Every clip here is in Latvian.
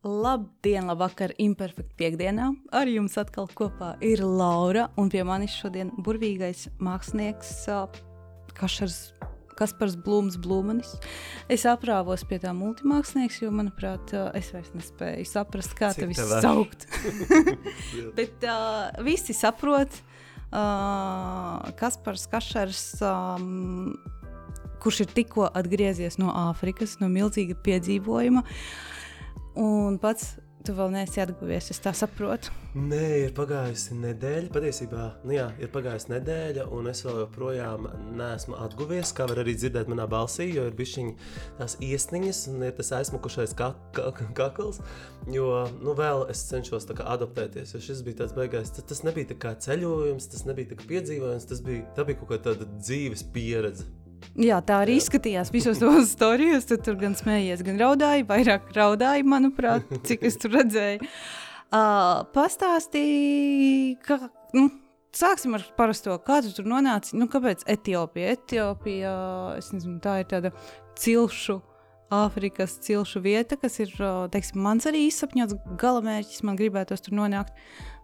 Labdien, labvakar, imperfekta piekdienā. Ar jums atkal kopā ir Laura, un pie manis šodien burvīgais mākslinieks Kašars. Kaspars Blūms, Blūmanis. Es aprāvos pie tā multimākslinieks, jo, manuprāt, es vairs nespēju saprast, kā Cik tev var? saukt. Bet uh, visi saprot, uh, Kaspars Kašars, um, kurš ir tikko atgriezies no Āfrikas, no milzīga piedzīvojuma. Un pats tu vēl neesi atguvies, es tā saprotu. Nē, ir pagājusi nedēļa. Patiesībā, nu jā, ir pagājusi nedēļa, un es vēl joprojām neesmu atguvies. Kā var arī dzirdēt manā balsī, jo ir bijušas tās iesniņas un ir tas aizmukušais ka ka kakls. Jo, nu, vēl es cenšos adaptēties, jo šis bija tāds beigās. Tas, tas nebija kā ceļojums, tas nebija kā piedzīvojums, tas bija, bija kaut kāda dzīves pieredze. Jā, tā arī Jā. izskatījās visos tos stāstos. Tu tur gan smējies, gan raudāji, vairāk raudāji, manuprāt, cik es tur redzēju. Uh, pastāstīji, ka. Nu, Sāksim ar parasto. Kā tu tur nonāci? Nu, kāpēc Etiopija? Etiopija, es nezinu, tā ir tāda cilšu, Āfrikas cilšu vieta, kas ir, teiksim, mans arī izsapņots galamērķis. Man gribētos tur nonākt.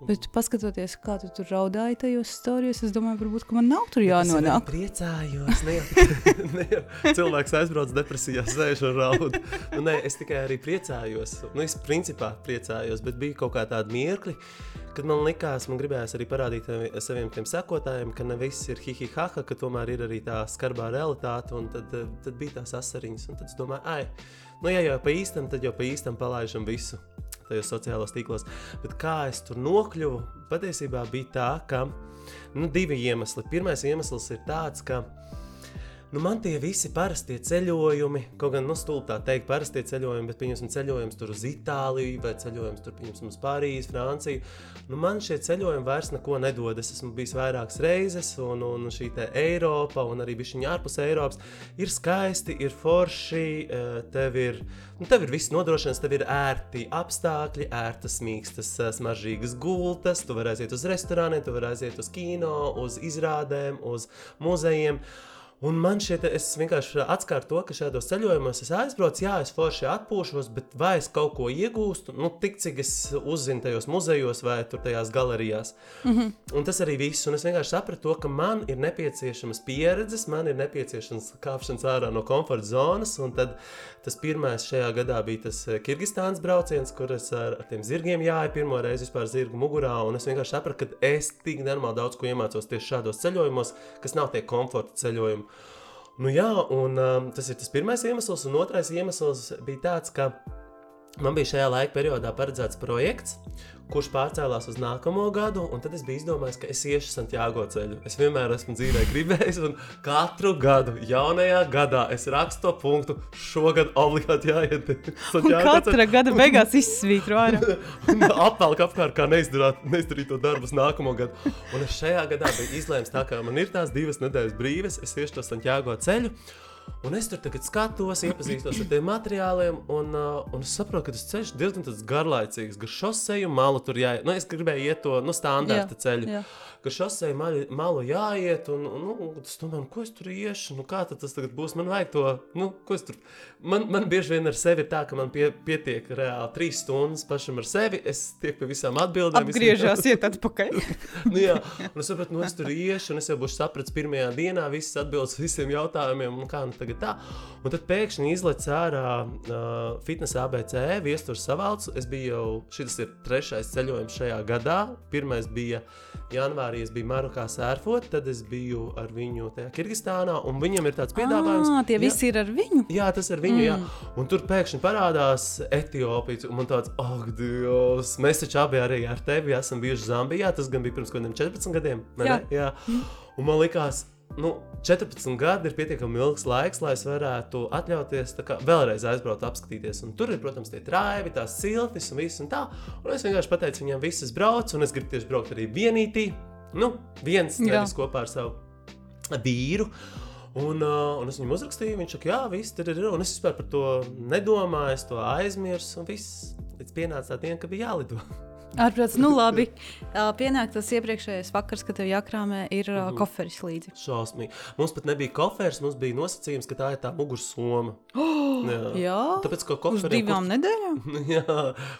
Bet, paskatoties, kā tu tur raudāji tajos stāstos, es domāju, varbūt, ka man nav tur Es jānonāk. priecājos. Ne ne cilvēks aizbrauc depresijā, sēž un raud. Nu, nē, es tikai arī priecājos. Nu, es principā priecājos, bet bija kaut kā tāda mirkli, kad man likās, man gribējās arī parādīt saviem tiem sekotājiem, ka ne viss ir hihihaha, ka tomēr ir arī tā skarbā realitāte. Un tad, tad bija tās asariņas, un tad es domāju, ai, nu, ja jau pa īstam, tad jau pa īstam palaižam visu tajos sociālos tīklos. Bet kā es tur nokļuvu, patiesībā bija tā, ka nu, divi iemesli. Pirmais iemesls ir tāds, ka nu, man tie visi parastie ceļojumi, kaut gan nu, stulbi tā teikt, parastie ceļojumi, bet pieņemsim ceļojums tur uz Itāliju vai ceļojums tur pieņemsim uz Parīzi, Franciju. Nu, man šie ceļojumi vairs neko nedod. Es esmu bijis vairākas reizes, un, un šī te Eiropa, un arī bija viņa ārpus Eiropas, ir skaisti, ir forši, eh, tev ir, nu, tev ir viss nodrošināts, tev ir ērti apstākļi, ērtas, mīkstas, eh, smaržīgas gultas, tu vari aiziet uz restorāniem, tu vari aiziet uz kino, uz izrādēm, uz muzejiem. Un man šeit, es vienkārši atskāru to, ka šādos ceļojumos es aizbraucu, jā, es forši atpūšos, bet vai es kaut ko iegūstu, nu, tik cik es uzzinu tajos muzejos vai tur tajās galerijās. Mm -hmm. Un tas arī viss. Un es vienkārši sapratu, to, ka man ir nepieciešamas pieredzes, man ir nepieciešams kāpšanas ārā no komforta zonas. Un tad tas pirmais šajā gadā bija tas eh, Kirgistānas brauciens, kur es ar, ar tiem zirgiem jāju pirmo reizi vispār zirgu mugurā. Un es vienkārši sapratu, ka es tik normāli daudz ko iemācos tieši šādos ceļojumos, kas nav tie komforta ceļojumi. Nu, jā, un um, tas ir tas pirmais iemesls, un otrais iemesls bija tāds, ka man bija šajā laika periodā paredzēts projekts, kurš pārcēlās uz nākamo gadu, un tad es biju izdomājis, ka es iešu Santiago ceļu. Es vienmēr esmu dzīvē gribējis, un katru gadu, jaunajā gadā, es rakstu to punktu, šogad obligāti jāiet katra gada beigās izsvītro ārā. Apvelk apkārt, kā neizdarīt to darbu nākamo gadu. Un es šajā gadā biju izlēms, tā kā man ir tās divas nedēļas brīvas, es iešu to Santiago ceļu. Un es tur tagad skatos, iepazīstos ar tiem materiāliem, un, uh, un es saprotu, ka tas ceļš diezgan garlaicīgs. Gar šoseju malu tur jāiet. Nu, es gribēju iet to nu, standarta Jā, ceļu. jā. Ka šoseju malu, malu jāiet, un, un nu, tas domāju, nu, ko es tur iešu, nu, kā tas tagad būs. Man vajag to, nu, ko es tur. Man, man bieži vien ar sevi ir tā, ka man pie, pietiek reāli trīs stundas pašam ar sevi. Es tiek pie visām atbildēm. visiem- Apgriežās, iet atpakaļ. nu, jā, un es sapratu, nu, es tur iešu, un es jau būšu sapratis pirmajā dienā visas atbildes visiem jautājumiem, un kā nu tagad tā. Un tad pēkšņi izlaiž ārā uh, fitnesa ABC, viestures savalcu. Es biju jau, šis ir trešais ceļojums šajā gadā. Pirmais bija janvārī, es biju Marokā sērfot, tad es biju ar viņu tajā Kirgistānā, un viņam ir tāds piedāvājums. Ah, tie Jā. visi ir ar viņu. Jā, tas ir viņu, mm. jā. Un tur pēkšņi parādās Etiopija. un Man tāds, ak, Dievs, mēs taču abi arī ar tevi esam bijuši Zambijā. Tas gan bija pirms kaut kādiem 14 gadiem. vai Jā. ne? jā. Un man likās, nu, 14 gadi ir pietiekami ilgs laiks, lai es varētu atļauties kā vēlreiz aizbraukt, apskatīties. Un tur ir, protams, tie trāvi, tās siltis un viss un tā. Un es vienkārši pateicu viņam, visas brauc, un es gribu tieši braukt arī vienītī. Nu, viens, nevis kopā ar savu vīru. Un, uh, un es viņam uzrakstīju, viņš saka, jā, viss tur ir. Un es vispār par to nedomāju, es to aizmirsu. Un viss līdz pienāca tā diena, ka bija jālido. Ārprāts, nu labi. Pienāk tas iepriekšējais vakars, kad tev jākrāmē ir uh, Mhm. koferis līdzi. Šausmīgi. Mums pat nebija kofers, mums bija nosacījums, ka tā ir tā mugursoma. Jā. Jā, Tāpēc, ka uz koferiem, divām nedēļām. kur, jā,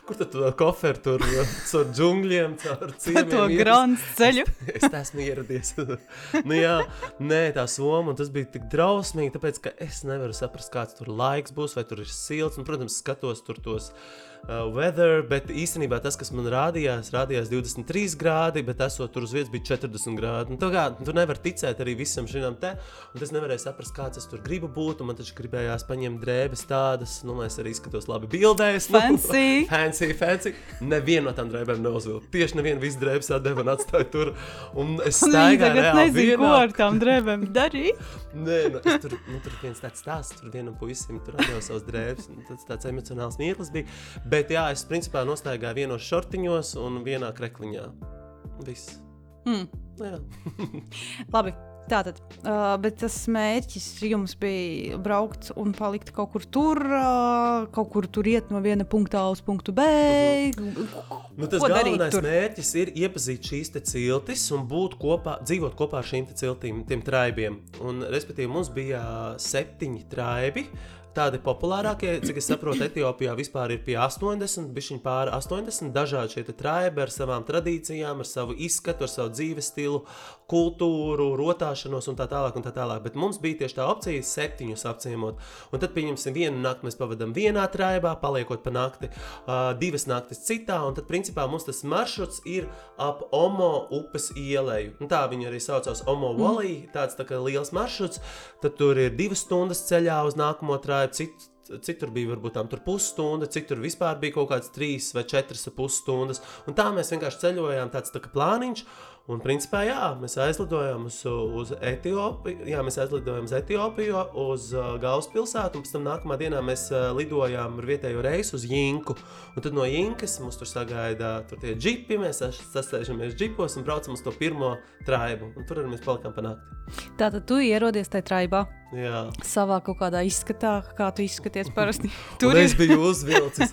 kur tad to koferu tur caur džungļiem, caur ciemiem? to grāmatu ceļu. es tā esmu ieradies. nu, jā, nē, tā soma, un tas bija tik drausmīgi, tāpēc, ka es nevaru saprast, kāds tur laiks būs, vai tur ir silts. Un, protams, skatos tur tos uh, weather, bet īstenībā tas, kas man rādījās, rādījās 23 grādi, bet esot tur uz vietas bija 40 grādi. Un, tā kā, tu nevari ticēt arī visam šim te, un es nevarēju saprast, kāds es tur gribu būt, man taču gribējās paņemt drēbes tādas, nu, lai es arī izskatos labi bildēs. Nu, Fancy. fancy, fancy. Nevienu no tām drēbēm neuzvilku. Tieši nevienu visu drēbes atdeva un atstāja tur. Un es staigāju reāli nezina, ko vienā- ar tām drēbēm darīt. Nē, nu, tur, nu, tur viens tāds stāsts, tur vienam puisim tur atdeva savas drēbes. un Tas tāds emocionāls mirklis bija. Bet jā, es principā nostaigāju vienos šortiņos un vienā krekliņā. Viss. Jā. Labi. Tātad, uh, bet tas mērķis jums bija braukt un palikt kaut kur tur, uh, kaut kur tur iet no viena punkta A uz punktu B. Nu, tas Ko galvenais mērķis ir iepazīt šīs ciltis un būt kopā, dzīvot kopā ar šīm ciltīm, tiem traibiem. Un, respektīvi, mums bija septiņi traibi. Tādi populārākie, cik es saprotu, Etiopijā vispār ir pie 80, bišķiņ pāri 80 dažādi šie traibi ar savām tradīcijām, ar savu izskatu, ar savu dzīves stilu, kultūru, rotāšanos un tā tālāk. Un tā tālāk. Bet mums bija tieši tā opcija septiņus apciemot. Un tad, pieņemsim, vienu nakti mēs pavadām vienā traibā, paliekot pa nakti, uh, divas naktis citā. Un tad, principā, mums tas maršruts ir ap Omo upes ielēju. Un tā viņa arī saucās Omo Valley, tāds tā kā liels maršruts. Tad tur ir divas stundas ceļā uz nākamo traibu. Cit, Citur bija varbūt tam pusstunda, citur vispār bija kaut kāds trīs vai četras pusstundas. Un tā mēs vienkārši ceļojām, tāds tā kā plāniņš. Un, principā, jā, mēs aizlidojām uz, uz Etiopiju, jā, mēs aizlidojām uz Etiopiju, uz uh, galvaspilsētu, un pēc tam nākamā dienā mēs uh, lidojām ar vietējo reisu uz Jinku. Un tad no Jinkas mums tur sagaida tur tie džipi, mēs sas- sasēžamies džipos un braucam uz to pirmo traibu. Un tur arī mēs palikām pa nakti. Tātad tu ierodies tajā traibā Jā. savā kaut kādā izskatā, kā tu izskaties parasti. Tur es biju uzvilcis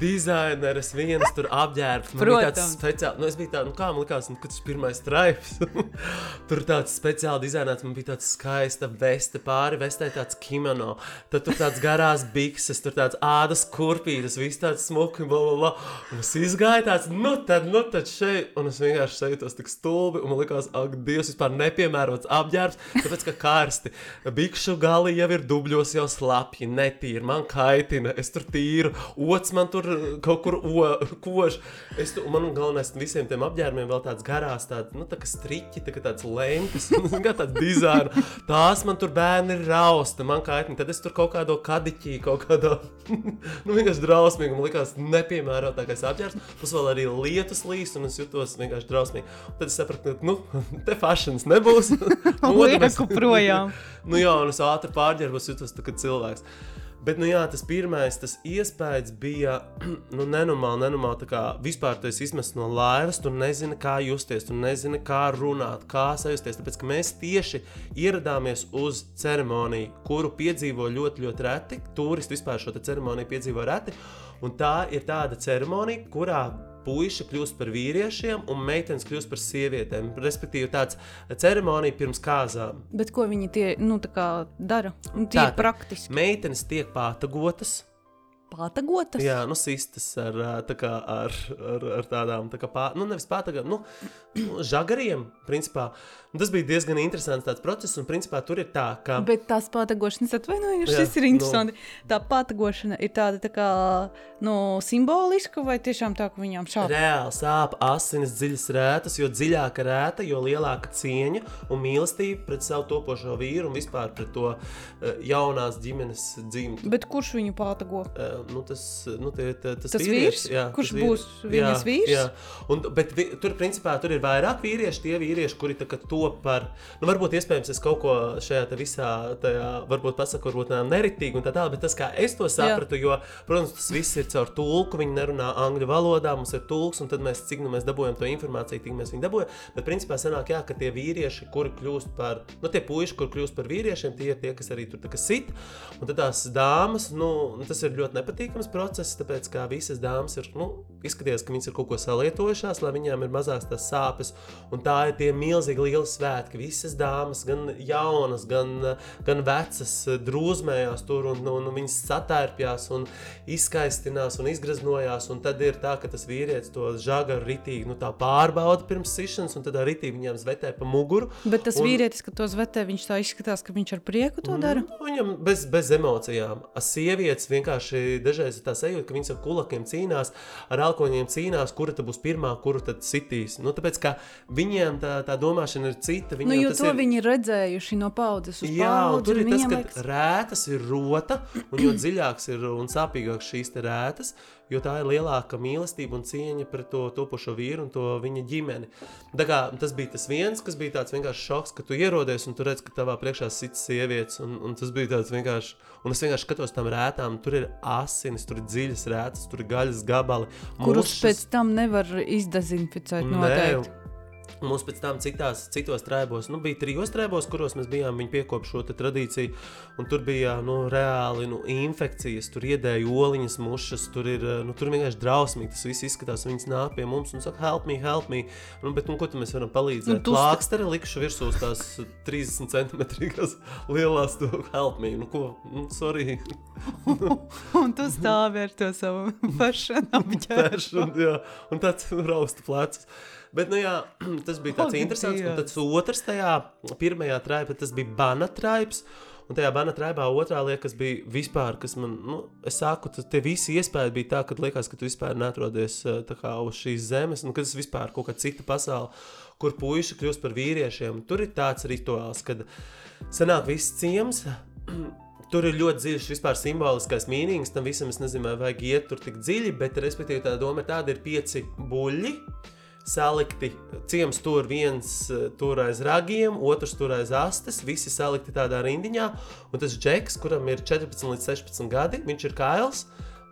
dizaineris, viens tur. Man bija tāds Protams. speciāls, nu, es biju tāds, nu, kā man likās, nu, kad tas pirmais straips. tur tāds speciāli dizainēts, man bija tāds skaista veste, pāri vestē tāds kimono. Tad tur tāds garās bikses, tur tāds ādas kurpītas, viss tāds smuki, bla, bla, bla. Un es izgāju tāds, nu, tad, nu, tad šeit, un es vienkārši sajūtos tik stulbi, un man likās, ak, Dievs, vispār nepiemērots apģērbs, tāpēc, ka karsti. Bikšu gali jau ir dubļos, jau slapji, netīri, man kaitina, es tur tīru, ots man tur kaut kur kož. Es tur, man galvenais visiem tiem apģērbiem vēl tāds garās, tāds, nu, tā striķi, tā kā tāds lēmpas, kā tāds dizaina. Tās man tur bērni ir rausta, man kaitina, tad es tur kaut kādo kadiķī, kaut kādā, nu, vienkārši drausmīgi, man likās nepiemērotākais apģērbs, plus vēl arī lietus līs, un es jutos vienkārši drausmīgi. Un tad es sapratu, ka, nu, te fashions nebūs. Modamies- lieku projām. nu jā, un es ātri pārģērbos, jutos tā kā cilvēks. Bet, nu jā, tas pirmais, tas iespējas bija, nu, nenormāli, nenormāli. Tā kā vispār tu esi izmests no laivas, tu nezini, kā justies, tu nezini, kā runāt, kā sajusties. Tāpēc, ka mēs tieši ieradāmies uz ceremoniju, kuru piedzīvo ļoti, ļoti reti. Turisti vispār šo ceremoniju piedzīvo reti. Un tā ir tāda ceremonija, kurā puiši kļūst par vīriešiem un meitenes kļūst par sievietēm. Respektīvi, tāds ceremonija pirms kāzām. Bet ko viņi tie, nu, dara? Nu, tie ir Tātad. praktiski Meitenes tiek pātagotas, pātagotas. jā, nu, sistas ar, kā, ar, ar, ar tādām, tā kā pā, nu, nevis pātagām, nu, nu, žagariem, principā. Un tas bija diezgan interesants process, un, principā, tur ir tā, ka... Bet tās pātagošanas, atvainojos, Jā, šis ir nu. interesanti. Tā pātagošana ir tāda tā kā nu, simboliska vai tiešām tā, ka viņām šāp? Reāli sāp asinis dziļas rētas, jo dziļāka rēta, jo lielāka cieņa un mīlestība pret savu topošo vīru un vispār pret to uh, jaunās ģimenes dzimtu. Bet kurš viņu pātago? Uh, nu, tas nu, tie, tie, tas, Tas vīrietis, vīrs? jā, Kurš tas vīrs. būs viņas vīrs? Jā, un, bet vi, tur, principā, tur ir vairāk vīrieši, tie vīrieši, kuri tā kā top par, nu, varbūt iespējams es kaut ko šajā visā, tajā, varbūt nav neritīgi un tā tālāk, bet tas, kā es to sapratu, jo, protams, tas viss ir caur tulku, viņi nerunā angļu valodā, mums ir tulks, un tad mēs, cik nu mēs dabūjam to informāciju, tik mēs viņu dabūjam, bet principā sanāk, jā, ka tie vīrieši, kuri kļūst par, nu, tie puiši, kur kļūst par vīriešiem, tie ir tie, kas arī tur tā kā sit, un tad tās dāmas, nu, tas ir ļoti nepatīkams process, tāpēc kā visas dāmas ir, nu, izskatījās, ka viņas ir kaut ko salietojušās, lai viņām ir mazākas tās sāpes. Un tā ir tie milzīgi lieli svētki. Visas dāmas, gan jaunas, gan, gan vecas, drūzmējās tur un, un, un viņas satērpjās un izskaistinās un izgraznojās. Un tad ir tā, ka tas vīrietis to žagaru ritīgi nu, pārbauda pirms sišanas, un tad ritīgi viņām zvetē pa muguru. Bet tas un, vīrietis, ka to zvetē, viņš tā izskatās, ka viņš ar prieku to dara. Mm, viņam bez, bez emocijām. A sievietes vienkārši dažreiz ir tā sajūta, ka viņas ar kulakiem cīnās, ar alkoņiem cīnās, kura tad būs pirmā, kuru tad sitīs. Nu, tāpēc, ka viņiem tā, tā domāšana ir cita. Nu, jo to ir... viņi ir redzējuši no paudzes uz Jā, paudzi. tur ir tas, ka liekas... rētas ir rota, un jo dziļāks ir un sāpīgāks šīs rētas, jo tā ir lielāka mīlestība un cieņa pret to topošo vīru un to viņa ģimeni. Tā kā, tas bija tas viens, kas bija tāds vienkārši šoks, ka tu ierodies un tu redz, ka tavā priekšā sits sievietes, un, un tas bija tāds vienkārši, un es vienkārši skatos tam rētām, tur ir asinis, tur ir dziļas rētas, tur ir gaļas gabali. Kurus mušas. pēc tam nevar izdezinficēt noteikti. Nē, Mums pēc tam citās, citos trēbos, nu, bija trijos trēbos, kuros mēs bijām, viņi piekopja šo tradīciju. Un tur bija nu, reāli nu, infekcijas, tur iedēja oliņas, mušas, tur ir nu, tur vienkārši drausmīgi. Tas viss izskatās, viņas nāk pie mums un saka, help me, help me. Nu, bet, nu, ko mēs varam palīdzēt? Nu, Plāksteri likšu virsū tās 30 centimetrīgās lielās, to help me. Nu, ko? Nu, sorry. un tu stāvi ar to savu pašu apģērbu. un tāds rausta plecs. Bet, nu, jā, tas bija tāds oh, interesants. Un tas otrs tajā pirmajā traipā, tas bija bana traips. Un tajā bana traibā otrā lieta, kas bija vispār, kas man, nu, es saku, tie visi iespēja bija tā, ka liekas, ka tu vispār neatrodies kā, uz šīs zemes, un ka tas vispār kaut kāda cita pasaule, kur puiši kļūst par vīriešiem. Tur ir tāds rituāls, kad sanāk viss ciems. Tur ir ļoti dziļš vispār simboliskais mīnings. Tam visam es nezinu, vai vajag iet tur tik dziļi, bet respektīvi tā doma ir tāda, ir pieci buļļi salikti. Ciems tur viens eh, tur aiz ragiem, otrs tur aiz astes, visi salikti tādā rindiņā. Un tas džeks, kuram ir 14 līdz 16 gadi, viņš ir kails.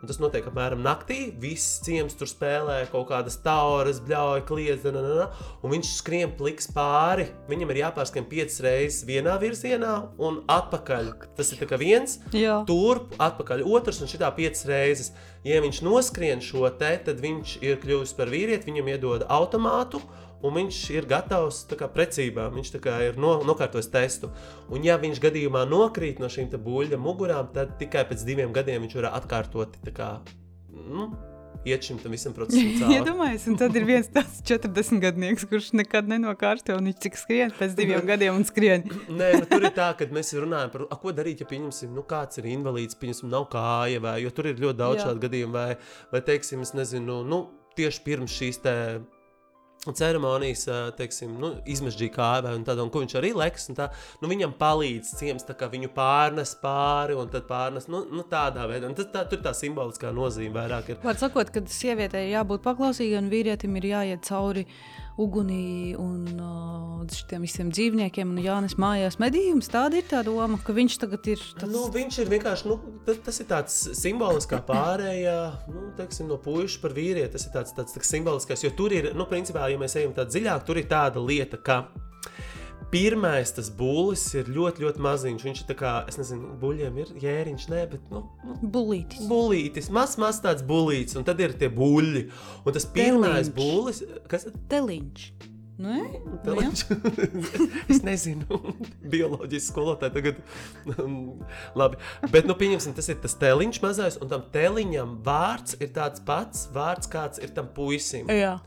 Un tas notiek apmēram naktī. Viss ciems tur spēlē kaut kādas tauras, bļauj, kliedz, un viņš skrien pliks pāri. Viņam ir jāpārskrien piecas reizes vienā virzienā un atpakaļ. Tas ir viens, Jā. turp, atpakaļ otrs un šitā piecas reizes. Ja viņš noskrien šo te, tad viņš ir kļuvis par vīrieti, viņam iedod automātu un viņš ir gatavs kā, precībām, viņš kā, ir no, nokārtojis testu. Un, ja viņš gadījumā nokrīt no šīm buļļa mugurām, tad tikai pēc diviem gadiem viņš var atkārtot. Kā, nu, Iet šim visam procesam. Iedomājieties, ja un tad ir viens tāds 40 gadnieks, kurš nekad nenokārto, un viņš cik skrien pēc diviem gadiem un skrien. Nē, nu, tur ir tā, ka mēs runājam par to, ko darīt, ja pieņemsim, nu, kāds ir invalīds, pieņemsim, nav kāja, vai, jo tur ir ļoti daudz Jā. šādu gadījumu, vai, vai teiksim, es nezinu, nu, tieši pirms šīs te ceremonijas, teiksim, nu, izmežģīja kāju, un, tad, un ko viņš arī leks. Tā, nu, viņam palīdz ciems, kā viņu pārnes pāri, un tad pārnes nu, nu, tādā veidā. Un tas, tā, tur tā simboliskā nozīme vairāk ir. Var sakot, ka sievietei jābūt paklausīgai un vīrietim ir jāiet cauri ugunī un uh, šiem visiem dzīvniekiem, un Jānis mājās medījums. Tāda ir tā doma, ka viņš tagad ir. Tāds... Nu, viņš ir vienkārši, nu, tas, ir tāds simbolisks pārējā, nu, teiksim, no puikas par vīrieti. Tas ir tāds, tāds, tāds simboliskais, jo tur ir, nu, principā, ja mēs ejam tā dziļāk, tur ir tāda lieta, ka Pirmais tas būlis ir ļoti, ļoti maziņš. Viņš ir tā kā, es nezinu, buļļiem ir jēriņš, nē, bet. Nu, nu, bulītis. Bulītis, mazs, mazs tāds bulītis, un tad ir tie buļļi. Un tas pirmais Teliņš. būlis, kas ir? Teliņš. Nē, Teliņš. es nezinu, bioloģijas skolotāji tagad. Labi, bet, nu, pieņemsim, tas ir tas teliņš mazais, un tam teliņam vārds ir tāds pats vārds, kāds ir tam puisim. Jā.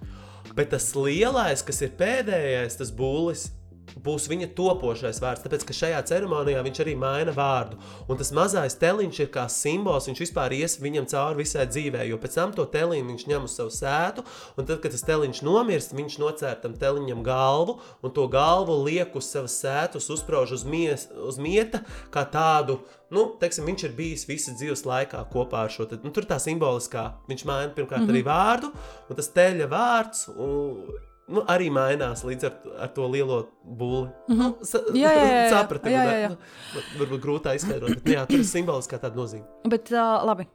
Bet tas lielais, kas ir pēdējais, tas būlis, būs viņa topošais vārds, tāpēc ka šajā ceremonijā viņš arī maina vārdu. Un tas mazais teliņš ir kā simbols, viņš vispār ies viņam cauri visai dzīvē, jo pēc tam to teliņu viņš ņem uz savu sētu, un tad, kad tas teliņš nomirst, viņš nocēr tam teliņam galvu, un to galvu liek uz savas sētas, uzsprauž uz, mies, uz mieta, kā tādu, nu, teiksim, viņš ir bijis visas dzīves laikā kopā ar šo, tad, nu, tur tā simboliskā, viņš maina pirmkārt mm -hmm. arī vārdu, un tas teļa vārds, un, nu, arī mainās līdz ar, ar to lielo būli. Mm -hmm. nu, jā, jā, jā, sapratu, jā, jā, jā. Nu, varbūt grūti izskaidrot, bet jā, tur ir simboliskā tāda nozīme. Bet uh, labi.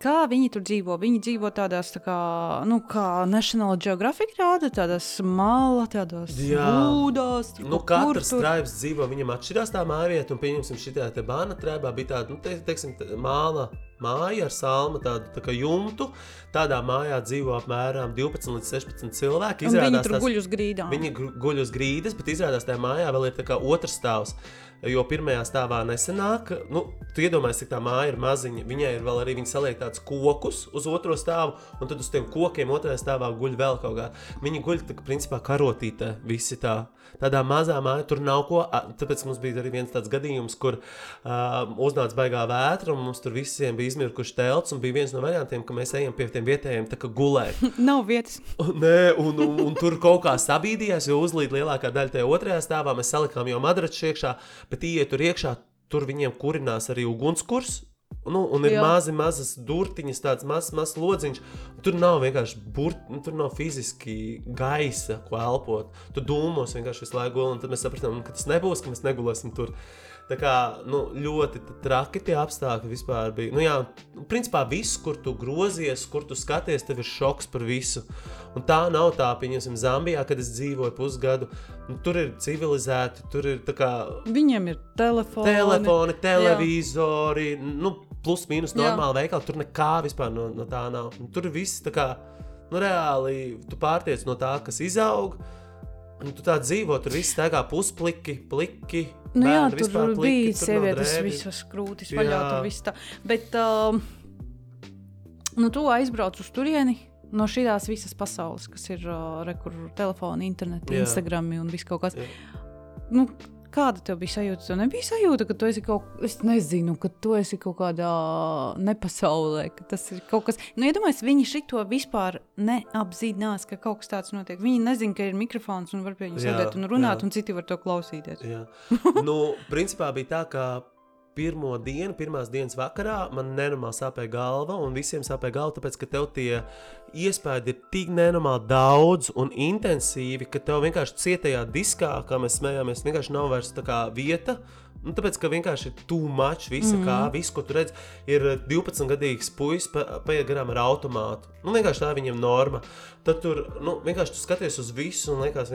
Kā viņi tur dzīvo? Viņi dzīvo tādās, tā kā, nu, kā National Geographic rāda, tādās māla, tādās būdās. Nu, katrs tur... tribs dzīvo, viņam atšķirās tā mājvieta, un pieņemsim šitā te bāna tribā bija tāda, nu, te, teiksim, māla māja ar salmu, tādu tā kā jumtu. Tādā mājā dzīvo apmēram 12 līdz 16 cilvēki. Un viņi Izrādās tur tās- guļ uz grīdām. Viņi guļ uz grīdas, bet izrādās tajā mājā vēl ir tā kā otrs stāvs. Jo pirmajā stāvā nesenāk, nu, tu iedomājies, cik tā māja ir maziņa. Viņai ir vēl arī viņa saliek tādus kokus uz otro stāvu, un tad uz tiem kokiem otrajā stāvā guļ vēl kaut kā. Viņi guļ tā principā karotītē, visi tā. Tādā mazā mājā tur nav ko. Tāpēc mums bija arī viens tāds gadījums, kur uh, uznāca baigā vētra, un mums tur visiem bija izmirkuši telts. un Bija viens no variantiem, ka mēs ejam pie tiem vietējiem tā kā gulēt. Nav vietas. Nē, un, un, un tur kaut kā sabīdījās, jo uzlīd lielākā daļa tajā otrajā stāvā. Mēs salikām jau madraču iekšā, bet iet tur iekšā, tur viņiem kurinās arī ugunskurs. Nu, un ir Jā. mazi, mazas durtiņas, tāds mazs, mazs lodziņš. Tur nav vienkārši burti, nu, tur nav fiziski gaisa, ko elpot. Tur dūmos vienkārši visu laiku gulēt, un tad mēs sapratām, ka tas nebūs, ka mēs negulēsim tur. Tā kā nu, ļoti traki tie apstākļi vispār bija. Nu, jā, principā viss, kur tu grozies, kur tu skaties, tev ir šoks par visu. Un tā nav tā, pieņemsim, Zambijā, kad es dzīvoju pusgadu. Nu, tur ir civilizēti, tur ir tā kā Viņiem ir telefoni. telefoni, televizori, nu, plus mīnus Jā. normāli veikali. Tur nekā vispār no, no tā nav. Un tur viss tā kā nu, reāli tu pārtiec no tā, kas izaug. Un tu tā dzīvo, tur viss staigā puspliki, pliki. Nu, jā, bērni tur vispār bija pliki, nav sievietes, visas krūtis vaļā, Jā. tur viss tā. Bet, um, nu, tu aizbrauc uz turieni. No šīs visas pasaules, kas ir uh, rekur, telefoni, interneti, Jā. Instagram un viss kaut kas. Jā. Nu, kāda tev bija sajūta? Tev nebija sajūta, ka tu esi kaut, es nezinu, ka tu esi kaut kādā nepasaulē, ka tas ir kaut kas. Nu, iedomājieties, viņi šito vispār neapzinās, ka kaut kas tāds notiek. Viņi nezina, ka ir mikrofons un var pie viņiem sēdēt un runāt, jā. un citi var to klausīties. Nu, principā bija tā, ka pirmo dienu, pirmās dienas vakarā man nenormāli sāpēja galva, un visiem sāpēja galva, tāpēc, ka tev tie iespējas ir tik nenormāli daudz un intensīvi, ka tev vienkārši cietajā diskā, kā mēs smējāmies, vienkārši nav vairs tā kā vieta. Nu, tāpēc, ka vienkārši ir too much, visa mm. kā, viss, ko tu redz, ir 12-gadīgs puisis, pa, paiet garām ar automātu. Nu, vienkārši tā viņam norma. Tad tur nu, vienkārši tu skaties uz visu un liekas,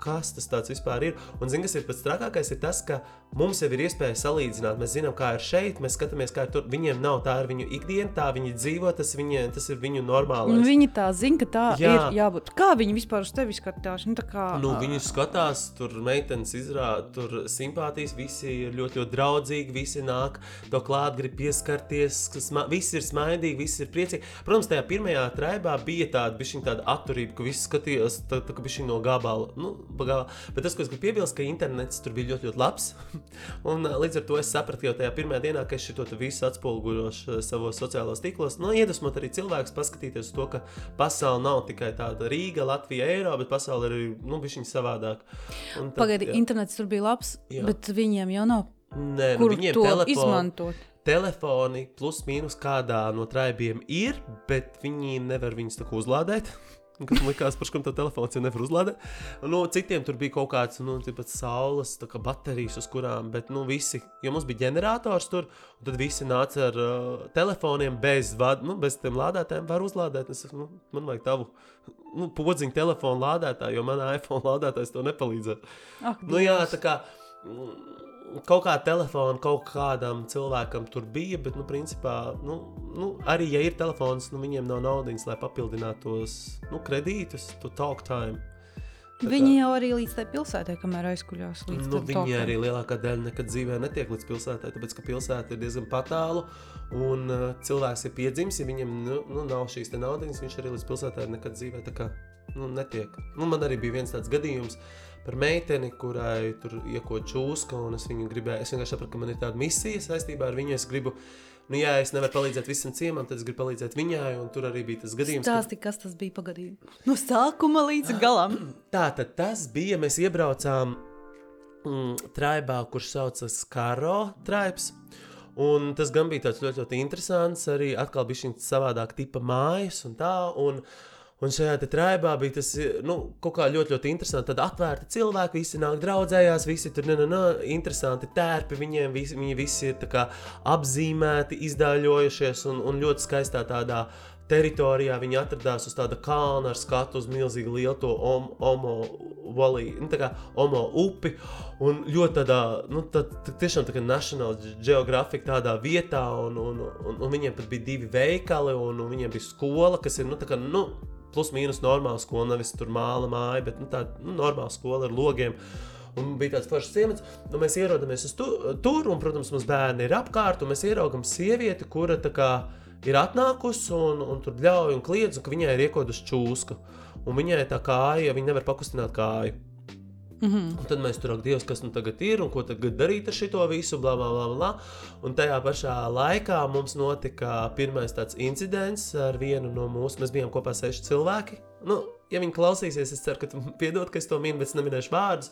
kas tas vispār ir. Un, zini, kas ir pats trakākais, ir tas, ka mums jau ir iespēja salīdzināt. Mēs zinām, kā ir šeit, mēs skatāmies, kā ir tur. Viņiem nav tā ir viņu ikdiena, tā viņi dzīvo, tas, viņi, tas ir viņu Un normālais. viņi tā zina, ka tā Jā. Ir jābūt. Kā viņi vispār uz tevi skatās? Nu, kā, Nu, viņi skatās, tur meitenes izrāda, tur simpātijas, visi ir ļoti, ļoti draudzīgi, visi nāk, to klāt, grib pieskarties, visi ir smaidīgi, visi ir priecīgi. Protams, tajā pirmajā traibā bija tāda, bišķiņ tāda atturība, ka visi skatījās, tā, tā bišķiņ no gabala, nu, gabala. Bet tas, ko es gribu piebilst, ka internets tur bija ļoti, ļoti labs. Un līdz ar to es sapratu jau tajā pirmajā dienā, ka es šo visu atspoguļošu savos sociālos tīklos. Nu, iedvesmot arī cilvēkus paskatīties uz to, ka pasaule nav tikai tāda Rīga, Latvija, Eiropa, bet pasaule ir arī, nu, bišķiņ savādāk. Un tad, Pagaidi, jā. internets tur bija labs. Jā. bet viņiem jau nav. Nē, nu, Kur viņiem to telefoni, izmantot? telefoni plus mīnus kādā no traibiem ir, bet viņi nevar viņus tā kā uzlādēt. Kas man par kam tā telefons jau nevar uzlādēt. Nu, citiem tur bija kaut kāds, nu, saules kā baterijas, uz kurām, bet, nu, visi, jo mums bija ģenerators tur, un tad visi nāca ar uh, telefoniem bez, vad, nu, bez tiem lādētājiem, var uzlādēt. Es, nu, man vajag tavu, nu, podziņu telefonu lādētāju, jo manā iPhone lādētājs to nepalīdzēja. Ak, Nu, jā, tā kā kaut kā telefona kaut kādam cilvēkam tur bija, bet, nu, principā, nu, nu, arī, ja ir telefons, nu, viņiem nav naudas, lai papildinātu tos nu, kredītus, to talk time. Tā Viņi jau arī līdz tai pilsētai, kamēr aizkuļās. Nu, viņi tokam. arī lielākā daļa nekad dzīvē netiek līdz pilsētai, tāpēc ka pilsēta ir diezgan tālu. Un uh, cilvēks ir piedzimis, ja viņam nu, nu, nav šīs naudas, viņš arī līdz pilsētai nekad dzīvē kā, nu, netiek. Nu, man arī bija viens tāds gadījums par meiteni, kurai tur iekot čūska, un es viņu gribēju. Es vienkārši sapratu, ka man ir tāda misija saistībā ar viņu. Es gribu, nu, jā, es nevaru palīdzēt visam ciemam, tad es gribu palīdzēt viņai, un tur arī bija tas gadījums. Stāsti, kas tas bija pagadījums. No sākuma līdz galam. Tā tad tas bija. Mēs iebraucām mm, traibā, kurš saucas Karo tribs. Un tas gan bija tāds ļoti, ļoti interesants. Arī atkal bija šī savādāka tipa mājas un tā. Un, Un šajā traibā bija tas nu, kaut kā ļoti, ļoti interesanti. Tad atvērti cilvēki, visi nāk draudzējās, visi tur ir interesanti tērpi. Viņiem visi, viņi visi ir apzīmēti, izdāļojušies un, un ļoti skaistā tādā teritorijā. Viņi atradās uz tāda kalna ar skatu uz milzīgu lielu to om, omo Valley, nu, kā Omo upi. Un ļoti tādā, nu, tā, tā, tiešām tā kā National Geographic tādā vietā, un, un, un, un viņiem pat bija divi veikali, un, un viņiem bija skola, kas ir, nu, tā kā, nu, plus mīnus normāla skola, nevis tur māla māja, bet, nu, tāda, nu, normāla skola ar logiem. Un bija tāds foršs ciemats, un mēs ierodamies tu, tur, un, protams, mums bērni ir apkārt, un mēs ieraugam sievieti, kura tā kā ir atnākusi un, un tur bļauj un kliedz, un ka viņai ir iekodusi čūsku. Un viņai tā kāja, viņa nevar pakustināt kāju. Mm -hmm. Un tad mēs tur aktīvi, kas nu tagad ir un ko tagad darīt ar šo visu, bla, bla, bla, bla. Un tajā pašā laikā mums notika pirmais tāds incidents ar vienu no mūsu. Mēs bijām kopā seši cilvēki. Nu, ja viņi klausīsies, es ceru, ka piedod, ka es to minu, bet es neminēšu vārdus.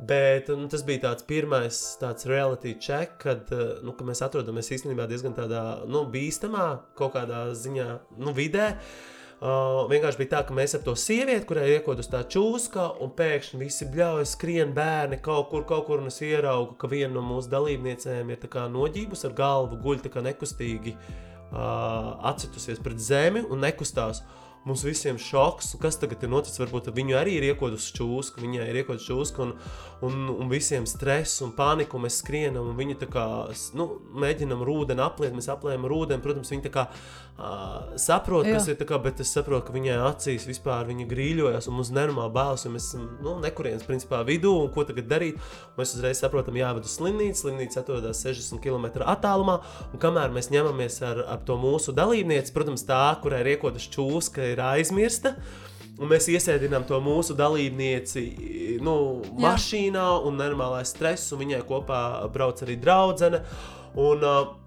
Bet nu, tas bija tāds pirmais tāds reality check, kad nu, ka mēs atrodamies īstenībā diezgan tādā nu, bīstamā kaut kādā ziņā nu, vidē. Uh, vienkārši bija tā, ka mēs ap to sievieti, kurai iekodus tā čūska, un pēkšņi visi bļauj, skrien bērni kaut kur, kaut kur, un es ieraugu, ka viena no mūsu dalībniecēm ir noģības ar galvu, guļ tā kā nekustīgi, uh, atcitusies pret zemi un nekustās. Uh, Mums visiem šoks, kas tagad ir noticis. Varbūt viņu arī ir iekodusi čūska, viņai ir iekodusi čūska, un, un, un visiem stress un panika, un mēs skrienam, un viņi kā nu, mēģinam rūdeni apliet, mēs apliekam rūdeni. Protams, viņi kā uh, saprot, Jā. kas ir, kā, bet es saprotu, ka viņai acīs vispār viņa grīļojas, un mums nenormāli bāls, jo mēs esam nu, nekurienes principā vidū, un ko tagad darīt. Mēs uzreiz saprotam, jāved uz slimnīcu, slimnīca atrodas 60 km attālumā, un kamēr mēs ņemamies ar, ar to mūsu dalībnieci, protams, tā, kurai ir iekodusi čūska, ir aizmirsta. Un mēs iesēdinām to mūsu dalībnieci nu, mašīnā, un normālais stress, un viņai kopā brauc arī draudzene. Un, uh,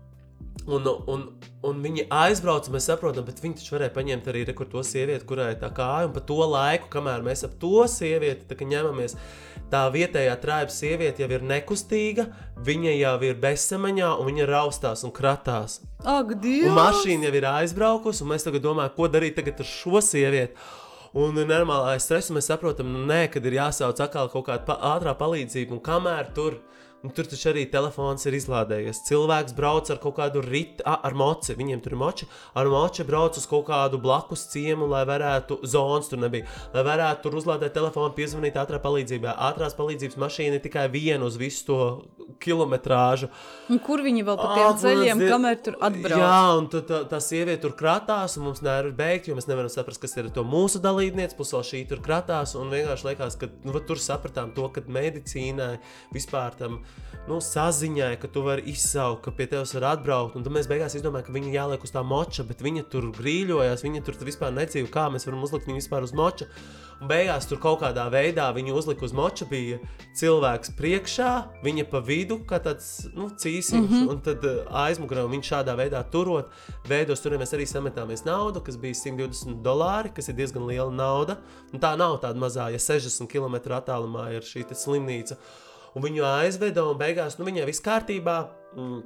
Un, un, un viņi aizbrauca, mēs saprotam, bet viņi taču varēja paņemt arī rekur to sievieti, kurai ir tā kāja. Un pa to laiku, kamēr mēs ap to sievieti ņemamies, tā vietējā trāpījuma sieviete jau ir nekustīga, viņa jau ir bezsamaņā un viņa raustās un kratās. Ak, Dievs! Un mašīna jau ir aizbraukusi, un mēs tagad domājam, ko darīt tagad ar šo sievieti. Un normālā stresa mēs saprotam, nu, nē, kad ir jāsauc atkal kaut kāda pa ātrā palīdzība, un kamēr tur ir Un tur taču arī telefons ir izlādējies. Cilvēks brauc ar kaut kādu rītu, ar moci. Viņiem tur ir moči. Ar moči brauc uz kaut kādu blakus ciemu, lai varētu, zonas tur nebija, lai varētu tur uzlādēt telefonu, piezvanīt ātrā palīdzībā. Ātrās palīdzības mašīna ir tikai viena uz visu to kilometrāžu. Un kur viņi vēl pa tiem ah, ceļiem, ir... kamēr tur atbrauc? Jā, un tā, tā, tā sieviete tur kratās, un mums nervi beigt, jo mēs nevaram saprast, kas ir to mūsu dalībniece, plus vēl šī tur kratās. Un vienkārši liekas, ka nu, tur sapratām to, ka medicīnai vispār tam nu, saziņai, ka tu vari izsaukt, ka pie tevis var atbraukt. Un tad mēs beigās izdomājām, ka viņa jāliek uz tā moča, bet viņa tur grīļojās, viņa tur vispār nedzīvo, kā mēs varam uzlikt viņu vispār uz moča. Un beigās tur kaut kādā veidā viņu uzlika uz moča, bija cilvēks priekšā, viņa pa vidu, kā tāds nu, cīsiņš, mm -hmm. un tad uh, aizmugurē viņš šādā veidā turot. Veidos tur mēs arī sametāmies naudu, kas bija 120 dolāri, kas ir diezgan liela nauda. Un tā nav tāda mazā, ja 60 km attālumā ir šī slimnīca un viņu aizveda, un beigās nu, viņai viss kārtībā. Mm.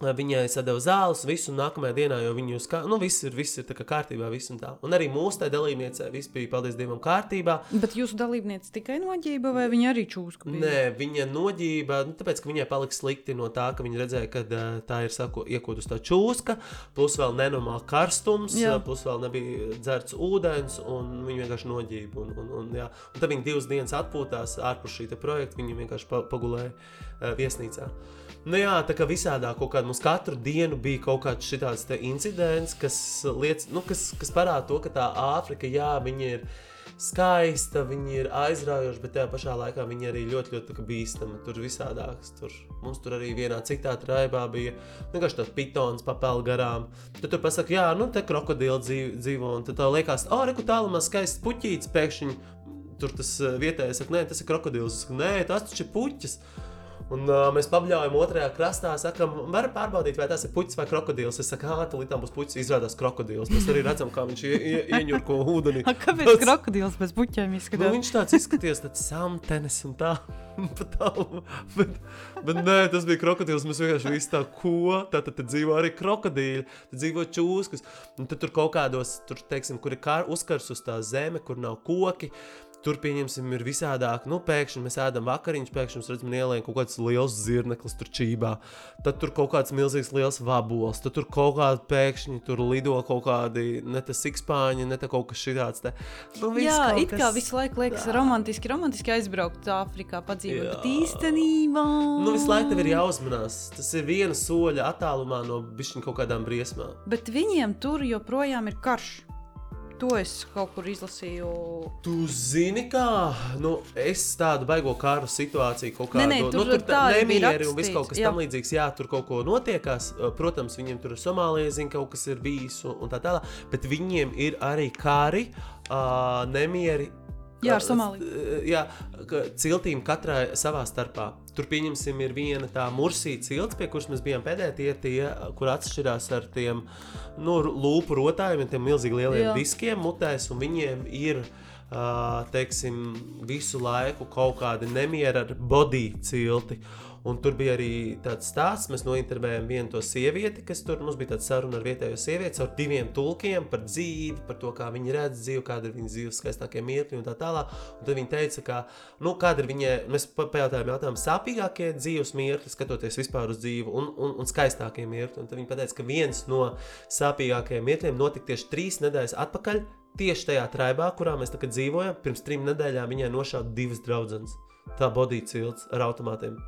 Viņai sadeva zāles, visu nākamajā dienā, jo viņu ska... nu, viss ir, viss ir kārtībā. Viss un, tā. un arī mūsu tā dalībniecei viss bija, paldies Dievam, kārtībā. Bet jūsu dalībniece tikai noģība, vai viņa arī čūska? Bija? Nē, viņa noģība, nu, tāpēc, ka viņai palika slikti no tā, ka viņa redzēja, ka tā ir sako, iekodus tā čūska, plus vēl nenormāli karstums, jā. plus vēl nebija dzerts ūdens, un viņa vienkārši noģība. Un, un, un, jā. un tad viņa divas dienas atpūtās ārpus šī projekta, viņa vienkārši pagulēja viesnīcā. Nu jā, tā kā visādā kaut kādā mums katru dienu bija kaut kāds šāds incidents, kas, liec, nu, kas, kas parāda to, ka tā Āfrika, jā, viņi ir skaista, viņi ir aizraujoši, bet tajā pašā laikā viņi arī ļoti, ļoti, ļoti bīstami. Tur visādāks. Tur, mums tur arī vienā citā traibā bija vienkārši tāds pitons papēl garām. Tad tur pasaka, jā, nu te krokodili dzīvo, dzīvo un tad tā liekas, oh, reku tālumā skaists puķītis pēkšņi. Tur tas eh, vietējais saka, nē, tas ir krokodils. Nē, tas taču ir puķis. Un uh, mēs pabļaujam otrajā krastā, sakām, var pārbaudīt, vai tas ir puķis vai krokodils. Es saku, ah, tā tam būs puķis, izrādās krokodils. Mēs arī redzam, kā viņš ie, ie, ieņurko ūdeni. A, kāpēc tāds, krokodils bez puķiem izskatās? Nu, viņš tāds izskaties, tāds samtenis un tā. bet, bet nē, tas bija krokodils. Mēs vienkārši visi tā, ko? Tā tad dzīvo arī krokodīļi, tad dzīvo čūskas. Un tad tur kaut kādos, tur, teiksim, kur ir uzkars uz tā zeme, kur nav koki tur pieņemsim, ir visādāk. Nu, pēkšņi mēs ēdam vakariņas, pēkšņi mēs redzam, ielēm kaut kāds liels zirneklis tur čībā. Tad tur kaut kāds milzīgs liels vabols, tad tur kaut kādi pēkšņi tur lido kaut kādi ne tas sikspāņi, ne tā kaut kas šitāds. Te. Nu, Jā, it kā kas- visu laiku liekas tā. romantiski, romantiski aizbraukt Āfrikā, padzīvot. Jā. Bet īstenībā. Nu, visu laiku tev ir jāuzmanās. Tas ir viena soļa attālumā no bišķiņa kaut kādām briesmām. Bet viņiem tur joprojām ir karš. To es kaut kur izlasīju. Tu zini, kā nu, es tādu baigo karu situāciju, kaut Nē, kādu nē, tur nu, tā arī bija nemieri un viss kaut kas jā. tamlīdzīgs. Jā, tur kaut ko notiekās. Protams, viņiem tur ir Somālija, zina, kaut kas ir bijis un, un tā tālāk. Bet viņiem ir arī kari, uh, nemieri. Jā, ar uh, Somāliju. uh, Jā, ka ciltīm katrai savā starpā. Tur, pieņemsim, ir viena tā mursīta cilts, pie kuras mēs bijām pēdējie, tie, tie, kur atšķirās ar tiem nu, lūpu rotājiem, tiem milzīgi lieliem Jā. diskiem mutēs, un viņiem ir. Uh, teiksim, visu laiku kaut kādi nemieri ar body cilti. Un tur bija arī tāds stāsts, mēs nointervējām vienu to sievieti, kas tur mums bija tāds saruna ar vietējo sievieti ar diviem tulkiem par dzīvi, par to, kā viņi redz dzīvi, kāda ir viņas dzīves skaistākie mirkļi un tā tālāk. Un tad viņi teica, ka, nu, kāda ir viņai, mēs pa- pajautājām jautājumu, sāpīgākie dzīves mirkļi, skatoties vispār uz dzīvi, un, un, un skaistākie mirkļi. Un tad viņi pateica, ka viens no sāpīgākajiem mirkļiem notika tieši trīs nedēļas atpakaļ. Tieši tajā traibā, kurā mēs dzīvojam, pirms trim nedēļām viņai nošāva divas draudzenes. Tā bodīja cilts ar automātiem.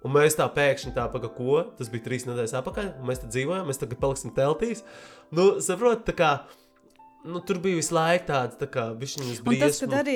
Un mēs tā pēkšņi tā pagaidām, ko tas bija trīs nedēļas atpakaļ, un mēs tā dzīvojam, mēs tagad paliksim teltīs. Nu, saprotiet, tā kā nu, tur bija visu laiku tāds tā kā bišķiņas Un tas, kad briesmu arī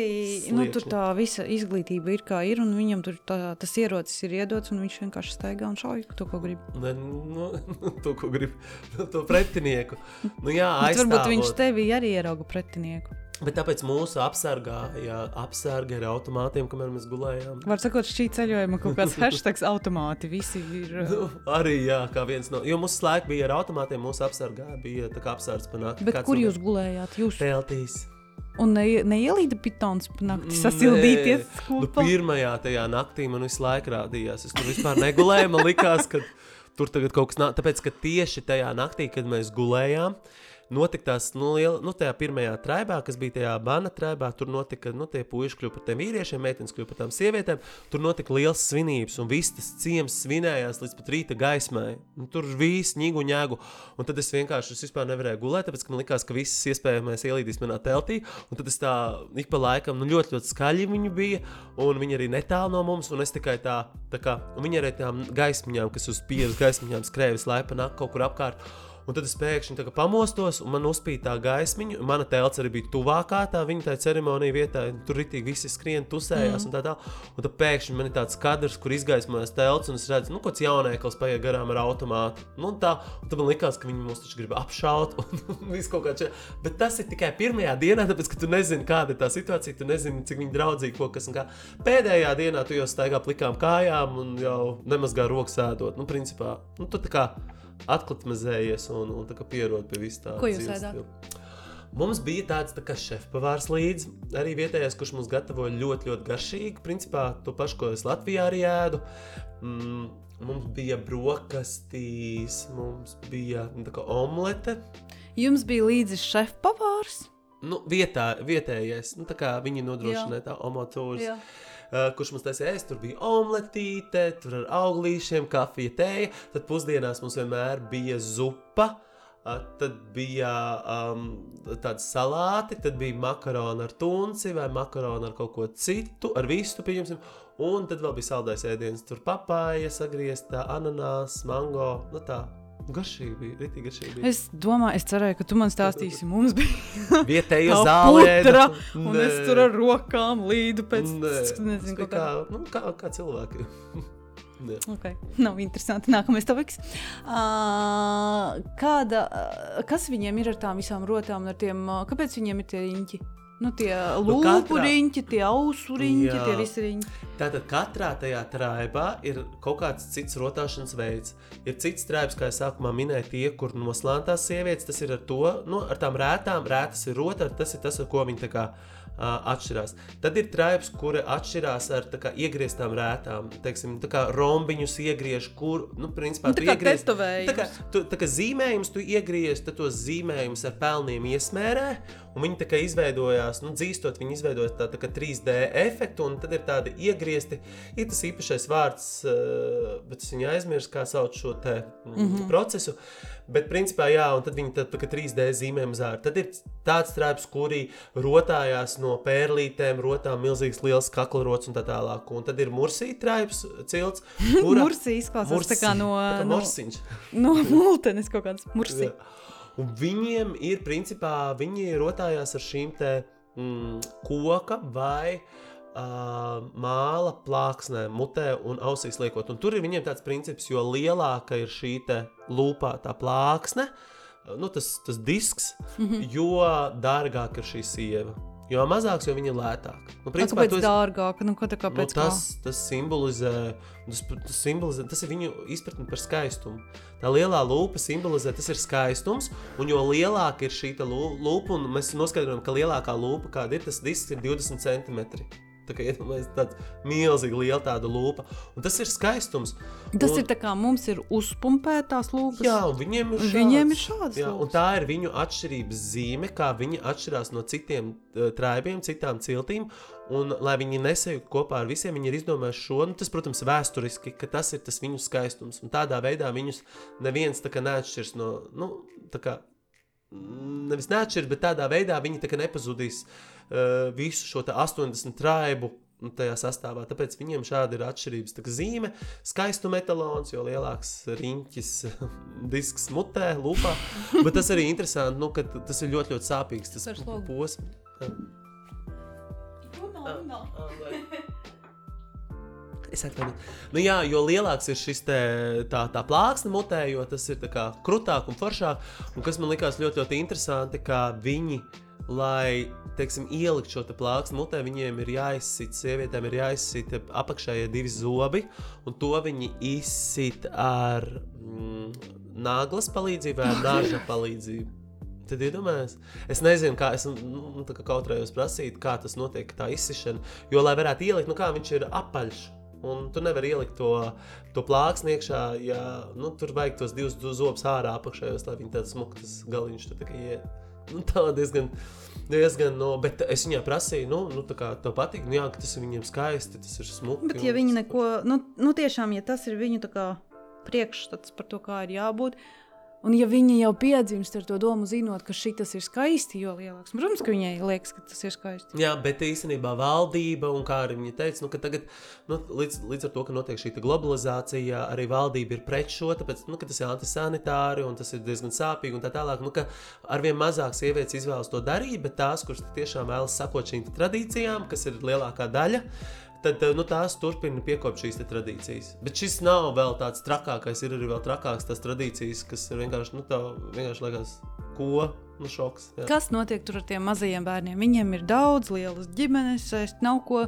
nu, tur sliekšņi. tā visa izglītība ir kā ir, un viņam tur tā, tas ierocis ir iedots, un viņš vienkārši staigā un šauj to, ko grib. Ne, nu, to, ko grib, to pretinieku. Nu, jā, Bet varbūt viņš aizstāvot. tevi arī ierauga pretinieku. Bet tāpēc mūsu apsargāja apsarga ar automātiem, kamēr mēs gulējām. Var sakot, šī ceļojuma kaut kāds hashtags automāti. Visi ir. Nu, arī jā, kā viens no. Jo mūsu slēgta bija ar automātiem, mūsu apsargā bija tā kā apsardzes panākt. Bet kur jūs gulējāt? Jūs Teltīs. un ne, neielīda pitons pa nakti sasildīties Nu, pirmajā tajā naktī man visu laiku rādījās. Es tur vispār negulēju. Man likās, ka tur tagad kaut kas nāk. Tāpēc, ka tieši tajā naktī, kad mēs gulējām, notika tās, nu, liela, nu tajā pirmajā traibā, kas bija tajā bana traibā, tur notika, nu, tie puiši kļuva par tiem vīriešiem, meitenes kļuva par tām sievietēm. Tur notika liels svinības, un viss tas ciems svinējās līdz pat rīta gaismai. Nu, tur viss ņēgu, ņēgu. Un tad es vienkārši es vispār nevarēju gulēt, tāpēc, ka man likās, ka viss iespējamais ielīdīs manā teltī. Un tad es tā ik pa laikam, nu, ļoti, ļoti skaļi viņi bija, un viņi arī netālu no mums, un es tikai tā, tā kā, un viņi arī tām gaismiņām, kas uz pieras gaismiņām skrēja visu laiku nakti kaut kur apkārt. Un tad es pēkšņi tā pamostos, un man uzspīd tā gaismiņa. un Mana telts arī bija tuvākā tā viņa tā ceremonija vietā. un Tur ritīgi visi skrien, tusējās mm. un tā tālāk. Un tad pēkšņi man ir tāds kadrs, kur izgaismojas telts, un es redzu, nu, kāds jaunēklis paiet garām ar automātu. Nu, un tā, un tad man likās, ka viņi mūs taču grib apšaut. un viss kaut kā čē. Bet tas ir tikai pirmajā dienā, tāpēc, ka tu nezini, kāda ir tā situācija, tu nezini, cik viņi draudzīgi ko kas un kā. Pēdējā dienā tu jau staigā plikām kājām un jau nemazgā rokas ēdot. Nu, principā, nu, tu tā kā atklimazējies un, un pierod pie vis tā. Ko jūs ēdāt? Mums bija tāds tā kā šefpavārs līdzi, arī vietējais, kurš mums gatavoja ļoti, ļoti garšīgi. Principā to pašu, ko es Latvijā arī ēdu. Mm, mums bija brokastīs, mums bija nu, omlete. Jums bija līdzi šefpavārs. Nu, vietā, vietējais, nu, tā kā viņi nodrošināja tā omotūras. Uh, kurš mums taisīja ēst, tur bija omletīte, tur ar auglīšiem, kafija, tēja. Tad pusdienās mums vienmēr bija zupa. Uh, tad bija um, tāds salāti, tad bija makaroni ar tunci vai makaroni ar kaut ko citu, ar vistu, pieņemsim. Un tad vēl bija saldais ēdiens, tur papāja, sagriezta, ananās, mango. Nu tā, garšīgi bija, ritīgi garšīgi. Es domāju, es cerēju, ka tu man stāstīsi, mums bija Vietējo tā zālē. putra, un es tur ar rokām līdu pēc nezinu, kā. kā, nu, kā, kā cilvēki. Okay. Nav interesanti. Nākamais topiks. Uh, kāda, kas viņiem ir ar tām visām rotām, ar tiem, uh, kāpēc viņiem ir tie riņķi? Nu, tie Nu, lūpu katrā- riņķi, tie ausu riņķi, Jā. tie visi riņķi. Tātad katrā tajā traibā ir kaut kāds cits rotāšanas veids. Ir cits traibs, kā jau sākumā minēju, tie, kur noslēgtās sievietes, tas ir ar to, nu, ar tām rētām, rētas ir rota, tas ir tas, ar ko viņi tā kā atšķirās. Tad ir traibs, kuri atšķirās ar kā iegrieztām rētām. Teiksim, tā kā rombiņus iegriež, kur, nu, principā, Nu, tā kā iegriez-. Tā kā, tu, tā kā zīmējums tu iegriez, tad tos zīmējumus ar pelniem iesmērē, un viņi tā kā izveidojās nu, dzīstot, viņi izveido tā, tā 3D efektu, un tad ir tādi iegriezti. Ir tas īpašais vārds, uh, bet es viņu aizmirsu, kā sauc šo te, mm -hmm. procesu. Bet, principā, jā, un tad viņi tā, tā 3D zīmēm zāra. Tad ir tāds strēps, kuri rotājās no pērlītēm, rotām milzīgs liels kaklerots un tā tālāk. Un tad ir mursīta traips cilts, kura... mursī izklausās mursī, tā kā no... Tā kā morsiņš. No, no multenes kaut kāds mursī. Jā. Un viņiem ir, principā, viņi rotājās ar šīm te mm, koka vai uh, māla plāksnēm, mutē un ausīs liekot. Un tur ir viņiem tāds princips, jo lielāka ir šī lūpā tā plāksne, nu, tas, tas disks, mm -hmm. jo dārgāk ir šī sieva. Jo mazāks, jo viņi ir lētāki. Nu, principā, kāpēc esi... dārgāk? Nu, kā, kāpēc nu, tas, tas, simbolizē, tas, tas simbolizē, tas ir viņu izpratne par skaistumu. Tā lielā lupa simbolizē, tas ir skaistums, un jo lielāka ir šī lupa, un mēs noskaidrojam, ka lielākā lupa, kāda ir, tas disks ir 20 centimetri. Tā kā iedomājieties, tāda milzīga, liela tāda lupa. Un tas ir skaistums. Tas un, ir tā kā mums ir uzpumpētās lūpas. Jā, un viņiem ir šāds. Viņiem ir šāds jā, un tā ir viņu atšķirības zīme, kā viņi atšķirās no citiem uh, traibiem, citām ciltīm. Un, lai viņi nesajūtu kopā ar visiem, viņi ir izdomājuši šo. Nu, tas, protams, vēsturiski, ka tas ir tas viņu skaistums. Un tādā veidā viņus neviens neatšķirs no. Nu, kā, nevis neatšķirs, bet tādā veidā viņi nepazudīs uh, visu šo 80 traibu. Nu, tajā sastāvā. Tāpēc viņiem šādi ir atšķirības. Tā zīme, skaistu metālons, jo lielāks riņķis, disks mutē, lupā. Bet tas arī interesanti, nu, ka tas ir ļoti, ļoti sāpīgs. Tas posms. Es atvainojos. Nu, jā, jo lielāks ir šis te, tā, tā plāksne mutē, jo tas ir krūtāk un foršāk. Un kas man likās ļoti, ļoti interesanti, ka viņi, lai teiksim, ielikt šo te plāksni mutē, viņiem ir jāizsit, sievietēm ir jāizsit apakšējie divi zobi, un to viņi izsit ar mm, nāglas palīdzību vai ar nāža palīdzību. Tad iedomājieties, es nezinu, kā es nu, kā kautrējos prasīt, kā tas notiek, tā izsišana. Jo, lai varētu ielikt, nu kā viņš ir apaļš, un tu nevari ielikt to, to plāksni iekšā, ja nu, tur vajag tos divus zobus ārā apakšējos, lai viņi tāds smuktas galiņš tur kā iet. Nu, tā diezgan, diezgan, no, bet es viņai prasīju, nu, nu tā kā tev patīk, nu jā, ka tas ir viņiem skaisti, tas ir smuki. Bet ja viņi neko, nu, nu tiešām, ja tas ir viņu priekšstats par to, kā ir jābūt, Un, ja viņa jau piedzimst ar to domu, zinot, ka šis ir skaisti, jo lielāks, protams, ka viņai liekas, ka tas ir skaisti. Jā, bet īstenībā valdība, un kā arī viņa teica, nu, ka tagad, nu, līdz, līdz ar to, ka notiek šī globalizācija, arī valdība ir pret šo, tāpēc, nu, ka tas ir antisanitāri un tas ir diezgan sāpīgi un tā tālāk. Nu, ka arvien mazāk sievietes izvēlas to darīt, bet tās, kuras tiešām vēlas sakot šīm tradīcijām, kas ir lielākā daļa, tad eh, nu, tās turpina piekopt šīs tradīcijas. Bet šis nav vēl tāds trakākais, ir arī vēl trakāks tās tradīcijas, kas ir vienkārši, nu, tā vienkārši liekas, ko. Nu, šoks, jā. Kas notiek tur ar tiem mazajiem bērniem? Viņiem ir daudz lielas ģimenes, nav ko.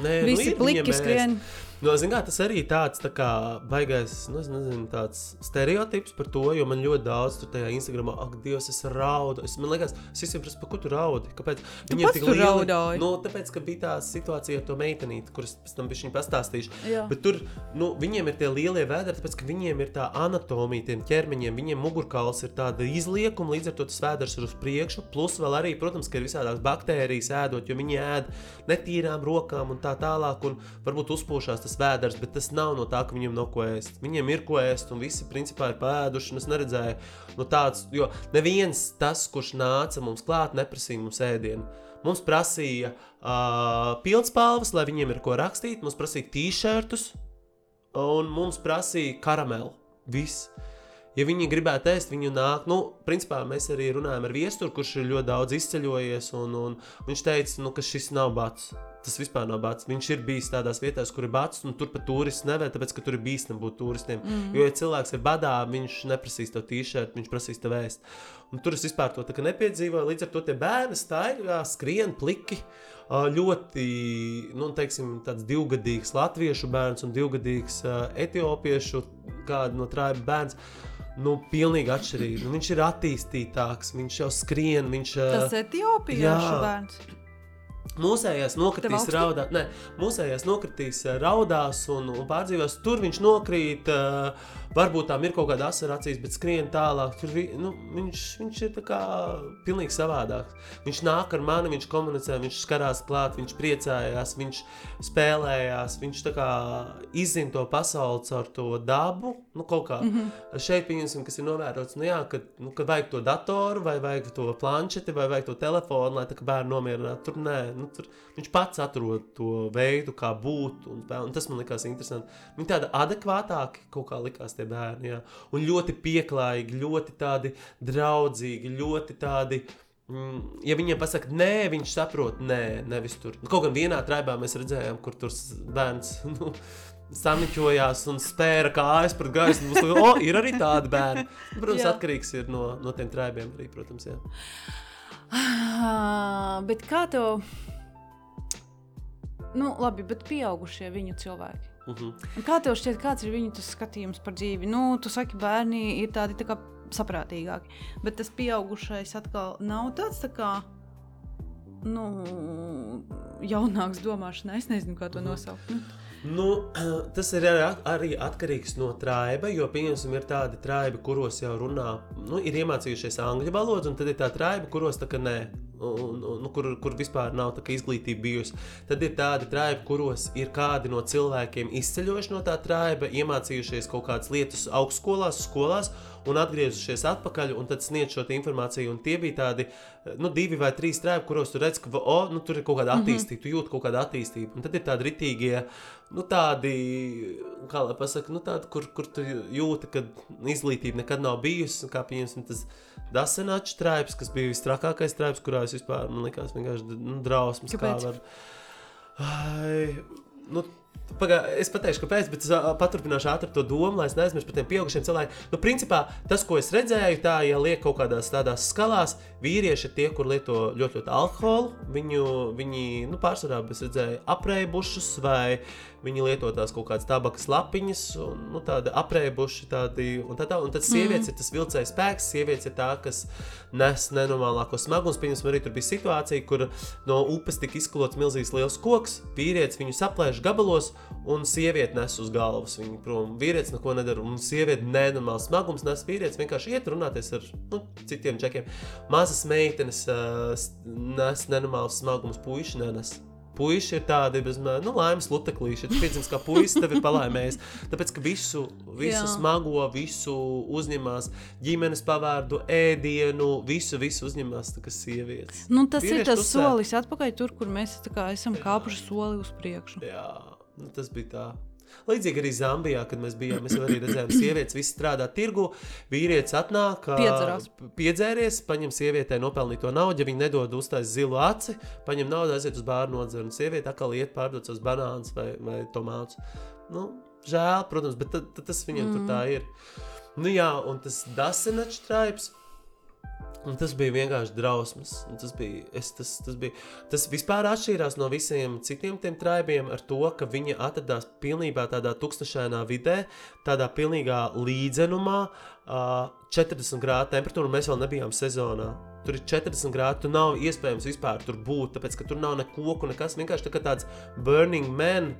Nē, nu, Visi nu, pliki skrien. Mēs Nu, kā, tas arī tāds tā kā baigais, nu, nezinu, tāds stereotips par to, jo man ļoti daudz tur tajā Instagramā, ak, Dievs, es raudu. Es, man liekas, es visiem prasu, ko tu raudi? Kāpēc? Viņiem tik lieli raudāji. Nu, tāpēc, ka bija tā situācija ar to meitenīti, kuras pēc tam bija pastāstījuši. Jā. Bet tur, nu, viņiem ir tie lielie vēderi, tāpēc, ka viņiem ir tā anatomija, tiem ķermeņiem, viņiem mugurkauls ir tāda izliekuma, līdz ar to tas vēders ir uz priekšu. Plus vēl arī, protams, ka ir visādās baktērijas ēdot, jo viņi ēd netīrām rokām un tā tālāk, un varbūt uzpūšās tas tas vēders, bet tas nav no tā, ka viņiem nav ko ēst. Viņiem ir ko ēst, un visi principā ir pēduši. Es neredzēju no tāds, jo neviens tas, kurš nāca mums klāt, neprasīja mums ēdienu. Mums prasīja uh, pildspalvas, lai viņiem ir ko rakstīt, mums prasīja t-shirtus, un mums prasīja karamelu. Viss. Ja viņi gribētu ēst, viņi nāk. Nu, principā mēs arī runājam ar viesturu, kurš ir ļoti daudz izceļojies. Un, un viņš teica, nu, ka šis nav bats. Tas vispār nav bats. Viņš ir bijis tādās vietās, kur ir bats, un tur pat turists nevēl, tāpēc, ka tur ir bīstami būt turistiem. Mm. Jo, ja cilvēks ir badā, viņš neprasīs to tīšķi, viņš prasīs tev ēst. Un tur es vispār to nepiedzīvoju. Līdz ar to tie bērni staigā, skrien pliki. Ļoti nu, teiksim, divgadīgs latviešu bērns un divgadīgs etiopiešu kāda no trāpa bērns nu, pilnīgi atšķirīgi. Nu, viņš ir attīstītāks, viņš jau skrien. Viņš, Tas ir Etiopijas bērns. Mūsējais nokritīs raudā, ne, mūsējais nokritīs eh, raudās un, un pārdzīvos. Tur viņš nokrīt, uh, varbūt tām ir kaut kāda asara acīs, bet skrien tālāk. Tur nu, viņš, viņš ir pilnīgi savādāks. Viņš nāk ar mani, viņš komunicē, viņš skarās klāt, viņš priecājās, viņš spēlējās, viņš izzina to pasauli caur to dabu. Nu, kaut kā mm -hmm. šeit, pieņemsim, kas ir novērots, nu, jā, kad, nu, kad vajag to datoru, vai vajag to planšeti, vai vajag to telefonu, lai tā kā bērnu nomierinātu. Tur nē, nu, tur viņš pats atrod to veidu, kā būt. Un, un tas man likās interesanti. Viņi tādi adekvātāki kaut kā likās tie bērni. Jā. Un ļoti pieklājīgi, ļoti tādi draudzīgi, ļoti tādi. Mm, ja viņiem pasaka, nē, viņš saprot, nē, nevis tur. Kaut gan vienā traibā mēs redzējām, kur tur bērns nu, samiķojās un spēra kājas pret gaisu. Mums liekas, o, ir arī tādi bērni. Protams, Jā. atkarīgs ir no, no tiem traibiem arī, protams. Jā. Ah, bet kā tev? Nu, labi, bet pieaugušie viņu cilvēki. -huh. Un Kā tev šķiet, kāds ir viņu skatījums par dzīvi? Nu, tu saki, bērni ir tādi tā kā saprātīgāki, bet tas pieaugušais atkal nav tāds tā kā. Nu, jaunāks domāšanā, es nezinu, kā to nosaukt. Nu, Nu, tas ir arī, arī atkarīgs no traiba, jo, pieņemsim, ir tādi traibi, kuros jau runā, nu, ir iemācījušies angļu valodu, un tad ir tā traiba, kuros tā kā nē, un, un, nu, kur, kur vispār nav tā izglītība bijusi. Tad ir tādi traibi, kuros ir kādi no cilvēkiem izceļojuši no tā traiba, iemācījušies kaut kādas lietas augstskolās, skolās, un atgriezušies atpakaļ, un tad sniedz šo informāciju. Un tie bija tādi nu, divi vai trīs trēpi, kuros tu redz, ka o, nu, tur ir kaut kāda attīstība, tu jūti kaut kādu attīstību. Un tad ir tādi ritīgie, nu, tādi, kā lai pasaka, nu, tādi, kur, kur tu jūti, ka izglītība nekad nav bijusi. Kā pieņemsim, tas Dasenačs trēps, kas bija visstrakākais trēps, kurā es vispār, man likās, vienkārši nu, drausmas. kā Kāpēc? var- Ai, nu, Pagā, es pateikšu, kāpēc, bet es paturpināšu ātri to domu, lai es neaizmirstu par tiem pieaugušiem cilvēkiem. Nu, principā tas, ko es redzēju, tā, ja liek kaut kādās tādās skalās, vīrieši ir tie, kur lieto ļoti, ļoti alkoholu. Viņu, viņi nu, pārsvarā es redzēju apreibušus, vai viņi lieto tās kaut kādas tabakas lapiņas, un nu, tādi apreibuši. Tādi, un, tā, tā, un tad sievietes mm. ir tas vilcējs spēks, sievietes ir tā, kas nes nenormālāko smagumus. Pieņemsim, arī tur bija situācija, kur no upes tika izkolots milzīgs liels koks, vīrietis viņu saplēš gabalos, un sieviete nes uz galvas viņu prom. Vīrietis neko nedara, un sieviete nenormāls smagums nes. Vīrietis vienkārši iet runāties ar nu, citiem čekiem. Mazas meitenes uh, nes nenormāls smagums, puiši nenes. Puisi ir tādi bez nu, laimes luteklīši. Tu piedzimst kā puisis, tev ir palaimējis. Tāpēc, ka visu, visu Jā. smago, visu uzņemās, ģimenes pavārdu, ēdienu, visu, visu uzņemās kā sievietes. nu, tas Vīrieši ir tas solis atpakaļ, tur, kur mēs kā esam kāpuši soli uz priekšu. Jā, nu, tas bija tā. Līdzīgi arī Zambijā, kad mēs bijām, mēs arī redzējām, sievietes visi strādā tirgu, vīrietis atnāk, Piedzerās. piedzēries, paņem sievietei nopelnīto naudu, ja viņa nedod uztais zilu aci, paņem naudu, aiziet uz bāru nodzer, un sieviete atkal iet pārdot savus banānus vai, vai tomātus. Nu, žēl, protams, bet tad, tad tas viņiem mm. tur tā ir. Nu jā, un tas dasenačs traips, Un tas bija vienkārši drausmas. Un Tas, bija, es, tas, tas, bija, tas vispār atšķīrās no visiem citiem tiem traibiem ar to, ka viņi atradās pilnībā tādā tukšsainā vidē, tādā pilnīgā līdzenumā, uh, 40 grādu temperatūra, un mēs vēl nebijām sezonā. Tur ir 40 grādi, tu nav iespējams vispār tur būt, tāpēc ka tur nav ne koku, nekas. Vienkārši tā kā tāds burning man,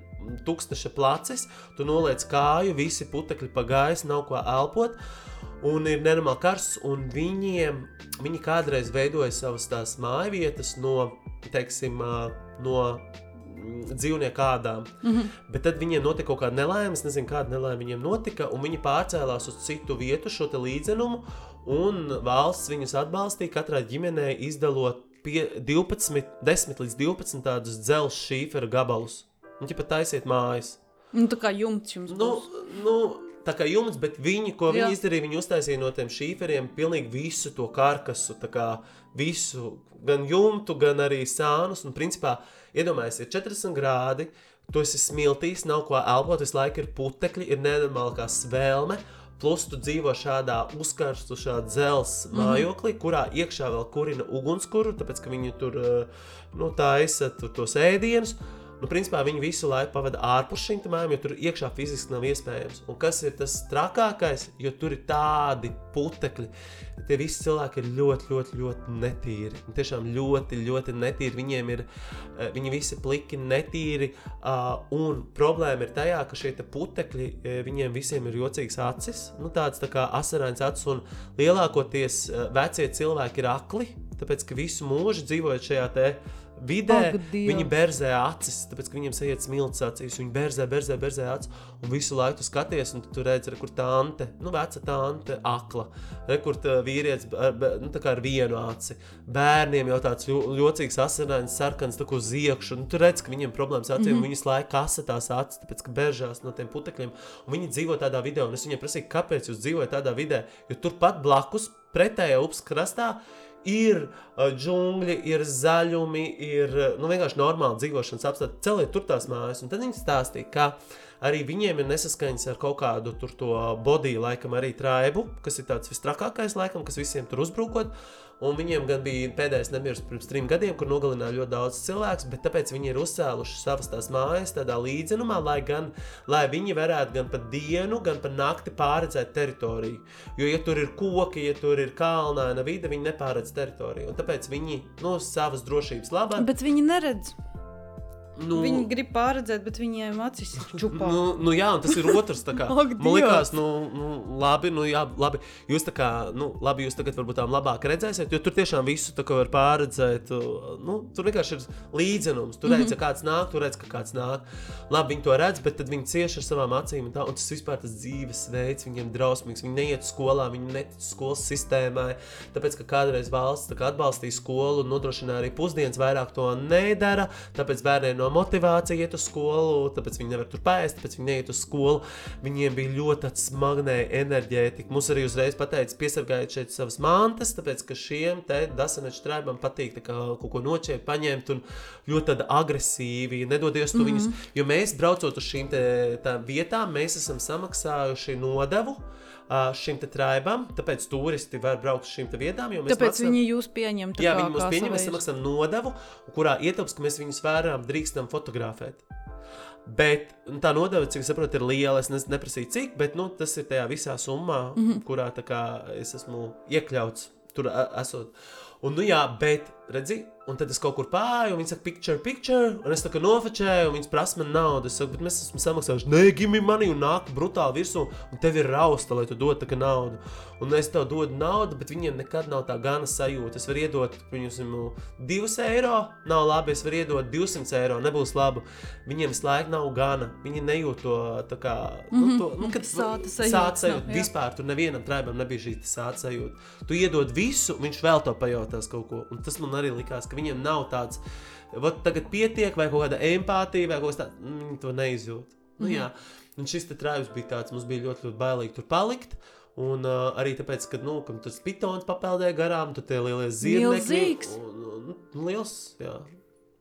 tūkstoša placis, tu noliec kāju, visi putekļi pa gaisu, nav ko elpot. Un ir nenormāli karsts, un viņiem, viņi kādreiz veidoja savas tās mājvietas no, teiksim, no mm, dzīvnieku ādām. Mm -hmm. Bet tad viņiem notika kaut kāda nelaime, es nezinu, kāda nelaime viņiem notika, un viņi pārcēlās uz citu vietu, šo līdzenumu, un valsts viņus atbalstīja katrai ģimenei izdalot pie 12, 10 līdz 12 tādus dzelzceļa šīfera gabalus. Un viņi pat taisiet mājas. Nu, tā kā jumts jums Nu, būs. nu, tā kā jums, bet viņi, ko Jā. viņi izdarīja, viņi uztaisīja no tiem šīferiem pilnīgi visu to karkasu, tā kā visu, gan jumtu, gan arī sānus. Un, principā, iedomājieties, ir 40 grādi, tu esi smiltīs, nav ko elpot, visu laiku ir putekļi, ir nenormāla kā svēlme. Plus tu dzīvo šādā uzkarstušā dzelzceļa mm -hmm. mājoklī, kurā iekšā vēl kurina ugunskura, tāpēc ka viņi tur eh, nu, taisa tu- tos ēdienus. Nu, principā viņi visu laiku pavada ārpus šīm mājām, jo tur iekšā fiziski nav iespējams. Un kas ir tas trakākais, jo tur ir tādi putekļi. Tie visi cilvēki ir ļoti, ļoti, ļoti netīri. Un tiešām ļoti, ļoti netīri. Viņiem ir, eh, viņi visi pliki, netīri. Uh, un problēma ir tajā, ka šie putekļi, eh, viņiem visiem ir jocīgs acis, nu, tāds tā kā asarāins acis. Un lielākoties vecie cilvēki ir akli, tāpēc ka visu mūžu dzīvojot šajā te vidē Ak, viņi berzē acis, tāpēc ka viņiem sajiet smilts acīs. Viņi berzē, berzē, berzē acis. Un visu laiku tu skaties, un tu tur redzi, re, kur tante, nu, veca tante, akla. Re, kur tā vīrietis ar, nu, tā ar vienu aci. Bērniem jau tāds ļocīgs, asinains, sarkans, tā kā uz iekšā. Nu, tu redz, ka viņiem problēmas acīm, mm -hmm. viņas laiku kasa tās acis, tāpēc ka beržās no tiem putekļiem. Un viņi dzīvo tādā vidē, un es viņiem prasīju, kāpēc jūs dzīvojat tādā vidē, jo turpat blakus, pretējā upes krastā, ir uh, džungļi, ir zaļumi, ir uh, nu, vienkārši normāli dzīvošanas apstākļi. Celiet tur tās mājas, un tad viņi stāstīja, ka arī viņiem ir nesaskaņas ar kaut kādu tur to bodiju, laikam arī traibu, kas ir tāds visstrakākais, laikam, kas visiem tur uzbrukot. Un viņiem gan bija pēdējais nemirst pirms trim gadiem, kur nogalināja ļoti daudz cilvēku, bet tāpēc viņi ir uzcēluši savas tās mājas tādā līdzenumā, lai, gan, lai viņi varētu gan pa dienu, gan pa nakti pārredzēt teritoriju. Jo, ja tur ir koki, ja tur ir kalnaina vide, viņi nepāredz teritoriju. Un tāpēc viņi no savas drošības labā. Bet viņi neredz. Nu, Viņi grib pārredzēt, bet viņiem acis ir čupā. Nu, nu jā, un tas ir otrs. kā. Ak, Man liekas, nu, nu, labi, nu, jā, labi. Jūs, kā, nu, labi, jūs tagad varbūt tā labāk redzēsiet, jo tur tiešām visu var pārredzēt. uh, Nu, tur vienkārši ir līdzenums. Tur Mhm. redz, ka kāds nāk, tur redz, ka kāds nāk. Labi, viņi to redz, bet tad viņi cieši ar savām acīm. Un, tā, un tas vispār tas dzīvesveids viņiem drausmīgs. Viņi neiet skolā, viņi netic skolas sistēmai. Tāpēc, ka kādreiz valsts kā atbalstīja skolu un nodrošināja arī pusdienas, vairāk to nedara. Tāpēc bērniem no motivācija iet uz skolu, tāpēc viņi nevar tur pēst, tāpēc viņi neiet uz skolu. Viņiem bija ļoti smagnēja enerģētika. Mums arī uzreiz pateica, piesargājiet šeit savas mantas, tāpēc ka šiem te dasaneču trēbam patīk kā kaut ko noķert, paņemt un ļoti agresīvi, nedodies to mm -hmm. viņus. Jo mēs braucot uz šīm te, tām vietām, mēs esam samaksājuši nodevu. Šim traibam, tāpēc turisti var braukt uz šīm vietām. Tāpēc maksājam- viņi jūs pieņem. Jā, viņi kā pieņem, mēs samaksājam nodevu, kurā ietilpst, ka mēs viņus vērām, drīkstam fotografēt. Bet nu, tā nodeva, cik es saprotu, ir liela. Es ne, neprasīju, cik, bet nu, tas ir tajā visā summā, mm. -hmm. kurā kā, es esmu iekļauts tur a- esot. Un, nu, jā, bet, redzi, un tad es kaut kur pāri, un viņi saka, picture, picture, un es tā kā nofočēju, un viņi prasa man naudu. Es saku, bet mēs esam samaksājuši, nē, gimi mani, un nāk brutāli virsū, un tev ir rausta, lai tu dod tā kā naudu. Un es tev dodu naudu, bet viņiem nekad nav tā gana sajūta. Es varu iedot, viņus 2 eiro, nav labi, es varu iedot 200 eiro, nebūs labi. Viņiem visu laiku nav gana, viņi nejūt to tā kā, nu, to, nu, kad Sāta sajūta sāta sajūta. jā. Vispār tur nevienam traibam nebija šī sāta sajūta. Tu iedod visu, viņš vēl to pajautās kaut ko. Un tas man arī likās, ka viņiem nav tāds, vot tagad pietiek, vai kaut kāda empātija, vai kaut kas tāds, viņi to neizjūt. Nu, Mhm. jā. Un šis traibs bija tāds, mums bija ļoti, ļoti bailīgi tur palikt. Un uh, arī tāpēc, ka nu, ka tas pitons papeldēja garām, tur tie lielie zirnekļi. Un, un, liels, jā.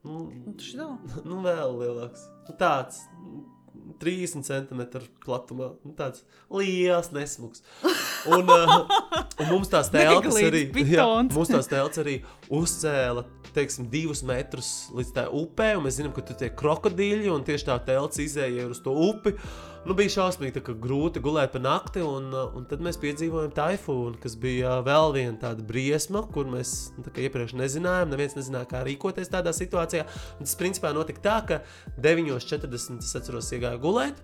Nu, nu, vēl lielāks. Nu, tāds nu, 30 centimetru platumā. Nu, tāds liels, nesmugs. Un, uh, un mums tās telpas arī, jā, mums tās telpas arī uzcēla teiksim, divus metrus līdz tai upē. un Mēs zinām, ka tur tie krokodīļi un tieši tā telpa izēja uz to upi. Nu, bija šausmīgi, grūti gulēt pa nakti, un, un tad mēs piedzīvojām taifūnu, kas bija vēl viena tāda briesma, kur mēs nu, iepriekš nezinājām. Neviens nezināja, kā rīkoties tādā situācijā. Un tas principā notika tā, ka 9.40 es atceros, iegāju gulēt,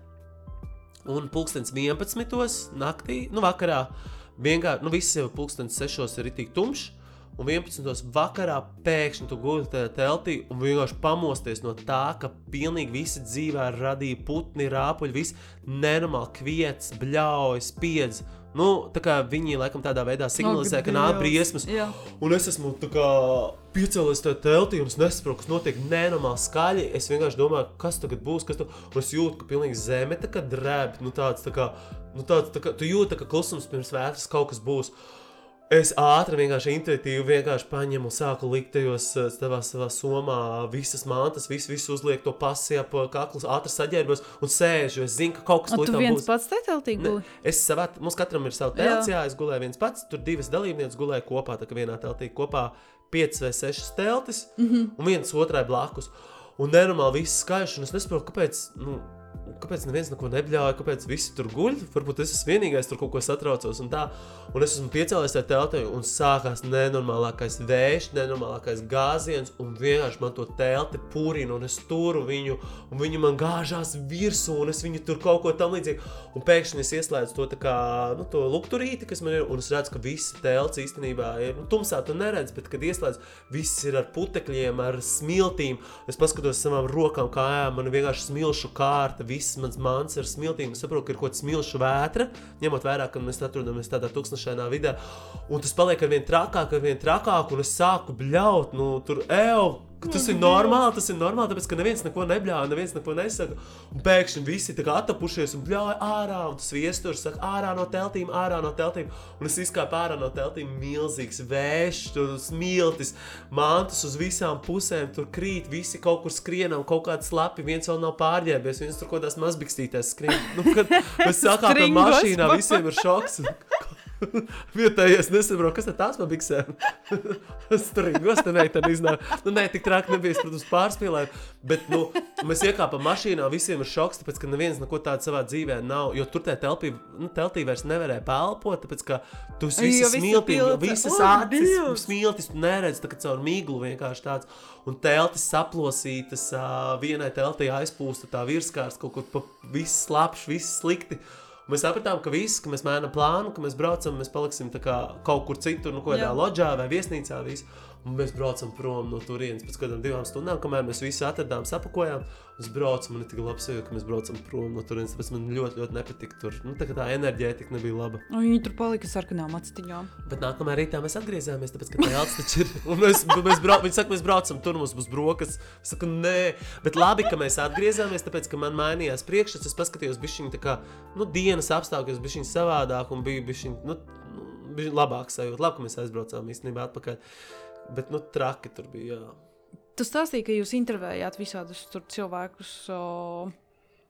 un pulkstenis 11. naktī, nu, vakarā vienkārši, nu, viss jau pulkstenis 6. ir itī tumšs. Un 11. vakarā pēkšņi tu guli tajā teltī un vienkārši pamosties no tā, ka pilnīgi visi dzīvē radīja putni, rāpuļi, viss nenormāli kviets, bļaujas, spiedz. Nu, tā kā viņi laikam tādā veidā signalizē, ka nāk briesmas. Jā. Un es esmu kā piecēlies tajā teltī, un es nesaprotu, kas notiek nenormāli skaļi. Es vienkārši domāju, kas tagad būs, kas tur un es jūtu, ka pilnīgi zeme tā kā drēb. Nu, tāds, tā kā, nu, tāds, tā kā, tu jūti, ka klusums pirms vētras kaut kas būs. Es ātri, vienkārši intuitīvi vienkārši paņēmu un sāku likt tajos eh, savā, savā somā visas mantas, visu, visu uzliek to pasi ap kaklu, ātri saģērbos un sēžu. Es zinu, ka kaut kas Un tu līdz viens būs. pats te teltī guli? Es savā, mums katram ir savs telts, jā, es gulēju viens pats. Tur divas dalībnieces gulēja kopā, tā kā vienā teltī kopā piecas vai sešas teltis, mm. -hmm. un viens otrai blakus. un nenormāli viss skaisti. Un es nesaprotu, kāpēc. Nu, Kāpēc neviens neko nebļāva, kāpēc visi tur guļ? Varbūt es esmu vienīgais, tur kaut ko satraucos. Un, tā. un es esmu piecēlies tajā teltī, un sākās nenormālākais vējš, nenormālākais gāziens. Un vienkārši man to telti pūrina, un es turu viņu, un viņi man gāžās virsū, un es viņu tur kaut ko tam līdzīgu. Un pēkšņi es ieslēdzu to, kā, nu, to lukturīti, kas man ir, un es redzu, ka viss telts īstenībā ir nu, tumsā. Tu neredzi, bet kad ieslēdz, viss ir ar putekļiem, ar smiltīm. Es paskatos savām rokām, kājām, man vienkārši smilšu kārta viss mans mans ar smiltīm. Es saprotu, ka ir kaut kāda smilšu vētra, ņemot vērā, ka mēs atrodamies tādā tūkstošainā vidē. Un tas paliek ar vien trakāk, ar vien trakāk, un es sāku bļaut, nu, tur eju. Tas ir normāli, tas ir normāli, tāpēc, ka neviens neko nebļāva, neviens neko nesaka. Un pēkšņi visi tā kā atapušies un bļāva ārā, un tas viesturs saka, ārā no teltīm, ārā no teltīm. Un es izkāpu ārā no teltīm, milzīgs vējš, tur smiltis, mantas uz visām pusēm, tur krīt, visi kaut kur skrienam, kaut kāds slapi, viens vēl nav pārģērbies, viens tur kaut kādās mazbikstītēs skrien. Nu, kad mēs sākām mašīnā, visiem ir šoks. Vietējais nesaprot, kas tas par biksēm. Strīdus tam meitene iznāk. Nu, nē, tik traki nebija, protams, pārspīlēt. Bet, nu, mēs iekāpām mašīnā, visiem ir šoks, tāpēc, ka neviens neko tādu savā dzīvē nav. Jo tur tajā telpī, nu, teltī vairs nevarēja pelpot, tāpēc, ka tu visi smilti, visas acis, smiltis, tu neredzi, tā caur mīglu vienkārši tāds. Un teltis saplosītas, vienai teltī aizpūsta tā virskārs, kaut kur pa viss slapš, viss slikti. Mēs sapratām, ka viss, ka mēs mēģinām plānu, ka mēs braucam, mēs paliksim kā kaut kur citur, nu, kādā loģā vai viesnīcā. Visu. Un mēs braucam prom no turienes pēc kādām divām stundām, kamēr mēs visi atradām, sapakojām. Uz braucu man ir tik labi sajūta, ka mēs braucam prom no turienes. Tāpēc man ļoti, ļoti nepatika tur. Nu, tā, tā enerģētika nebija laba. Un viņi tur palika sarkanām acīm. Bet nākamajā rītā mēs atgriezāmies, tāpēc, ka telts taču ir. Un mēs, mēs, brau, viņi saka, mēs braucam tur, mums būs brokas. Es saku, nē, bet labi, ka mēs atgriezāmies, tāpēc, ka man mainījās priekšstats. Es paskatījos, bija viņa kā, nu, dienas apstākļos, bija viņa savādāk un bija viņa, nu, bija labāk sajūta. Labi, ka mēs aizbraucām īstenībā atpakaļ. Bet, nu, traki tur bija. Jā. Tu stāstīji, ka jūs intervējāt visādus cilvēkus. O...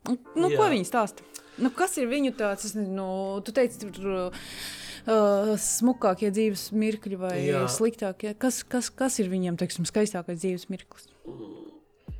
Nu, jā. ko viņi stāsta? Nu, kas ir viņu tāds, nezinu, tu teici, tur uh, smukākie dzīves mirkļi vai jā. sliktākie? Kas, kas, kas ir viņiem, teiksim, skaistākais dzīves mirklis?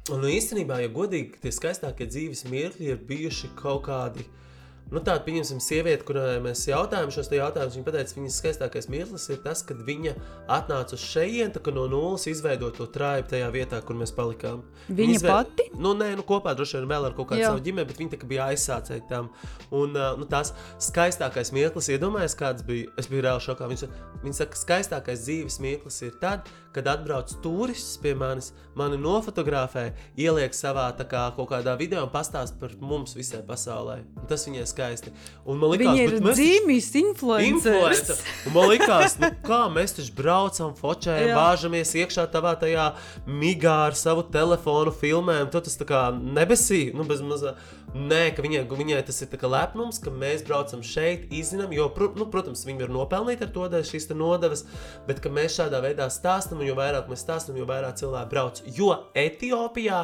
Nu, īstenībā, ja godīgi, tie skaistākie dzīves mirkļi ir bijuši kaut kādi uh, Nu, tāda, pieņemsim, sieviete, kurai mēs jautājām šos jautājumus, viņa teica, ka viņas skaistākais mirklis ir tas, kad viņa atnāca uz šejienes, no nulles izveidot to trāju tajā vietā, kur mēs palikām. Viņa, viņa izveid... pati? Nu, nē, nu, kopā droši vien vēl ar kaut kādu Jā. savu ģimeni, bet viņa bija aizsācēja tam. Un nu, tās skaistākais mirklis, iedomājieties, kāds bija. Es biju reāli šokā. Viņa, viņa saka, ka skaistākais dzīves mirklis ir tad, kad atbrauc turists pie manis, mani nofotografē, ieliek savā kā, kaut kādā video un pastāsta par mums visai pasaulē. Un tas viņai skaisti. Un man liekas, Viņa ir mēs... dzīves influenceris. Man liekas, nu, kā mēs taču braucam, fočējam, bāžamies iekšā tavā tajā migā ar savu telefonu, filmējam. Tas tā kā nebesī, nu bez mazā. Nē, ka viņai, viņai tas ir lepnums, ka mēs braucam šeit, izzinām, jo, nu, protams, viņi var nopelnīt ar to šīs nodevas, bet mēs šādā veidā stāstām, un jo vairāk mēs stāstām, jo vairāk cilvēku brauc. Jo Etiopijā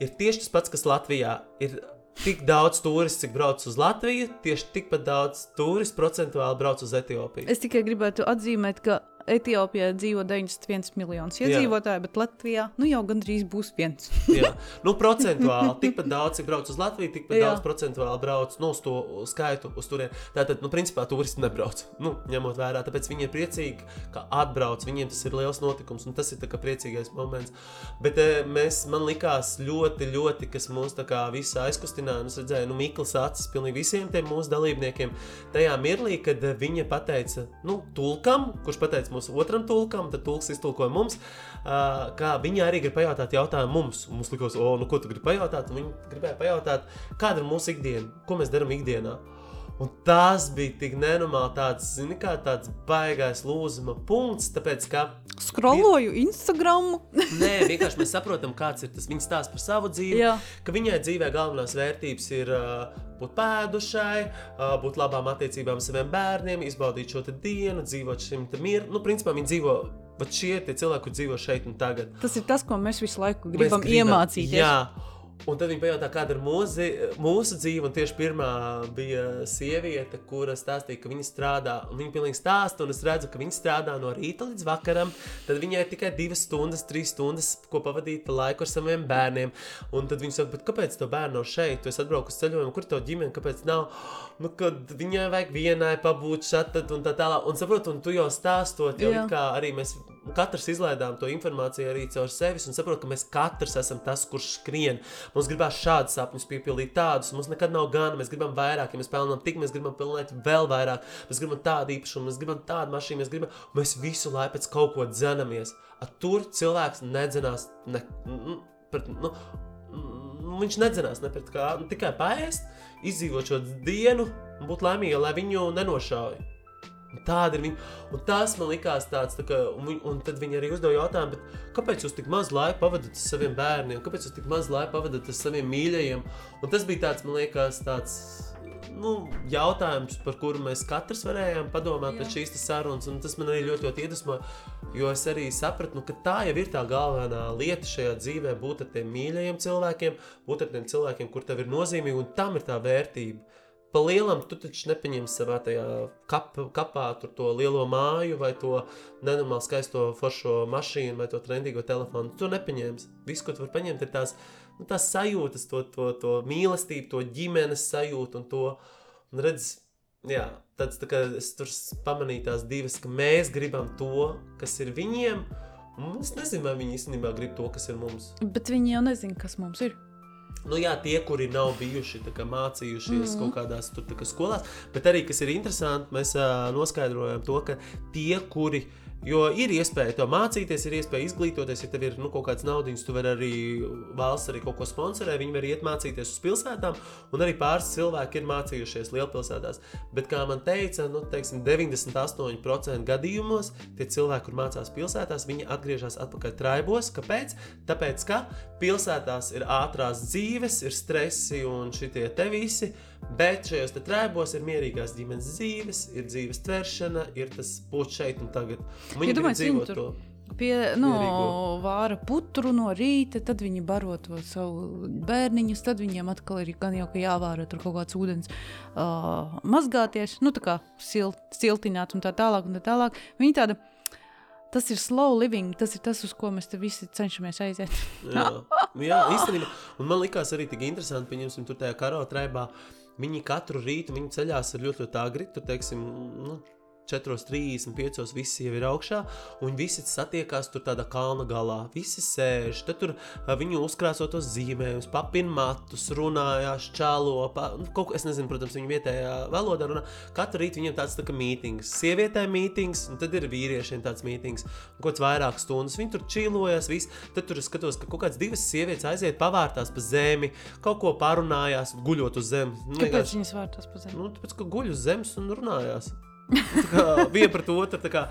ir tieši tas pats, kas Latvijā ir. Tik daudz turistu, cik brauc uz Latviju, tieši tikpat daudz turistu procentuāli brauc uz Etiopiju. Es tikai gribētu atzīmēt, ka Etiopijā dzīvo 91 miljonus iedzīvotāju, bet Latvijā nu, jau gandrīz būs viens. jā, nu, procentuāli tikpat daudz, cik brauc uz Latviju, tikpat jā. daudz procentuāli brauc nu, uz to skaitu uz turieni. Tātad, nu, principā, turisti nebrauc. Nu, ņemot vērā, tāpēc viņi ir priecīgi, ka atbrauc. Viņiem tas ir liels notikums, un tas ir priecīgais moments. Bet e, mēs, man likās ļoti, ļoti, kas mūs tā kā visu aizkustināja. Es redzēju, nu, Mikls acis pilnīgi visiem tiem mūsu dalībniekiem. Tajā mirklī, kad e, viņa pateica, nu, tulkam, kurš pateica mūsu otram tulkam, tad tulks iztulkoja mums, uh, kā viņi arī grib pajautāt jautājumu mums. Un mums likās, o, nu ko tu gribi pajautāt? Un viņi gribēja pajautāt, kāda ir mūsu ikdiena, ko mēs darām ikdienā. Un tas bija tik nenormāli, tāds, zini, kā tāds baigais lūzuma punkts, tāpēc, ka... Skroloju bija... Instagram. Nē, vienkārši mēs saprotam, kāds ir tas viņa stāsts par savu dzīvi, Jā. ka viņai dzīvē galvenās vērtības ir uh, būt pēdušai, uh, būt labām attiecībām ar saviem bērniem, izbaudīt šo dienu, dzīvot šim mieru. Nu, principā viņi dzīvo Bet šie cilvēki, dzīvo šeit un tagad. Tas ir tas, ko mēs visu laiku gribam, gribam iemācīties. Jā, Un tad viņi pajautā, kāda ir mūzi, mūsu dzīve. Un tieši pirmā bija sieviete, kura stāstīja, ka viņa strādā. Viņa pilnīgi stāsta, un es redzu, ka viņa strādā no rīta līdz vakaram. Tad viņai tikai divas stundas, trīs stundas, ko pavadīt pa laiku ar saviem bērniem. Un tad viņa saka, kāpēc tā bērna nav šeit? Tu esi atbraucis uz ceļojumu, kur tev ģimene, kāpēc nav? Nu, kad viņai vajag vienai pabūt šeit, un tā tālāk. Un saprotu, un tu jau stāstot, jau kā arī mēs katrs izlaidām to informāciju arī caur sevis un saprotam, ka mēs katrs esam tas, kurš skrien. Mums gribās šādus sapņus piepildīt, tādus. Mums nekad nav gana. Mēs gribam vairāk, ja mēs pelnām tik, mēs gribam pelnīt vēl vairāk. Mēs gribam tādu īpašumu, mēs gribam tādu mašīnu, mēs gribam. Mēs visu laiku pēc kaut ko dzenamies. A, tur cilvēks nedzenās. Ne, pret, nu, viņš nedzenās ne pret kā, nu, tikai paēst, izdzīvot šo dienu un būt laimīgam, lai viņu nenošauj. Tāda ir viņa. Un tas man likās tāds, tā kā, un, un tad viņi arī uzdeva jautājumu, kāpēc jūs tik maz laika pavadat ar saviem bērniem, kāpēc jūs tik maz laika pavadat ar saviem mīļajiem. Un tas bija tāds, man liekas, tāds. Nu, jautājums, par kuru mēs katrs varējām padomāt Jā. pēc šīs sarunas, un tas man arī ļoti, ļoti iedvesmoja. Jo es arī sapratu, nu, ka tā jau ir tā galvenā lieta šajā dzīvē, būt ar tiem mīļajiem cilvēkiem, būt ar tiem cilvēkiem, kur tev ir nozīmīgi, un tam ir tā vērtība. Pa lielam tu taču nepaņemsi savā tajā kap, kapā to lielo māju, vai to nenormāli skaisto foršo mašīnu, vai to trendīgo telefonu. Tu nepaņemsi. Viss, ko tu vari paņemt, ir tās, nu, tās sajūtas, to, to, to mīlestību, to ģimenes sajūtu un to. Un redz, jā, tāds, tā es tur pamanīju tās divas, ka mēs gribam to, kas ir viņiem. Es nezinu, vai viņi īstenībā grib to, kas ir mums. Bet viņi jau nezina, kas mums ir. Nu, jā, tie, kuri nav bijuši kā, mācījušies mm -hmm. kaut kādās tur, kā, skolās, bet arī, kas ir interesanti, mēs uh, noskaidrojam to, ka tie, kuri uh, Jo ir iespēja to mācīties, ir iespēja izglītoties. Ja tev ir nu, kaut kāds naudas, tu vari arī valsts arī kaut ko sponsorēt. Viņi var iet mācīties uz pilsētām, un arī pāris cilvēki ir mācījušies lielpilsētās. Bet, kā man teica, nu, teiksim, 98% gadījumos tie cilvēki, kur mācās pilsētās, viņi atgriežas atpakaļ traibos. Kāpēc? Tāpēc, ka pilsētās ir ātrās dzīves, ir stresi un šitie te visi. Bet šajos trēbos ir mierīgās ģimenes dzīves, ir dzīves tveršana, ir tas būt šeit un tagad. Un viņi ja domāju, dzīvo to. Pie no, vāra putru no rīta, tad viņi baro to savu bērniņu, tad viņiem atkal ir gan jau jāvāra tur kaut kāds ūdens, uh, mazgāties, nu tā kā silt, siltināt un tā tālāk un tā tālāk. Viņi tāda, tas ir slow living, tas ir tas, uz ko mēs visi cenšamies aiziet. jā, jā, īstenībā, un man likās arī tik interesanti, pieņemsim tur tajā karo traibā, uh, Viņi katru rītu viņi ceļās ļoti, ļoti agri. Tur, teiksim, nu, 4.35. visi jau ir augšā, un visi satiekās tur tādā kalna galā. Visi sēž, tad tur viņi uzkrāso tos zīmējumus, papina matus, runājās, čālo. Pa, nu, kaut, es nezinu, protams, viņu vietējā valodā runā. Katru rītu viņiem tāds tā kā mītings. Sievietēm mītings, un tad ir vīriešiem tāds mītings. Un kaut kāds vairākas stundas viņi tur čīlojas, viss. Tad tur skatos, ka kaut kādas divas sievietes aiziet pavārtās pa zemi, kaut ko parunājās, guļot uz zemes. Nu, Kāpēc viņas vārtās pa zemi? Nu, tāpēc, ka guļ uz zemes un runājās. Viena pret otru, kā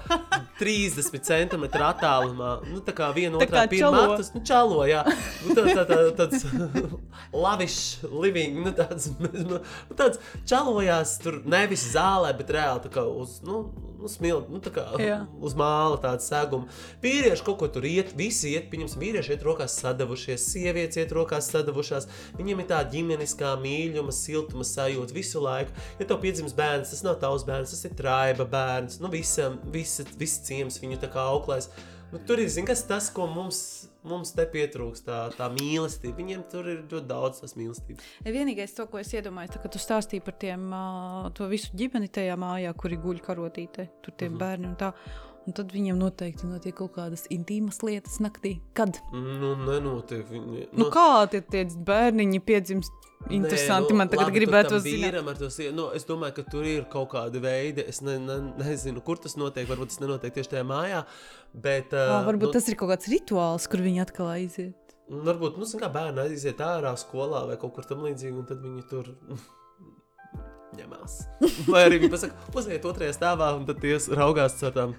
30 centimetru attālumā. Nu, tā kā viena otrā pirmā matus, nu, čalo, jā. Nu, tā, tā, tā, tāds lavišs living, nu, tāds, nu, tāds čalojās tur nevis zālē, bet reāli tā kā uz, nu, nu, smilti, nu, kā, Jā. uz māla tāda seguma. Vīrieši kaut ko tur iet, visi iet, pieņemsim, vīrieši iet rokās sadavušies, sievietes iet rokās sadavušās. Viņiem ir tā ģimeniskā mīļuma, siltuma sajūta visu laiku. Ja tev piedzimst bērns, tas nav tavs bērns, tas ir traiba bērns, nu visam, visi, visi ciems viņu tā kā auklēs. Nu, tur ir, zin, kas tas, ko mums mums te pietrūkst tā, tā mīlestība. Viņiem tur ir ļoti daudz tās mīlestības. Vienīgais, to, ko es iedomājos, kad tu stāstīji par tiem, to visu ģimeni tajā mājā, kuri guļ karotītē, tur tie mm -hmm. bērni un tā. Un tad viņam noteikti notiek kaut kādas intīmas lietas naktī. Kad? Nu, nenotiek. Viņi, nu, nu, kā tie, tie bērniņi piedzimst Interesanti, Nē, nu, man tagad labi, gribētu uzzināt. To, nu, es domāju, ka tur ir kaut kāda veida, es ne, ne, nezinu, kur tas notiek, varbūt tas nenotiek tieši tajā mājā, bet... Uh, varbūt nu, tas ir kaut kāds rituāls, kur viņi atkal aiziet. Varbūt, nu, kā bērni aiziet ārā skolā vai kaut kur tam līdzīgi, un tad viņi tur ņemās. Vai arī viņi pasaka, uziet otrajā stāvā, un tad ties raugās ar tām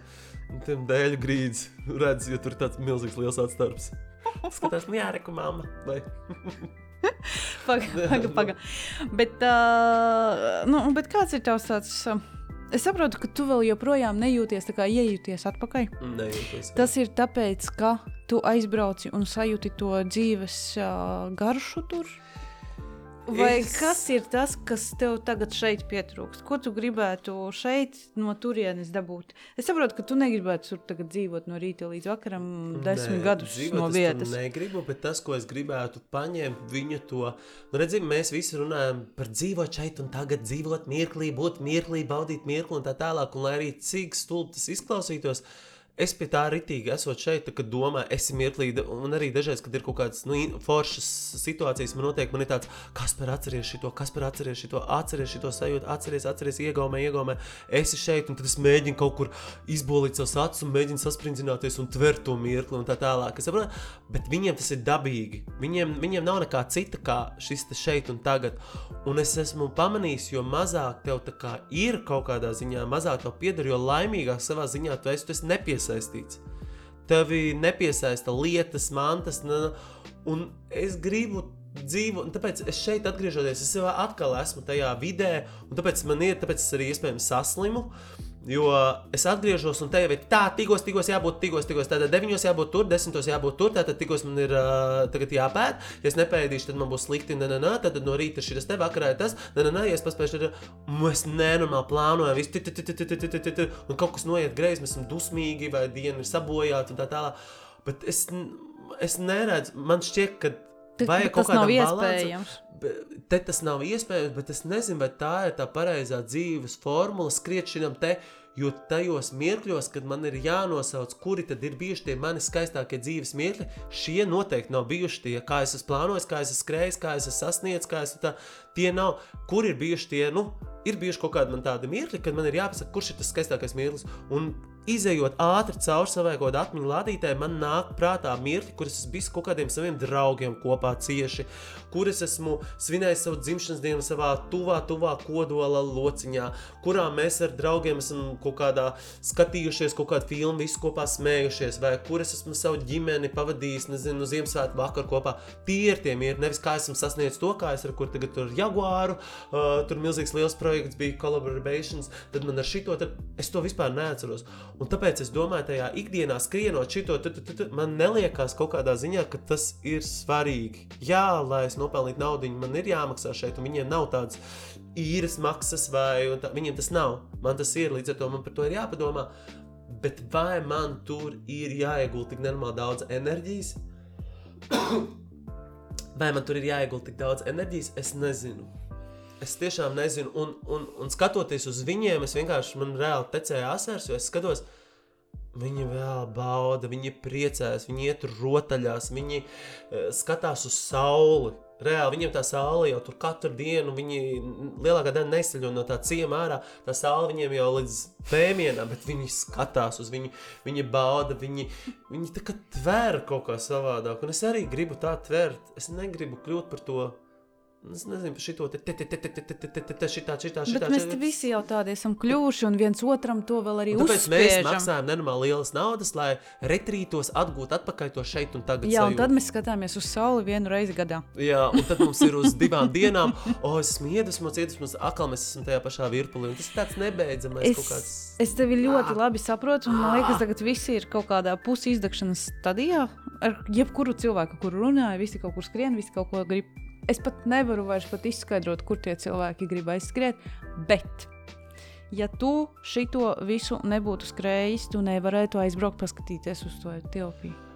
tiem dēļu grīdas, redz, ja tur tāds milzīgs liels atstarps. Skatās, nu jā, reku mamma, vai... Pagaidām, paga, paga. bet, uh, nu, bet kāds ir tavs tāds? Uh, Es saprotu, ka tu vēl joprojām nejūties tā kā iejūties atpakaļ. Nejūties. Jā. Tas ir tāpēc, ka tu aizbrauci un sajūti to dzīves uh, garšu tur? Vai es... kas ir tas, kas tev tagad šeit pietrūkst? Ko tu gribētu šeit no turienes dabūt? Es saprotu, ka tu negribētu tur tagad dzīvot no rīta līdz vakaram, desmit Nē, gadus no vietas. Es negribu, bet tas, ko es gribētu paņemt, viņa to, nu redzim, mēs visi runājam par dzīvot šeit un tagad dzīvot mirklī, būt mirklī, baudīt mirkli un tā tālāk, un lai arī cik stulbi tas izklausītos, uh, Es pie tā ritīgi esot šeit, kad domāju, esi mirklīga. Un arī dažreiz, kad ir kaut kādas nu, foršas situācijas, man notiek, man ir tāds, kas par atceries šo, kas par atceries šo, atceries šo sajūtu, atceries, atceries, iegaumē, iegaumē. Esi šeit, un tad es mēģinu kaut kur izbolīt savus acis un mēģinu sasprindzināt un tvert to mirkli un tā tālāk. Es saprotu, bet viņiem tas ir dabīgi. Viņiem, viņiem nav nekā cita kā šis šeit un tagad. Un es esmu pamanījis, jo mazāk tev ir kaut kādā ziņā, mazāk tev pieder, jo laimīgāk savā ziņā tu esi, tu esi nepiesaistīts nepiesaistīts. Tevi nepiesaista lietas, mantas, un es gribu dzīvo, un tāpēc es šeit atgriežoties, es jau atkal esmu tajā vidē, un tāpēc man ir, tāpēc es arī iespējams saslimu. Uh, Jo es atgriežos, un te jau ir tā, tikos, tikos jābūt, tikos, tikos. Tātad 9 jābūt tur, 10 jābūt tur, tātad tikos man ir uh, jāpēta. Ja es nepēdīšu, tad man būs slikti, nē, nē, tad no rīta šis te vakarā ir tas, nē, nē, ja es paspēju, tad mēs nenormāli plānojam, visu, un kaut kas noiet greizi, mēs esam dusmīgi, vai diena ir sabojāta un tā tālāk. Bet es, es neredzu, man šķiet, ka Vajag kaut kādā veidā. Te tas nav iespējams, bet es nezinu, vai tā ir tā pareizā dzīves formula, skriet šim te. Jo tajos mirkļos, kad man ir jānosauc, kuri tad ir bijuši tie mani skaistākie dzīves mirkļi, šie noteikti nav bijuši tie, kā es esmu plānojis, kā es esmu skrējis, kā es esmu sasniedzis, kā es esmu tā. Tie nav, kur ir bijuši tie, nu, ir bijuši kaut kādi man tādi mirkļi, kad man ir jāpasaka, kurš ir tas skaistākais mirklis. Un izējot ātri cauri savai kaut kādai atmiņu lādītājai, man nāk prātā mirkļi, kurus es biju kaut kādiem saviem draugiem kopā cieši, kurus esmu svinējis savu dzimšanas dienu savā tuvā, tuvā kodola lociņā, kurā mēs ar draugiem esam kaut kādā skatījušies, kaut kādu filmu, visi kopā smējušies, vai kuras esmu savu ģimeni pavadījis, nezinu, Ziemassvētku vakaru kopā. Tie ir tie mirkļi, nevis kā esmu sasniedzis to, kā es ar kur tagad tur Jaguāru, uh, tur milzīgs liels projekts bija collaborations, tad man ar šito, tad es to vispār neatceros. Un tāpēc es domāju, tajā ikdienā skrienot šito, tad man neliekas kaut kādā ziņā, ka tas ir svarīgi. Jā, lai es nopelnītu naudu, man ir jāmaksā šeit, un viņiem nav tādas īres maksas, vai tā, viņiem tas nav. Man tas ir, līdz ar to man par to ir jāpadomā. Bet vai man tur ir jāiegulda tik nenormāli daudz enerģijas? vai man tur ir jāiegulda tik daudz enerģijas? Es nezinu. Es tiešām nezinu, un, un, un skatoties uz viņiem, es vienkārši man reāli tecēju asars, jo es skatos, viņi vēl bauda, viņi priecājas, viņi iet rotaļās, viņi uh, skatās uz sauli. Reāli viņiem tā saule jau tur katru dienu, viņi lielākā daļa nesaļo no tā ciema ārā. Tā saule viņiem jau līdz pēmienam, bet viņi skatās uz viņu, viņi bauda, viņi, viņi tā kā tver kaut kā savādāk. Un es arī gribu tā tvert, es negribu kļūt par to Es nezinu, par šito te, te, te, te, te, te, te, te, te, te, šitā, šitā, šitā. Bet mēs te visi jau tādi esam kļuvuši un viens otram to vēl arī uzspiežam. Tāpēc mēs maksājam nenormāli lielas naudas, lai retrītos atgūt atpakaļ to šeit un tagad. Jā, un tad mēs skatāmies uz sauli vienu reizi gadā. Jā, un tad mums ir uz divām dienām, o, oh, es esmu iedvesmots, iedvesmots, atkal mēs esam tajā pašā virpulī. Un tas ir tāds nebeidzamais es, kaut kāds. Es tevi ļoti labi saprotu, un man liekas, tagad visi ir kaut kādā pusi izdegšanas stadijā. Ar jebkuru cilvēku, kur runāju, visi kaut kur skrien, visi kaut ko grib es pat nevaru vairs pat izskaidrot, kur tie cilvēki grib aizskriet. Bet, ja tu šito visu nebūtu skrējis, tu nevarētu aizbraukt, paskatīties uz to Etiopiju.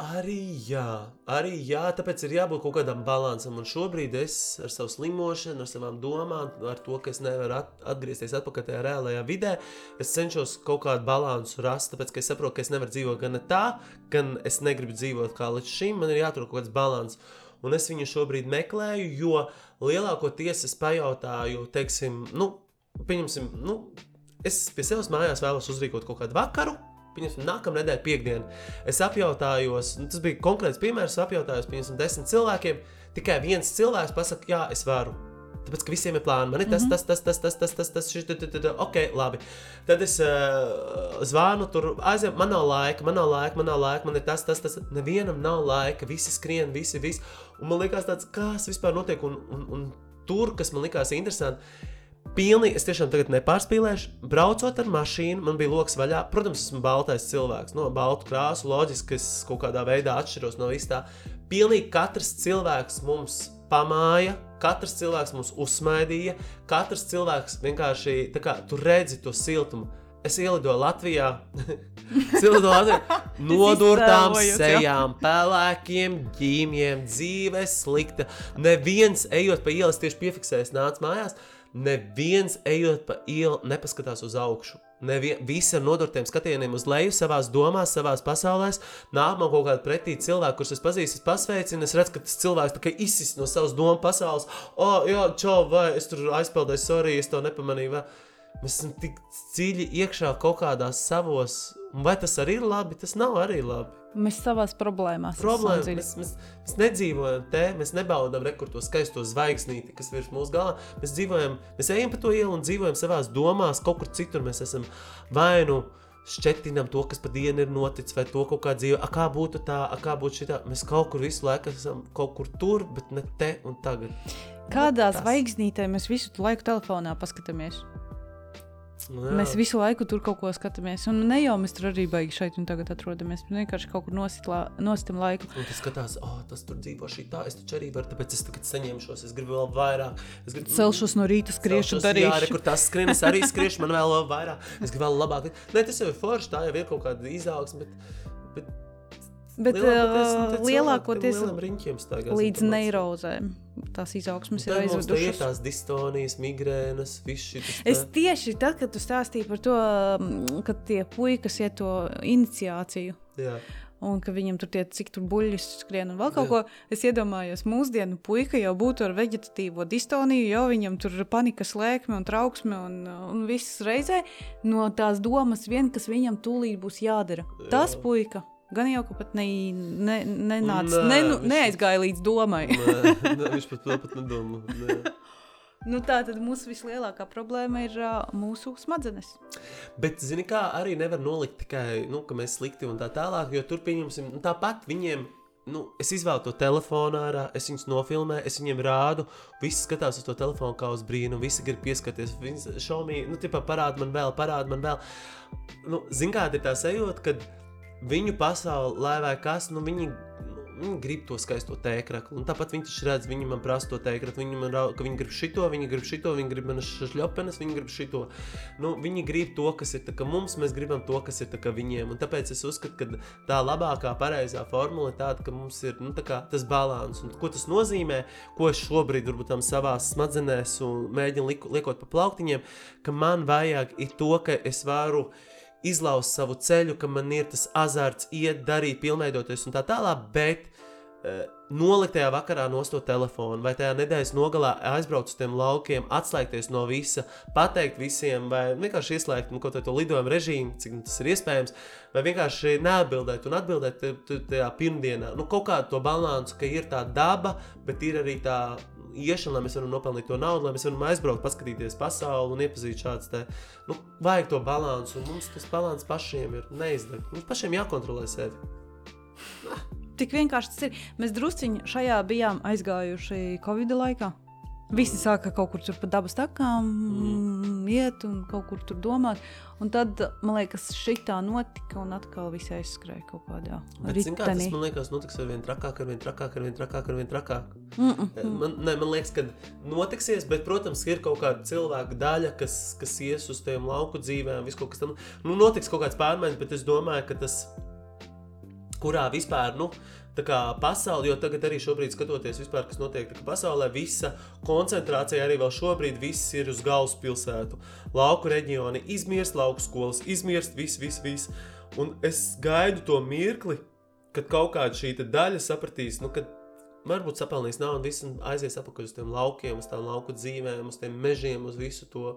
Arī jā, arī jā, tāpēc ir jābūt kaut kādam līdzsvaram. Un šobrīd es ar savu slimošanu, ar savām domām, ar to, ka es nevaru at atgriezties atpakaļ tajā reālajā vidē, es cenšos kaut kādu līdzsvaru rast. Tāpēc es saprotu, ka es nevaru dzīvot gan tā, gan es negribu dzīvot kā līdz šim. Man ir jāatrod kaut kāds līdzsvars un es viņu šobrīd meklēju, jo lielākoties es pajautāju, teiksim, nu, pieņemsim, nu, es pie sevis mājās vēlos uzrīkot kaut kādu vakaru. Pieņemsim, nākamā nedēļa, piekdiena. Es apjautājos, nu, tas bija konkrēts piemērs, apjautājos, pieņemsim, desmit cilvēkiem. Tikai viens cilvēks pasakā, jā, es varu. Tāpēc, ka visiem ir plāni. Man ir tas, mm -hmm. tas, tas, tas, tas, tas, tas, tas, šis, tad, tad, ok, labi. Tad es uh, zvanu, tur aizjām, man nav laika, man nav laika, man nav laika, man ir tas, tas, tas. Nevienam nav laika, visi skrien, visi, visi. Un man liekas, tāds, kas vispār notiek, un, un, un tur, kas man likās interesanti, Pilnīgi, es tiešām tagad nepārspīlēšu. Braucot ar mašīnu, man bija lokus vaļā. Protams, esmu baltais cilvēks, no baltu krāsu. Loģiski, ka es kaut kādā veidā atšķiros no vis tā. Pilnīgi katrs cilvēks mums pamāja, katrs cilvēks mums uzsmaidīja, katrs cilvēks vienkārši kā tu redzi to siltumu. Es ielidoju Latvijā, Latvijā, nodurtām sejām, pelēkiem ģīmiem, dzīve slikta. Neviens ejot pa ielas tieši piefiksēs, nāc mājās. Neviens ejot pa ielu nepaskatās uz augšu. Nevien, visi ar nodurtiem skatieniem uz leju, savā domās, savā pasaulē. Nāk man kaut kāda pretī cilvēka, kurus es pazīstu, es pasveicinu, es redzu, ka tas cilvēks izsis no savas domu pasaules. O, oh, jā, čau, vai es tur aizpeldēju, sorry, es to nepamanīju. Vai. Mēs esam tik dziļi iekšā kaut kādās savos, un vai tas arī ir labi? Tas nav arī labi. Mēs savās problēmās Problēma, esam dziļi. mēs, mēs, mēs nedzīvojam te, mēs nebaudām rekordu to skaisto zvaigznīti, kas virs mūsu galā. Mēs dzīvojam, mēs ejam pa to ielu un dzīvojam savā domās, kaut kur citur. Mēs esam vai nu šķetinām to, kas pa dienu ir noticis, vai to kaut kā dzīvo. A, kā būtu tā, a, kā būtu šitā. Mēs kaut kur visu laiku esam kaut kur tur, bet ne te un tagad. Kādā zvaigznītē mēs visu laiku telefonā paskatāmies? Jā. Mēs visu laiku tur kaut ko skatāmies. Un ne jau mēs tur arī baigi šeit un tagad atrodamies. Mēs vienkārši kaut kur nostam laiku. Un tu skatās, oh, tas tur dzīvo šī tā, es taču arī varu, tāpēc es tagad saņemšos, es gribu vēl vairāk. Es gribu, Celšos no rīta, skriešu, Celšos, Jā, re, darīšu. kur tas skrien, es arī skriešu, man vēl vairāk. Es gribu vēl labāk. Nē, tas jau ir forši, tā jau ir kaut kāda izaugsme. Bet, Bet lielākoties, nu, uh, tie lielākoties riņķiem staigā līdz informāciju. neirozēm tās ir mums te ir aizvedušas. tās distonijas, migrēnas, viss. Es tieši tad, kad tu stāstīji par to, mm, ka tie puikas iet to iniciāciju. Jā, Un ka viņam tur tie cik tur buļļus skrien un vēl kaut ko. Es iedomājos, mūsdienu puika jau būtu ar veģetatīvo distoniju, jau viņam tur ir panikas lēkme un trauksme un, un viss reizē no tās domas vien, kas viņam tūlīt būs jādara. Tas Jā. puika gan jau ka pat ne, ne, nenāca, Nē, ne, nu, viņš- neaizgāja līdz domai. Nē, nē, viņš pat pat nedomā. Nē. nu, tā tad mūsu vislielākā problēma ir uh, mūsu smadzenes. Bet, zini, kā arī nevar nolikt tikai, nu, ka mēs slikti un tā tālāk, jo tur pieņemsim, nu, tāpat viņiem. Nu, es izvēlu to telefonu ārā, es viņus nofilmēju, es viņiem rādu. Visi skatās uz to telefonu kā uz brīnumu, visi grib pieskarties. Viņi šaumī, nu, tipā parāda man vēl, parāda man vēl. Nu, Zini, kāda ir tā sajūta, kad viņu pasaule, lai vai kas, nu, viņi, nu, viņi grib to skaisto tēkraklu. Un tāpat viņi taču redz, viņi man prasa to tēkraklu, viņi man rauga, ka viņi grib šito, viņi grib šito, viņi grib manas šļopenes, viņi grib šito. Nu, viņi grib to, kas ir mums, mēs gribam to, kas ir viņiem. Un tāpēc es uzskatu, ka tā labākā, pareizā formula ir tāda, ka mums ir nu, tā tas līdzsvars. Ko tas nozīmē, ko es šobrīd varbūt tam savā smadzenēs mēģinu liekot pa plauktiņiem, ka man vajag to, ka es varu izlaust savu ceļu, ka man ir tas azarts, iet, darīt, pilnveidoties un tā tālāk. Bet uh, nolikt tajā vakarā no to telefonu, vai tajā nedēļas nogalā aizbraukt uz tiem laukiem, atslēgties no visa, pateikt visiem, vai vienkārši ieslēgt nu, kādu lidojumu režīmu, cik nu, tas ir iespējams, vai vienkārši neatbildēt un atbildēt tajā pirmdienā. Nu, kaut kādu to balansu, ka ir tā daba, bet ir arī tā. Iešana, lai mēs varam nopelnīt to naudu, lai mēs varam aizbraukt, paskatīties pasauli un iepazīt šādas te. Nu, vajag to balansu, un mums tas balans pašiem ir neizdevts. Mums pašiem jākontrolē sevi. Tik vienkārši tas ir. Mēs drusciņi šajā bijām aizgājuši Covid laikā. Visi sāka kaut kur pa dabas takām mm. iet un kaut kur tur domāt. Un tad, man liekas, šī tā notika un atkal viss aizskrēja kaut kādā zin kā, tas man liekas, notiks ar vien trakāk, ar vien trakāk, ar vien trakāk, ar vien trakāk. Mm -mm. Man, ne, man liekas, ka notiksies, bet, protams, ir kaut kāda cilvēka daļa, kas, kas ies uz tiem lauku dzīvēm, visu kaut kas tam. Nu, notiks kaut kāds pārmaiņas, bet es domāju, ka tas, kurā vispār, nu, tā kā pasaule, jo tagad arī šobrīd skatoties vispār, kas notiek pasaulē, visa koncentrācija arī vēl šobrīd viss ir uz galvaspilsētu. Lauku reģioni izmirst, lauku skolas izmirst, viss, viss, viss. Un es gaidu to mirkli, kad kaut kāda šī daļa sapratīs, nu, ka varbūt sapelnīs naudu, viss aizies atpakaļ uz tiem laukiem, uz tām lauku dzīvēm, uz tiem mežiem, uz visu to.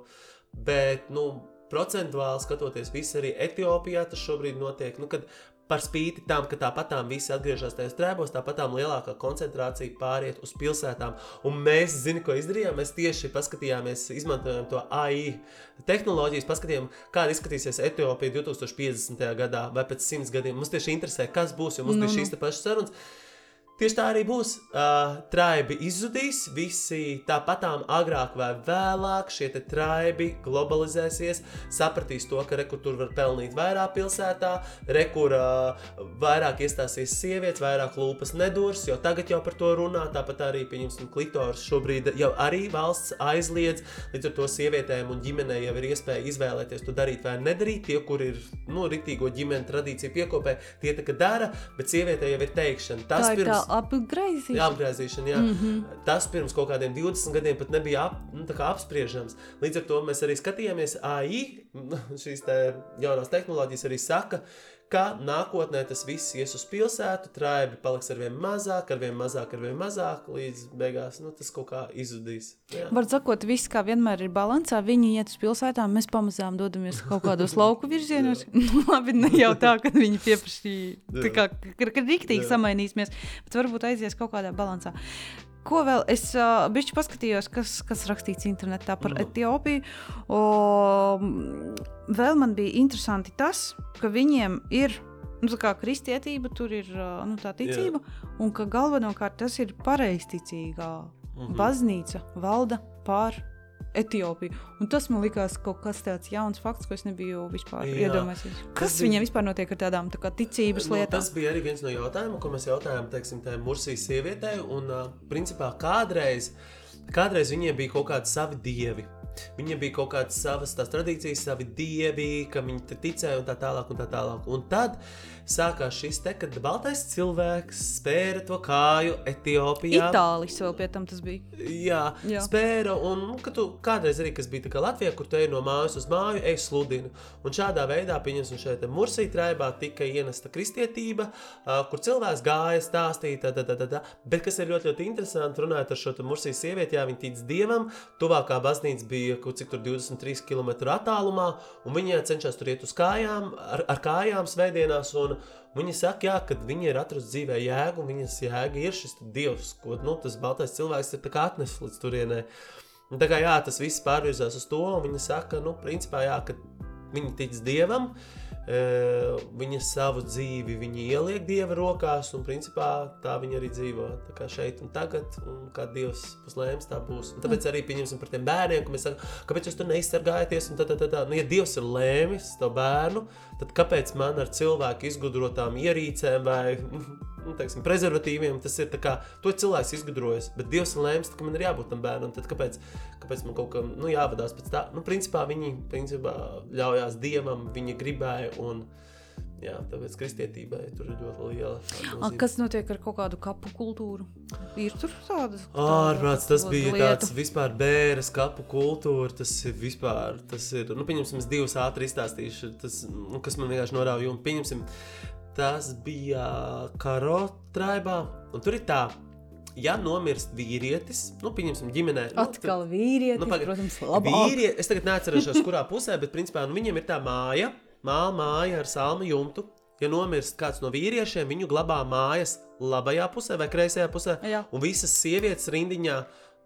Bet, nu, procentuāli skatoties, viss arī Etiopijā tas šobrīd notiek. Nu, kad par spīti tam, ka tāpat tām visi atgriežas tajos trēbos, tāpat tām lielākā koncentrācija pāriet uz pilsētām. Un mēs, zinām, ko izdarījām? Mēs tieši paskatījāmies, izmantojām to AI tehnoloģijas, paskatījām, kāda izskatīsies Etiopija 2050. gadā vai pēc simts gadiem. Mums tieši interesē, kas būs, jo mums Nu, bija šīs pašas sarunas. Tieši tā arī būs. Uh, traibi izzudīs, visi tāpatām agrāk vai vēlāk šie traibi globalizēsies, sapratīs to, ka rekur tur var pelnīt vairāk pilsētā, rekur uh, vairāk iestāsies sievietes, vairāk lūpas nedurs, jo tagad jau par to runā, tāpat arī, pieņemsim, klitors šobrīd jau arī valsts aizliedz, līdz ar to sievietēm un ģimenei jau ir iespēja izvēlēties to darīt vai nedarīt. Tie, kur ir nu, rītīgo ģimeni tradīciju piekopē, tie tā kā dara, bet sievietē jau ir teikšana. Tas ir pirms, tā apgaizīšana. Jā, apgāzīšana, jā. Mm -hmm. Tas pirms kaut kādiem 20 gadiem pat nebija ap, nu, apspriežams. Līdz ar to mēs arī skatījāmies AI, šīs te jaunās tehnoloģijas arī saka, ka nākotnē tas viss ies uz pilsētu, traibi paliks ar vien mazāk, ar vien mazāk, ar vien mazāk, līdz beigās nu, tas kaut kā izzudīs. Var sakot, viss kā vienmēr ir balansā. Viņi iet uz pilsētām, mēs pamazām dodamies kaut kādos lauku virzienos. Labi, ne jau tā, ka viņi pieprasīja, tā kā, ka, ka riktīgi samainīsimies, bet varbūt aizies kaut kādā balansā. Ko vēl es uh, bišķi paskatījos, kas, kas rakstīts internetā par Mhm. Etiopiju. O, mm, vēl man bija interesanti tas, ka viņiem ir nu, tā kā kristietība, tur ir nu, tā ticība, un ka galvenokārt tas ir pareizticīgā Mhm. baznīca valda pār Etiopiju. Un tas man likās kaut kas tāds jauns fakts, ko es nebiju vispār Jā. iedomājies. Kas bija- viņiem vispār notiek ar tādām tā kā, ticības Nu, lietām? tas bija arī viens no jautājumiem, ko mēs jautājām teiksim, tai Mursijas sievietei. Un, principā, kādreiz, kādreiz viņiem bija kaut kādi savi dievi. Viņiem bija kaut kādas savas tās tradīcijas, savi dievi, kam viņi ticēja un tā tālāk. Un, tā tālāk. un tad sākās šis te, kad baltais cilvēks spēra to kāju Etiopijā. Itālijas vēl pie tam tas bija. Jā, Jā. spēra. Un nu, ka tu kādreiz arī, kas bija tā kā Latvijā, kur te ej no mājas uz māju, ej sludini. Un šādā veidā, pieņemsim, šeit Mursija traibā tika ienesta kristietība, kur cilvēks gāja stāstīt, tā, tā, tā, tā, tā. bet kas ir ļoti, ļoti interesanti, runājot ar šo Mursijas sievieti, jā, viņa tic dievam, tuvākā baznīca bija kaut cik tur 23 km attālumā, un viņa cenšas tur iet uz kājām, ar, ar kājām svētdienās, un Viņa saka, jā, ka viņi ir atraduši dzīvē jēgu, un viņas jēga ir šis dievs, ko nu, tas baltais cilvēks ir atnesis līdz turienei. Un Tā kā jā, tas viss pārvirzās uz to, un viņa saka, nu, principā, jā, ka viņi tic dievam, e, viņa savu dzīvi viņi ieliek dieva rokās, un principā tā viņi arī dzīvo. Tā kā šeit un tagad, un kā dievs būs lēms, tā būs. Un tāpēc arī pieņemsim par tiem bērniem, ka mēs sakām, kāpēc jūs tur neizsargājaties, tā, tā, tā, tā. Nu, ja dievs ir lēmis to bērnu, tad kāpēc man ar cilvēku izgudrotām ierīcēm vai nu, teiksim, prezervatīviem tas ir kā to cilvēks izgudrojas, bet Dievs ir lēms, ka man ir jābūt tam bērnam. Tad kāpēc, kāpēc man kaut kam nu, jāvadās pēc tā? Nu, principā viņi principā, ļaujās Dievam, viņi gribēja. Un, Jā, tāpēc kristietībai tur ir ļoti liela. A, kas notiek ar kaut kādu kapu kultūru? Ir tur tādas Ārprāts, tas bija lieta. tāds vispār bēres kapu kultūra. Tas ir vispār, tas ir, nu, pieņemsim, es divus ātri izstāstīšu, tas, nu, kas man vienkārši norāva. Pieņemsim, tas bija karo traibā, un tur ir tā, ja nomirst vīrietis, nu, pieņemsim, ģimenē. nu, Atkal vīrietis, Nu, pagaid. protams, labāk. Vīrie, es tagad neatceros, kurā pusē, bet principā nu, viņiem ir tā māja, māla māja ar salmu jumtu. Ja nomirst kāds no vīriešiem, viņu glabā mājas labajā pusē vai kreisajā pusē, Jā. un visas sievietes rindiņā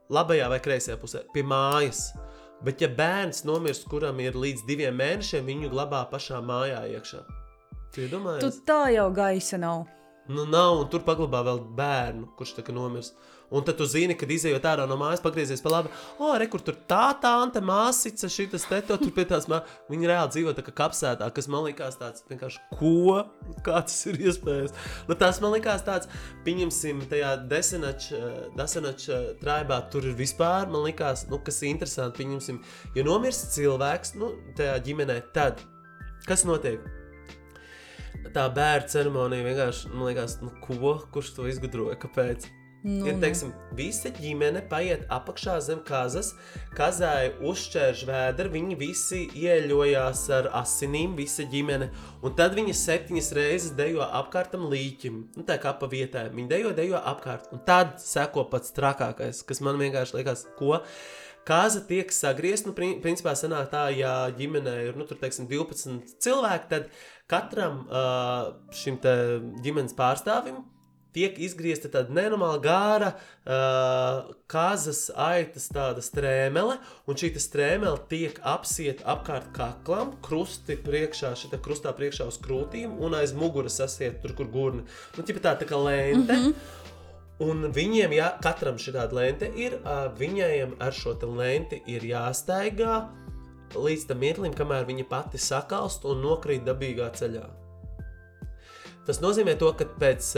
labajā vai kreisajā pusē pie mājas. Bet, ja bērns nomirst, kuram ir līdz diviem mēnešiem, viņu glabā pašā mājā iekšā. Tu Tu tā jau gaisa nav. Nu, nav, un tur paglabā vēl bērnu, kurš tā kā nomirs. Un tad tu zini, kad izējot ārā no mājas, pagriezies pa labi. O, re, kur tur tā tante, māsica, šitas te, to tur pie tās mājas. Viņi reāli dzīvo tā kā kapsētā, kas man likās tāds vienkārši, ko? Kā tas ir iespējams? Nu, tas man likās tāds, pieņemsim, tajā desenača, desenača traibā tur ir vispār, man likās, nu, kas ir interesanti, pieņemsim, ja nomirst cilvēks, nu, tajā ģimenē, tad, kas notiek? Tā bērnu ceremonija vienkārši, man liekas, nu, ko, kurš to izgudroja, kāpēc? Nu, Ir nu. teiksim, visa ģimene paiet apakšā zem kazas, kazai uzšķērš vēdru, viņi visi ieļojās ar asinīm, visa ģimene. Un tad viņi septiņas reizes dejo apkārt tam līķim, nu, tā kā pa vietām. Viņi dejo, dejo apkārt. Un tad seko pats trakākais, kas man vienkārši liekas, ko. Kāza tiek sagriezta, nu, prin- principā sanāk tā, ja ģimenē ir, nu, tur, teiksim, 12 cilvēki, tad katram šim ģimenes pārstāvim tiek izgriezta tāda nenormāli gara uh, kāzas aitas tāda strēmele, un šī strēmele tiek apsieta apkārt kaklam, krusti priekšā, šitā krustā priekšā uz krūtīm, un aiz muguras sasiet tur, kur gurni. Nu, tā, tā kā lente. Mm -hmm. Un viņiem, ja katram šī tāda lente ir, viņiem ar šo lenti ir jāstaigā līdz tam mirklim, kamēr viņa pati sakalst un nokrīt dabīgā ceļā. Tas nozīmē, to, ka pēc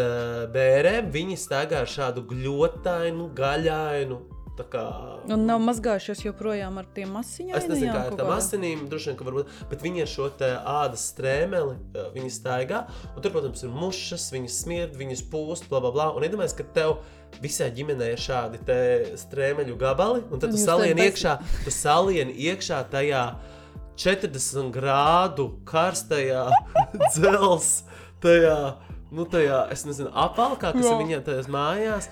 bērēm viņi staigā ar šādu gļotainu, gaļainu. Kā, Un nav mazgājušies joprojām ar tiem asiņiem. Es nezinu, kā ar tām asinīm, droši vien, ka varbūt, bet viņi ar šo ādas strēmeli, uh, viņi staigā, un tur, protams, ir mušas, viņas smird, viņas pūst, bla, bla, bla. Un iedomājieties, ka tev visai ģimenei ir šādi strēmeļu gabali, un tad Un tu salieni bez- iekšā, tu salieni iekšā tajā 40 grādu karstajā dzels, tajā, nu, tajā, es nezinu, apvalkā, kas Jā. ir viņiem tajās mājās.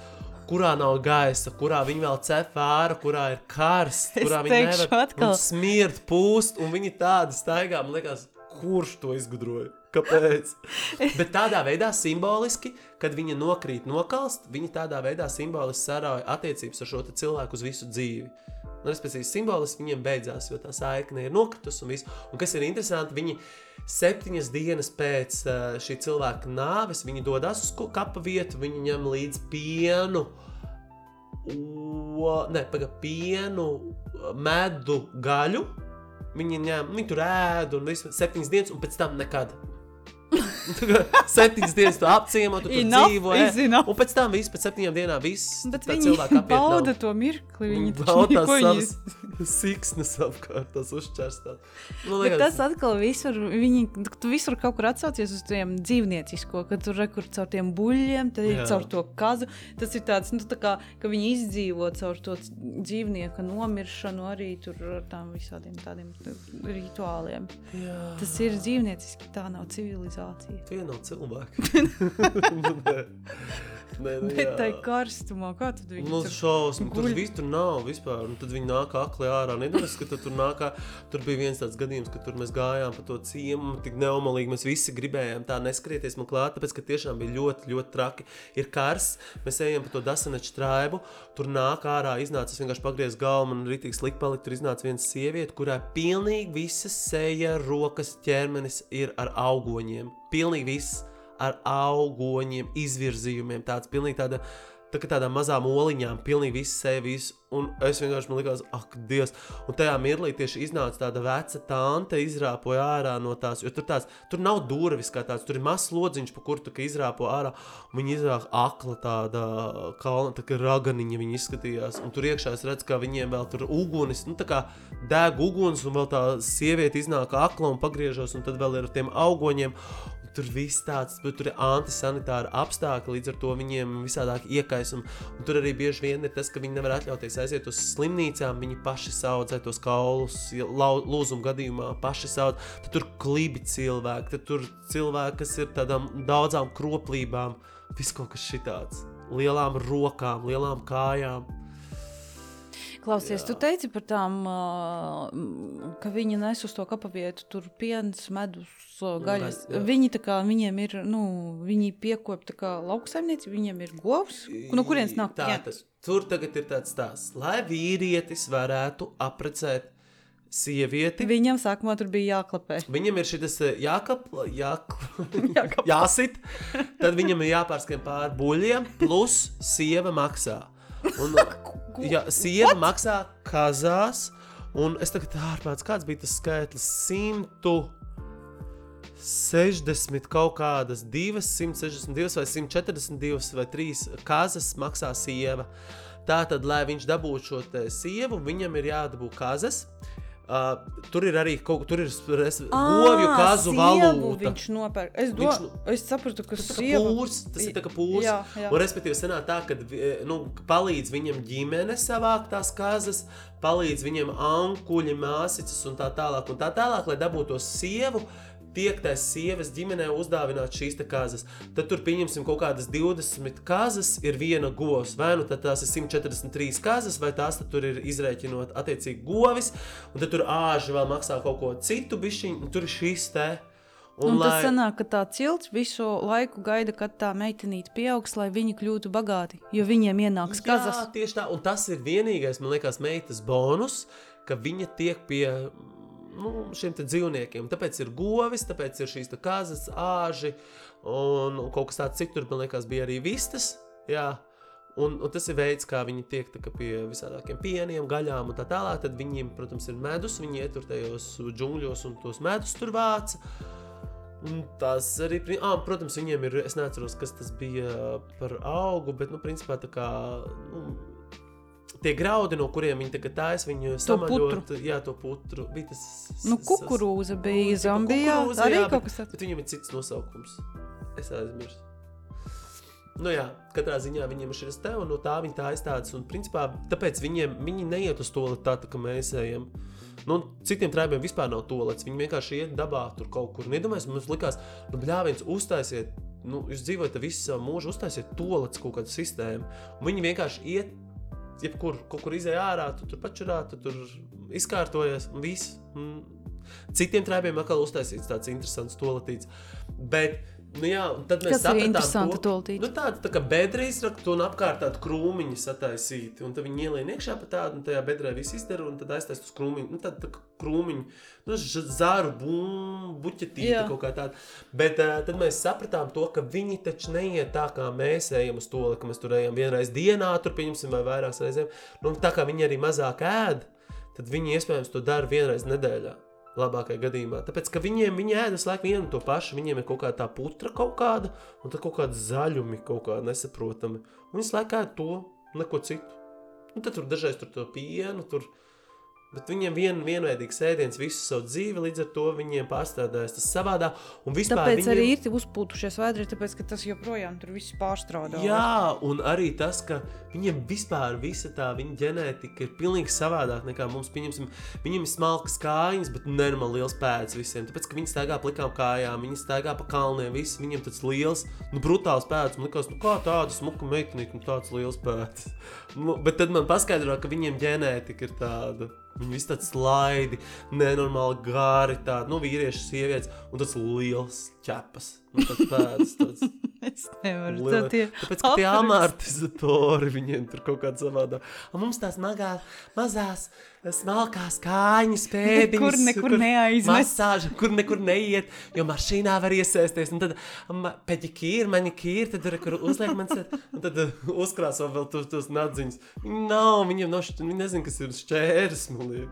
Kurā nav gaisa, kurā viņi vēl cep vāra, kurā ir karsts, kurā viņi nevar un smird, pūst, un viņi tādi staigā. Man liekas, kurš to izgudroja? Kāpēc? Bet tādā veidā simboliski, kad viņa nokrīt, nokalst, viņi tādā veidā simboliski sarauja attiecības ar šo cilvēku uz visu dzīvi. Nu, respektīvi, simboliski viņiem beidzās, jo tā saikne ir nokritusi un viss. Un kas ir interesanti, viņi septiņas dienas pēc šī cilvēka nāves, viņi dodas uz kapa vietu, viņi ņem līdzi pienu, o, ne, paga, pienu, medu, gaļu. Viņi ņem, viņi tur ēd un visu septiņas dienas, un pēc tam nekad. Septiņas dienas tu apciemo, tu Enough dzīvo. enough. Un pēc tam viss, pēc septiņām dienām viss. Bet viņi cilvēka apiet nav. bauda to mirkli. Viņi bauda tās viņi- savas siksnas apkārt, tas Bet liekas, tas atkal visur, viņi, tu visur kaut kur atsaucies uz tiem dzīvniecisko, ka tur ir kur caur tiem buļļiem, tad ir caur to kazu. Tas ir tāds, nu, tā kā, ka viņi izdzīvo caur to dzīvnieka nomiršanu arī tur ar tām visādiem tādiem tu- rituāliem. jā, Tas ir dzīvnieciski, tā nav civilizācija. tie nav cilvēki. Nu, nē. Nē, nu, Bet tā ir karstumā, kā tad viņi Nu, tur šausmas, tur viss tur nav vispār. Un tad viņi nāk akli ārā. Nedomāju, ka tu tur nāk. ā- Tur bija viens tāds gadījums, ka tur mēs gājām pa to ciemu, tik neumalīgi. Mēs visi gribējām tā neskrieties man klāt, tāpēc, ka tiešām bija ļoti, ļoti traki. Ir karsts, mēs ejam pa to dasaneču traibu, tur nāk ārā, iznāca, es vienkārši pagriezu galvu, man rītīgi slikti palika, tur iznāca viena sieviete, kurai pilnīgi visas seja, rokas, ķermenis ir ar augoņiem. Pilnīgi viss ar augoņiem, izvirzījumiem. Tāds pilnīgi tāda, tā kā tādām mazām oliņām, pilnīgi viss sevis. Un es vienkārši man likās, ak, Dievs. Un tajā mirklī tieši iznāca tāda veca tante, izrāpoja ārā no tās. Jo tur, tāds, tur nav durvis kā tāds, tur ir mazs lodziņš, pa kuru izrāpo ārā. Un viņi izrāpa akla tāda kalna, tā kā raganiņa viņi izskatījās. Un tur iekšā es redzu, ka viņiem vēl tur ugunis, nu tā kā deg uguns, un vēl tā sieviete iznāk akla un pagriežos, un tad vēl ir ar tiem augoņiem. Tur viss tāds, bet tur ir antisanitāri apstākļi, līdz ar to viņiem visādāk iekais. Un, un tur arī bieži vien ir tas, ka viņi nevar atļauties aiziet uz slimnīcām. Viņi paši audzē tos kaulus, lūzuma gadījumā paši audzē. Tad tur klibi cilvēki, tad tur cilvēki, kas ir tādām daudzām kroplībām, viss kaut kas šitāds. Lielām rokām, lielām kājām. Klausies, Jā. tu teici par tām, ka viņi nes uz to kapavietu, tur piens, medus, ā, gaļas. jā. Viņi tā kā, viņiem ir, nu, viņi piekop tā kā lauksaimnieci, viņiem ir govs. No kurienes nāk Tātad, piens? tur tagad ir tāds stāsts, lai vīrietis varētu apprecēt sievieti. Viņam sākumā tur bija jāklapē. Viņam ir šis jākapla, jākla, Jākapla. jāsit, tad viņam ir jāpārskrien pāri buļļiem, plus sieva maksā. Un, ja, sieva What? maksā kazās, un es tagad ārpēc, kāds bija tas skaitlis? 160 kaut kādas, 262 vai 142 vai 3 kazas maksā sieva. Tātad, lai viņš dabūtu šo sievu, viņam ir jādabū kazas. Uh, tur ir arī kaut kas, tur ir govju kazu valūta. Viņš nopērk. Es, do, Viņš es sapratu, ka Tas, sieva... pūrs, tas ir kā pūrs. Jā, jā. Un, respektīvi, sanāk tā, ka nu, palīdz viņam ģimene savākt tās kazas, palīdz viņam ankuļi, māsīcas un tā tālāk, un tā tālāk, lai dabūtu to sievu. Tiek tā sievas ģimenē uzdāvināt šīs kazas. Tad tur pieņemsim kaut kādas 20 kazas, ir viena govs. Vai nu tās ir 143 kazas, vai tās tur ir izrēķinot attiecīgi govis, un tad tur āži vēl maksā kaut ko citu bišķiņu, un tur ir šīs te. Un, un tas sanāk, ka tā cilts visu laiku gaida, kad tā meitenīte pieaugs, lai viņi kļūtu bagāti, jo viņiem ienāks kazas. Jā, tieši tā. Un tas ir vienīgais, man liekas, meitas bonus, ka viņa tiek pie nu, šiem dzīvniekiem. Tāpēc ir govis, tāpēc ir šīs te kazas, āži un, un kaut kas tāds citur, man liekas, bija arī vistas. Jā. Un, un tas ir veids, kā viņi tiek tā, kā pie visādākiem pieniem, gaļām un tā tālāk. Tad viņiem, protams, ir medus, viņi ietur tajos džungļos un tos medus tur vāc. Un tas arī, ah, protams, viņiem ir, es neatceros, kas tas bija par augu, bet, nu, principā tā kā, nu, tie graudi, no kuriem viņi tagad taisa, viņu samaļot, jā, to putru, bija tas... Nu, kukurūza bija Nu, Zambijā. kukurūza, Arī jā, kaut kas tāds. Bet viņam ir cits nosaukums. Es aizmirsu. Nu jā, katrā ziņā viņiem ir šis te, un no tā viņi tā aizstājas. Un, principā, tāpēc viņiem, viņi neiet uz to tā, tā kā mēs ejam. Nu, citiem trībiem vispār nav tolets. Viņi vienkārši iet dabā tur kaut kur. Nedomājiet, mums likās, nu, bļāviens, uztaisiet, nu, jūs dzīvojat visu savu mūžu, uztaisiet tolets kaut kādu sistēmu. Un viņi vienkārši iet, jebkur, kaut kur izēja ārā, tu tur pačurā, tu tur izkārtojies un viss. Un Citiem trībiem atkal uztaisīts tāds interesants toletīts. Bet, nu jā, tad mēs ir sapratām interesanta to- toletīte? Nu, tāda tā kā bedra izrakta un apkārt tāda krūmiņa sataisīta. Un tad viņi ielien iekšā pa tādu, un tajā bedrē viss izdara, un tad aiztaisa uz krūmiņu. Nu, tāda tā kā krūmiņa, nu, zāru bum, buķetīte Jā. kaut kā tāda. Bet uh, tad mēs sapratām to, ka viņi taču neiet tā, kā mēs ejam uz to, ka mēs tur ejam vienreiz dienā, tur pieņemsim vai vairākas reizēm. Nu, tā kā viņi arī mazāk ēd, tad viņi iespējams to dara vienreiz nedēļā. Labākajā gadījumā. Tāpēc, ka viņiem viņi ēd visu laiku vienu to pašu, viņiem ir kaut kāda tā putra kaut kāda, un tad kaut kāda zaļumi kaut kāda nesaprotami. Un visu laiku ēd to, neko citu. Un tad tur dažreiz tur to pienu, tur. Bet viņiem vien, vienveidīgs ēdiens visu savu dzīvi, līdz ar to viņiem pārstrādājas tas savādā. Un vispār Tāpēc viņiem... arī ir uzpūtušies vēdri, tāpēc ka tas joprojām tur viss pārstrādā. Jā, un arī tas, ka viņiem vispār visa tā viņa ģenētika ir pilnīgi savādāk nekā mums. Pieņemsim, viņiem ir smalkas kājas, bet nenormāli liels pēdas visiem. Tāpēc, ka viņi staigā plikām kājām, viņi staigā pa kalniem, viss viņiem tāds liels, nu, brutāls pēdas. Man liekas, nu, kā tāda smuka meitenīte, un tāds liels pēdas. Nu, bet tad man paskaidro, ka viņiem ģenētika ir tāda. Viņi visi tādi slaidi, nenormāli gari, tādi nu, vīrieši, sievietes un tas liels ķepas. Nu, tāds pēdas, tāds Es nevaru. Liela- Tad tie Tāpēc, ka tie amortizatori viņiem tur kaut kādā savādā. Un mums tās magā, mazās, smalkās kājas, pēdiņas. Nekur, nekur neaiznes. Masāža, kur nekur neiet, jo mašīnā var iesēsties. Un tad peģikīri, manikīri, tad tur kur uzliek man set, un tad uh, uzkrāso vēl tos, tos nadziņus. Nav, viņiem nav, šķ- viņi nezin, kas ir šķērsmuli.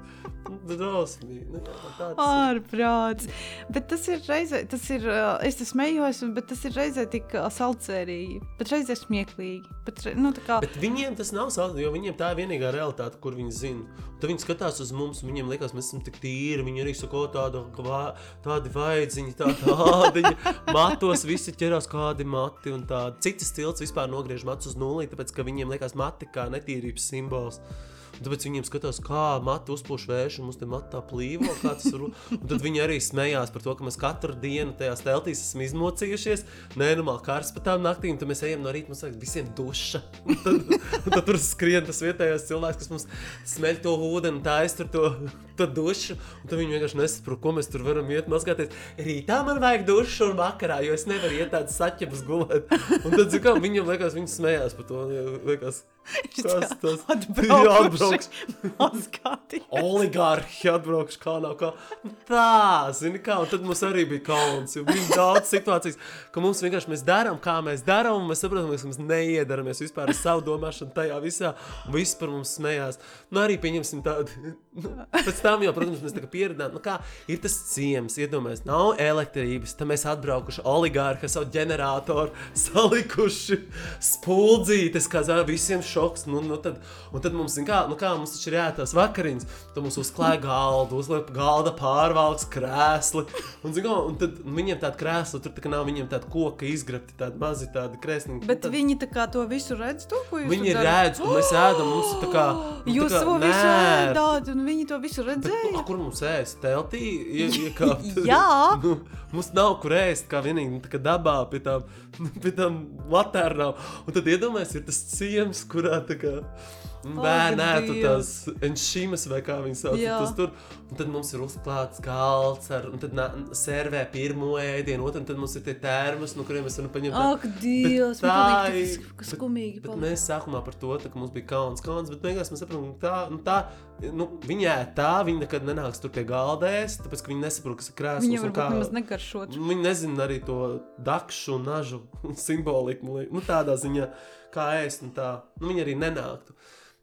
Drosmīgi. Nu, tāds ir. Ārprāts. Bet tas ir reizē, tas ir, es te smējos, un- bet tas ir reizē tik salcerīgi, bet reizē smieklīgi. Bet, nu, kā, Bet viņiem tas nav savs, jo viņiem tā ir vienīgā realitāte, kur viņi zina. Tad viņi skatās uz mums, viņiem liekas, mēs esam tik tīri. Viņi arī saka, o, tāda, kvā- tādi vaidziņi, tāda ādiņa. Matos visi ķerās kādi mati un tādi. Citas tilts vispār nogriež matus uz nulli, tāpēc, ka viņiem liekas mati kā netīrības simbols. Tāpēc viņiem skatās, kā matu uzpūš vējš, un mums te matā plīvo. Un tad viņi arī smējās par to, ka mēs katru dienu tajās teltīs esam izmocījušies. Nē, normāli kārs pa tām naktīm, tad mēs ejam no rīta, mums vajag visiem duša. Un tad, tad tur skrien tas vietējais cilvēks, kas mums smeļ to ūdeni, tā es tur to, to dušu. Un tad viņi vienkārši nesaprot, ko mēs tur varam iet mazgāties. Rītā man vajag dušu un vakarā, jo es nevaru iet tādas saķebas gulēt. Un tad, kā, viņam liekas, viņi smējās par to. Liekas, kas tas atbraukuši. Jā, Mazgāti. Oligārhi atbraukuši kā nav kā. Tā, zini, kā. Un tad mums arī bija kauns. Bija daudz situācijas, ka mums vienkārši mēs darām, kā mēs darām, un mēs saprotam, ka mēs neiedaramies vispār ar savu domāšanu tajā visā. Un viss par mums smējās. Nu, arī pieņemsim tādu. Nu, pēc tam jau, protams, mēs tā pieredzējām, nu, kā ir tas ciems, iedomājieties, nav elektrības. Tad mēs atbraukuši oligārhi ar savu ģeneratoru, salikuši spuldzītes, kā zina, visiem šoks. Nu, nu, tad, un tad mums, kā, nu, kā mums taču ir jātās vakariņas, tad mums uzklāja galdu, uzliek galda pārvalks, krēsli. Un, zin, kā, un tad viņiem tāda krēsla, tur tā kā nav viņiem tāda koka izgrabti, tādi mazi tādi krēsliņi. Bet tad, viņi tā kā to visu redz, to, ko jūs Viņi redz, un mēs ēdam, mums tā kā. nu, tā Jūs kā to visu nērti. Un viņi to visu Bet, nu, redzēja. kur mums ēst? Teltī, ie, iekāpt. Jā. nu, mums nav kur ēst, kā vienīgi nu, tā kā dabā pie tām, pie tām laternām. Un tad iedomājieties, ir tas ciems, kurā tā kā bērnētu tās enšīmas vai kā viņas sauc. Tas tur, un tad mums ir uzklāts galds, ar, un tad nā, servē pirmo ēdienu, otru, un tad mums ir tie termos, no kuriem mēs varam paņemt. tā- Ak, Dievs, tā man ir- skumīgi. Bet palika. mēs sākumā par to, tā, ka mums bija kauns, kauns, bet beigās mēs saprotam, ka tā, nu, tā nu, viņa ēd tā, viņa nekad nenāks tur pie galda ēst, tāpēc, ka viņi nesaprot, kas ir krēsls. Viņam un varbūt kā- nemaz negaršot. Viņi nezina arī to dakšu un nažu simboliku. Nu, tādā ziņā, kā ēst, un tā, nu, viņi arī nenāktu.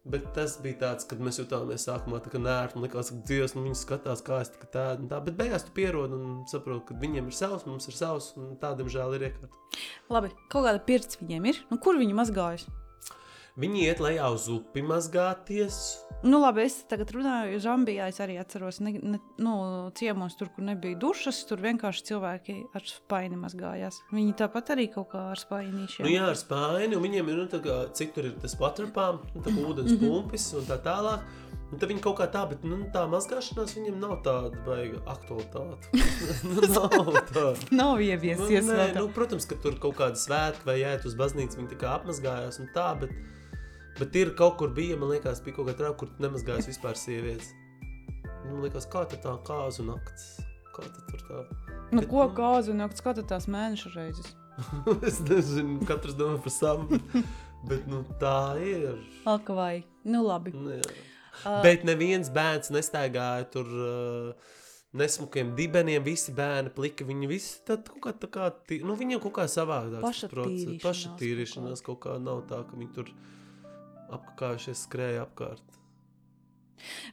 Bet tas bija tāds, kad mēs jutāmies sākumā tā kā nērti, un likās, ka Dievs, nu, viņi skatās, kā es tā, tā, un tā, bet beigās tu pierodi un saproti, ka viņiem ir savs, mums ir savs, un tā, diemžēl, ir iekārta. Labi, kaut kāda pirts viņiem ir. Nu, kur viņi mazgājas? Viņi iet lejā uz upi mazgāties. Nu, labi, es tagad runāju, jo Zambijā es arī atceros, ne, ne, nu, ciemos tur, kur nebija dušas, tur vienkārši cilvēki ar spaini mazgājās. Viņi tāpat arī kaut kā ar spainīšiem. Nu, jā, ar spāni, un viņiem ir, nu, tā kā, cik tur ir tas waterpump, nu, tā ūdens pumpis un tā tālāk. Un tad viņi kaut kā tā, bet nu, tā mazgāšanās viņam nav tāda baiga aktualitāte. nu, nav tā. Nav Nu, ieviesies nē, vēl. nu, protams, ka tur kaut kāda svētki vai jāiet uz baznīcu, viņi tā kā apmazgājās un tā, bet, bet ir kaut kur bija, man liekas, bija kaut kā trauka, kur nemazgājas vispār sievietes. Nu, Man liekas, kā tā tā kāzu nakts, kā tā tur tā. Nu, bet, ko nu- kāzu naktis skatās mēneša reizes? es nezinu, katrs domā par savu, bet, nu, tā ir. Alka vai? Nu, labi. Nu. Uh, Bet neviens bērns nestaigāja tur uh, nesmukiem dibeniem. Visi bērni plika. Viņi visi tad kaut kā tā kā, tī- nu, viņiem kaut kā savādāk. Pašatīrīšanās Pašatīrīšanās kaut kā nav tā, ka viņi tur apkājušies skrēja apkārt.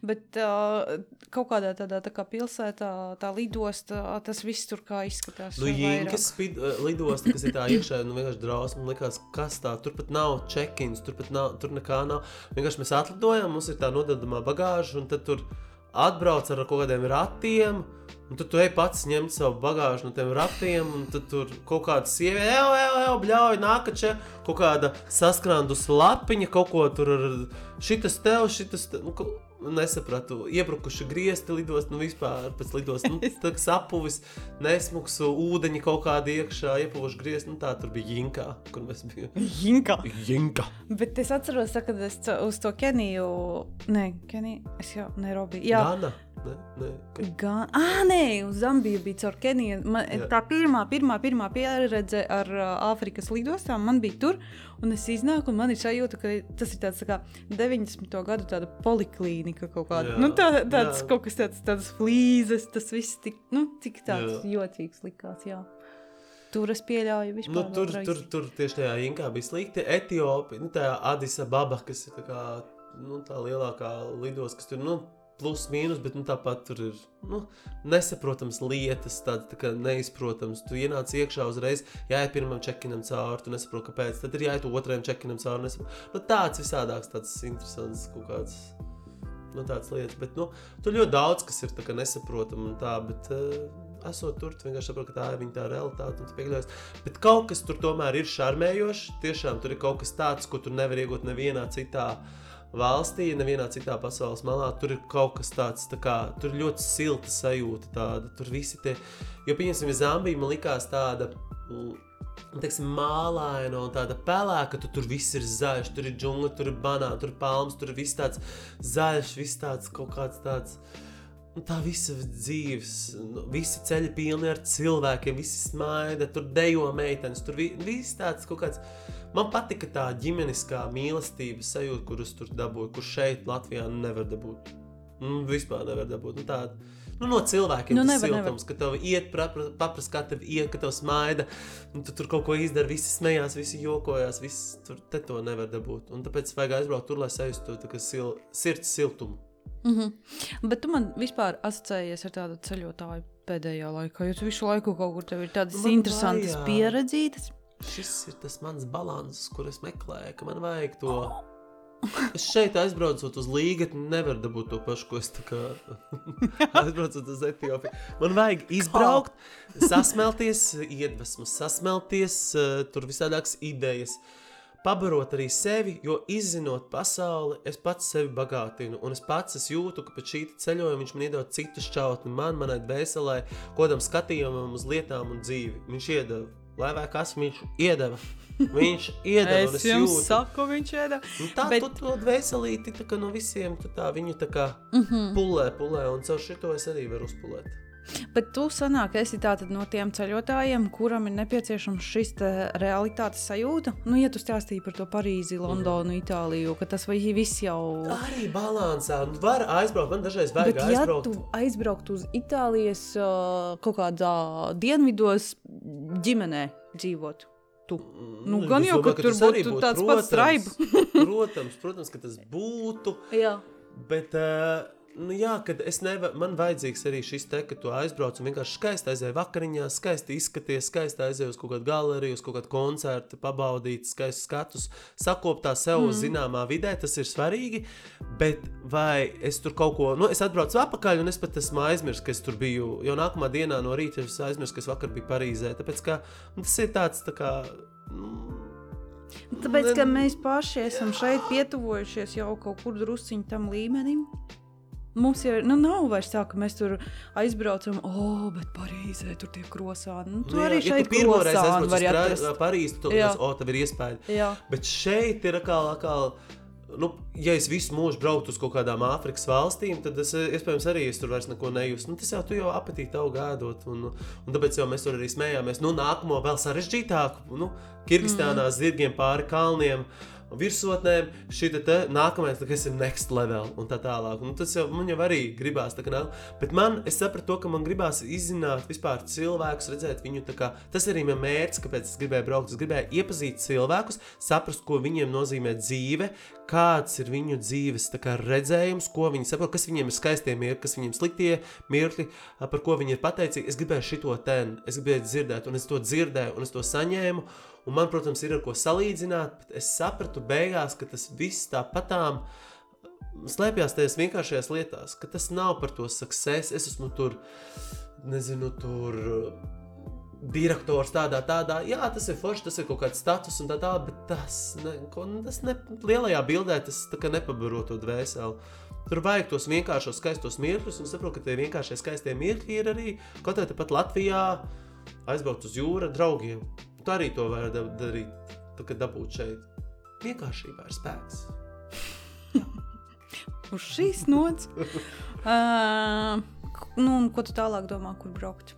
Bet uh, kaut kādā tādā tā kā pilsētā, tā lidosta, tas viss tur kā izskatās. Nu, uh, lidosta, kas ir tā iekšā, nu vienkārši drausmas. Man liekas, kas tā, tur pat nav check-ins, tur pat nav, tur nekā nav. Vienkārši mēs atlidojam, mums ir tā nododamā bagāža, un tad tur atbrauc ar kaut kādiem ratiem. Un tad tu ej pats ņemt savu bagāžu no tiem ratiem, un tad tur kaut kāda sieviete, jau, jau, jau, bļauj, nāka čia, kaut kāda saskrandus lapiņa, kaut ko tur ar šitas tev, šitas tev. Nu, Nesapratu, iebrukuši griezti lidos, nu vispār pēc lidos, nu, tā kā sapuvis, nesmuks, ūdeņi kaut kādi iekšā, iepuvuši griezti, nu tā tur bija jinkā, kur mēs bijām. Jinka. Jinka. Bet es atceros, tā, kad es uz to Keniju, nē, Keniju, es jau Nairobi. Jā, Gana? Ne, ne, ka- Gan, ah, nē, uz Zambiju bija caur Keniju. Man, Jā. tā pirmā, pirmā, pirmā pieredze ar uh, Āfrikas lidostām man bija tur. Un es iznāku, un man ir sajūta, ka tas ir tāds tā kā 90. gadu tāda poliklīnika kaut kāda. Jā, Nu, tā, tāds jā. kaut kas tāds, tāds flīzes, tas viss tik, nu, tik tāds Jā. jocīgs likās, jā. Tur es pieļauju vispār. Nu, tur, vēlreiz. tur, tur tieši tajā jinkā bija slikti. Etiopija, nu, tā Adisa Baba, kas ir tā, kā, nu, tā lielākā lidos, kas tur, nu, plus mīnus, bet nu, tāpat tur ir nu, nesaprotams lietas, tādas tā kā neizprotams. Tu ienāc iekšā uzreiz, jāiet pirmam čekinam cauri, tu nesaproti, kāpēc. Tad ir jāiet otrajam čekinam cauri. nesaproti. Nu, tāds visādāks, tāds interesants kaut kāds. Nu, tāds lietas, bet nu, tur ļoti daudz kas ir nesaprotami bet uh, esot tur, tu vienkārši saproti, ka tā ir viņa tā realitāte piekļaujies. Bet kaut kas tur tomēr ir šarmējošs. Tiešām tur ir kaut kas tāds, ko tu nevari iegūt nevienā citā valstī, nevienā citā pasaules malā. Tur ir kaut kas tāds, tā kā, tur ir ļoti silta sajūta. Tāda. Tur visi tie, jo, pieņemsim, Zambija man likās tāda. Mm, Teiksim, mālaina un tāda pelēka, ka tur viss ir zaļš, tur ir džungļi, tur ir banāni, tur ir palmas, tur ir viss tāds zaļš, viss tāds kaut kāds tāds. Un tā visa dzīves, nu, visi ceļi pilni ar cilvēkiem, visi smaida, tur dejo meitenes, tur vi, viss tāds kaut kāds. Man patika tā ģimeniskā mīlestības sajūta, kurus tur dabūju, kur šeit Latvijā nevar dabūt. Nu, vispār nevar dabūt. Nu, tāda, nu, no cilvēkiem Nu, nu, nevar, nevar, siltums, ka tev iet, paprast, paprast, kā tev iet, ka tev smaida, un tu tur kaut ko izdara, visi smējās, visi jokojās, viss tur te to nevar dabūt. Un tāpēc vajag aizbraukt tur, lai sajustu to sil, sirds siltumu. Mm -hmm. Bet tu man vispār asociējies ar tādu ceļotāju pēdējā laikā, jo tu visu laiku kaut kur tev ir tādas Man interesantas vajag. pieredzītas. Šis ir tas mans līdzsvars, kur es meklēju, ka man vajag to. Es šeit aizbraucot uz Līgatni, nevaru dabūt to pašu, ko es tā kā aizbraucot uz Etiopiju. Man vajag izbraukt, sasmelties, iedvesmu, sasmelties, eh, tur visādākas idejas. Pabarot arī sevi, jo izzinot pasauli, es pats sevi bagātinu. Un es pats es jūtu, ka pēc šī ceļojuma viņš man iedod citu šķautni, man, manai dvēselē, kodam skatījumam uz lietām un dzīvi. Viņš iedeva, lai vai kas viņš iedeva. Viņš iedeva, Es es jums jūtu. saku, viņš ēda. Un tā Bet- Bet... tu to dvēselīti tā kā no visiem, tu tā viņu tā kā Mm -hmm. pulē, pulē, un caur šito es arī varu uzpulēt. Bet tu sanāk, esi tātad no tiem ceļotājiem, kuram ir nepieciešams šis te realitātes sajūta. Nu, ja tu stāstīji par to Parīzi, Londonu, Itāliju, ka tas viss jau. Arī balansā, un var aizbraukt, man dažreiz vajag Bet, ja aizbraukt. tu aizbrauktu uz Itālijas kaut kādā dienvidos, ģimenē dzīvot, būtu. Nu, es gan jau, domāju, ka tur tas arī būtu tāds pats protams, protams, protams, ka tas būtu. Jā. Bet, uh, nu, jā, kad es nevaru, man vajadzīgs arī šis te, ka tu aizbrauc un vienkārši skaisti aizēji vakariņās, skaisti izskaties, skaisti aizēji uz kaut kādu galeriju, uz kaut kādu koncertu, pabaudīt skaistu skatus, sakopt tā sev mm. zināmā vidē, tas ir svarīgi. Bet vai es tur kaut ko, nu, es atbraucu atpakaļ un es pat esmu aizmirsis, ka es tur biju, jo nākamā dienā no rīta es aizmirsu, ka es vakar biju Parīzē. Tāpēc, ka nu, tas ir tāds, tā kā, nu, Tāpēc, ka mēs paši esam šeit pietuvojušies jau kaut kur drusciņā tam līmenim. Mums jau nu, nav vairs tā, ka mēs tur aizbraucam, oh, bet Parīzē tur tie krosāni. Nu, tu Nu jā, arī ja šeit tu pirmo reizi krosāni aizbrauc uz atrast. Parīzi, tu Jā. domā, o, tev ir iespēja. Jā. Bet šeit ir atkal, atkal nu, ja es visu mūžu brauktu uz kaut kādām Āfrikas valstīm, tad es iespējams arī es tur vairs neko nejūtu. Nu, tas jau tu jau apetīti auga gādot, un, un tāpēc jau mēs tur arī smējāmies. Nu, nākamo vēl sarežģītāku, nu, Kirgistānā mm. zirgiem pāri kalniem. Virsotnēm šī te, te nākamais, kas ir next level, un tā tālāk. Un tas jau man jau arī gribās. Tā, kā nāk. Bet man, es sapratu, to, ka man gribās izzināt vispār cilvēkus, redzēt viņu. tā Kā, tas arī ir mērķis, kāpēc es gribēju braukt. Es gribēju iepazīt cilvēkus, saprast, ko viņiem nozīmē dzīve, kāds ir viņu dzīves kā, redzējums, ko viņi saprot, kas viņiem ir skaistie mirkļi, kas viņiem sliktie mirkļi, par ko viņi ir pateicīgi. Es gribēju šo ten, es gribēju dzirdēt, un es to dzirdēju, un es to saņēmu. Un man, protams, ir ar ko salīdzināt, bet es sapratu beigās, ka tas viss tāpatām slēpjas tajās vienkāršajās lietās, ka tas nav par to success. Es esmu tur, nezinu, tur. Direktors tādā, tādā, jā, tas ir forši, tas ir kaut kāds status un tā tālāk, bet tas, ne, ko, tas ne, lielajā bildē tas tā kā nepabaro to dvēseli. Tur vajag tos vienkāršos, skaistos mirkļus, un saprotu, ka tie vienkāršie skaistie mirkļi ir arī kaut kādā pat Latvijā aizbraukt uz jūru ar draugiem. Tu arī to vari da darīt, tā kā dabūt šeit. Vienkāršībā ir spēks. Uz šīs nots. uh, nu, ko tu tālāk domā, kur braukt?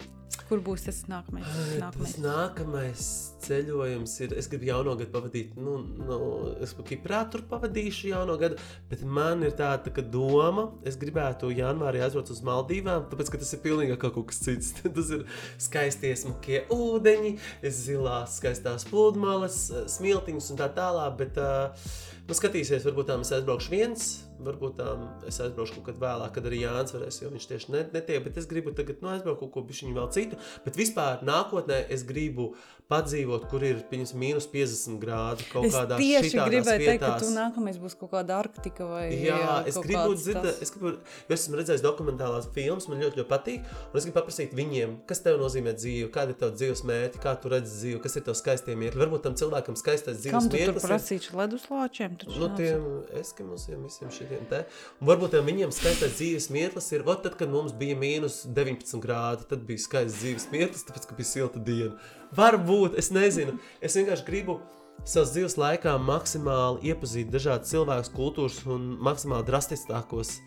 Kur būs tas nākamais? nākamais? Tas nākamais ceļojums ir. Es gribu jauno gadu pavadīt. Nu, nu, es pat Kiprā tur pavadīšu jauno gadu, bet man ir tāda tā, ka doma. Es gribētu janvārī aizbraukt uz Maldīvām, tāpēc ka tas ir pilnīgi kā kaut kas cits. tas ir skaisti smukie ūdeņi, zilās, skaistās pludmales, smiltiņas un tā tālāk. Bet, uh, Nu, skatīsies, varbūt tā es aizbraukšu viens, varbūt tā es aizbraukšu kaut kad vēlāk, kad arī Jānis varēs, jo viņš tieši net, netiek. Bet es gribu tagad nu, aizbraukt kaut ko bišķiņu vēl citu. Bet vispār nākotnē es gribu padzīvot, kur ir piņas, mīnus 50 grādi kaut Es kādā tieši gribēju teikt, ka tu nākamais būs kaut kāda Arktika vai Jā, es gribu dzirdēt, es gribu, jo es esmu redzējis dokumentālās filmas, man ļoti, ļoti patīk. Un es gribu paprasīt viņiem, kas tev nozīmē dzīve, kāda ir tava dzīves mērķi, kā tu redzi dzīvi, kas ir tavs skaistie mirkļi. Varbūt tam cilvēkam skaistais dzīves Kam tu tur mirklis. ir- prasīšu leduslāčiem? Taču tiem eskimosiem, visiem šiem te. Un varbūt viņiem skaistais dzīves mirklis ir, ot, tad, kad mums bija mīnus 19 grādi, tad bija skaists dzīves mirklis, tāpēc, ka bija silta diena. Varbūt, es nezinu. Es vienkārši gribu savas dzīves laikā maksimāli iepazīt dažādas cilvēkus, kultūras un maksimāli drastiskākos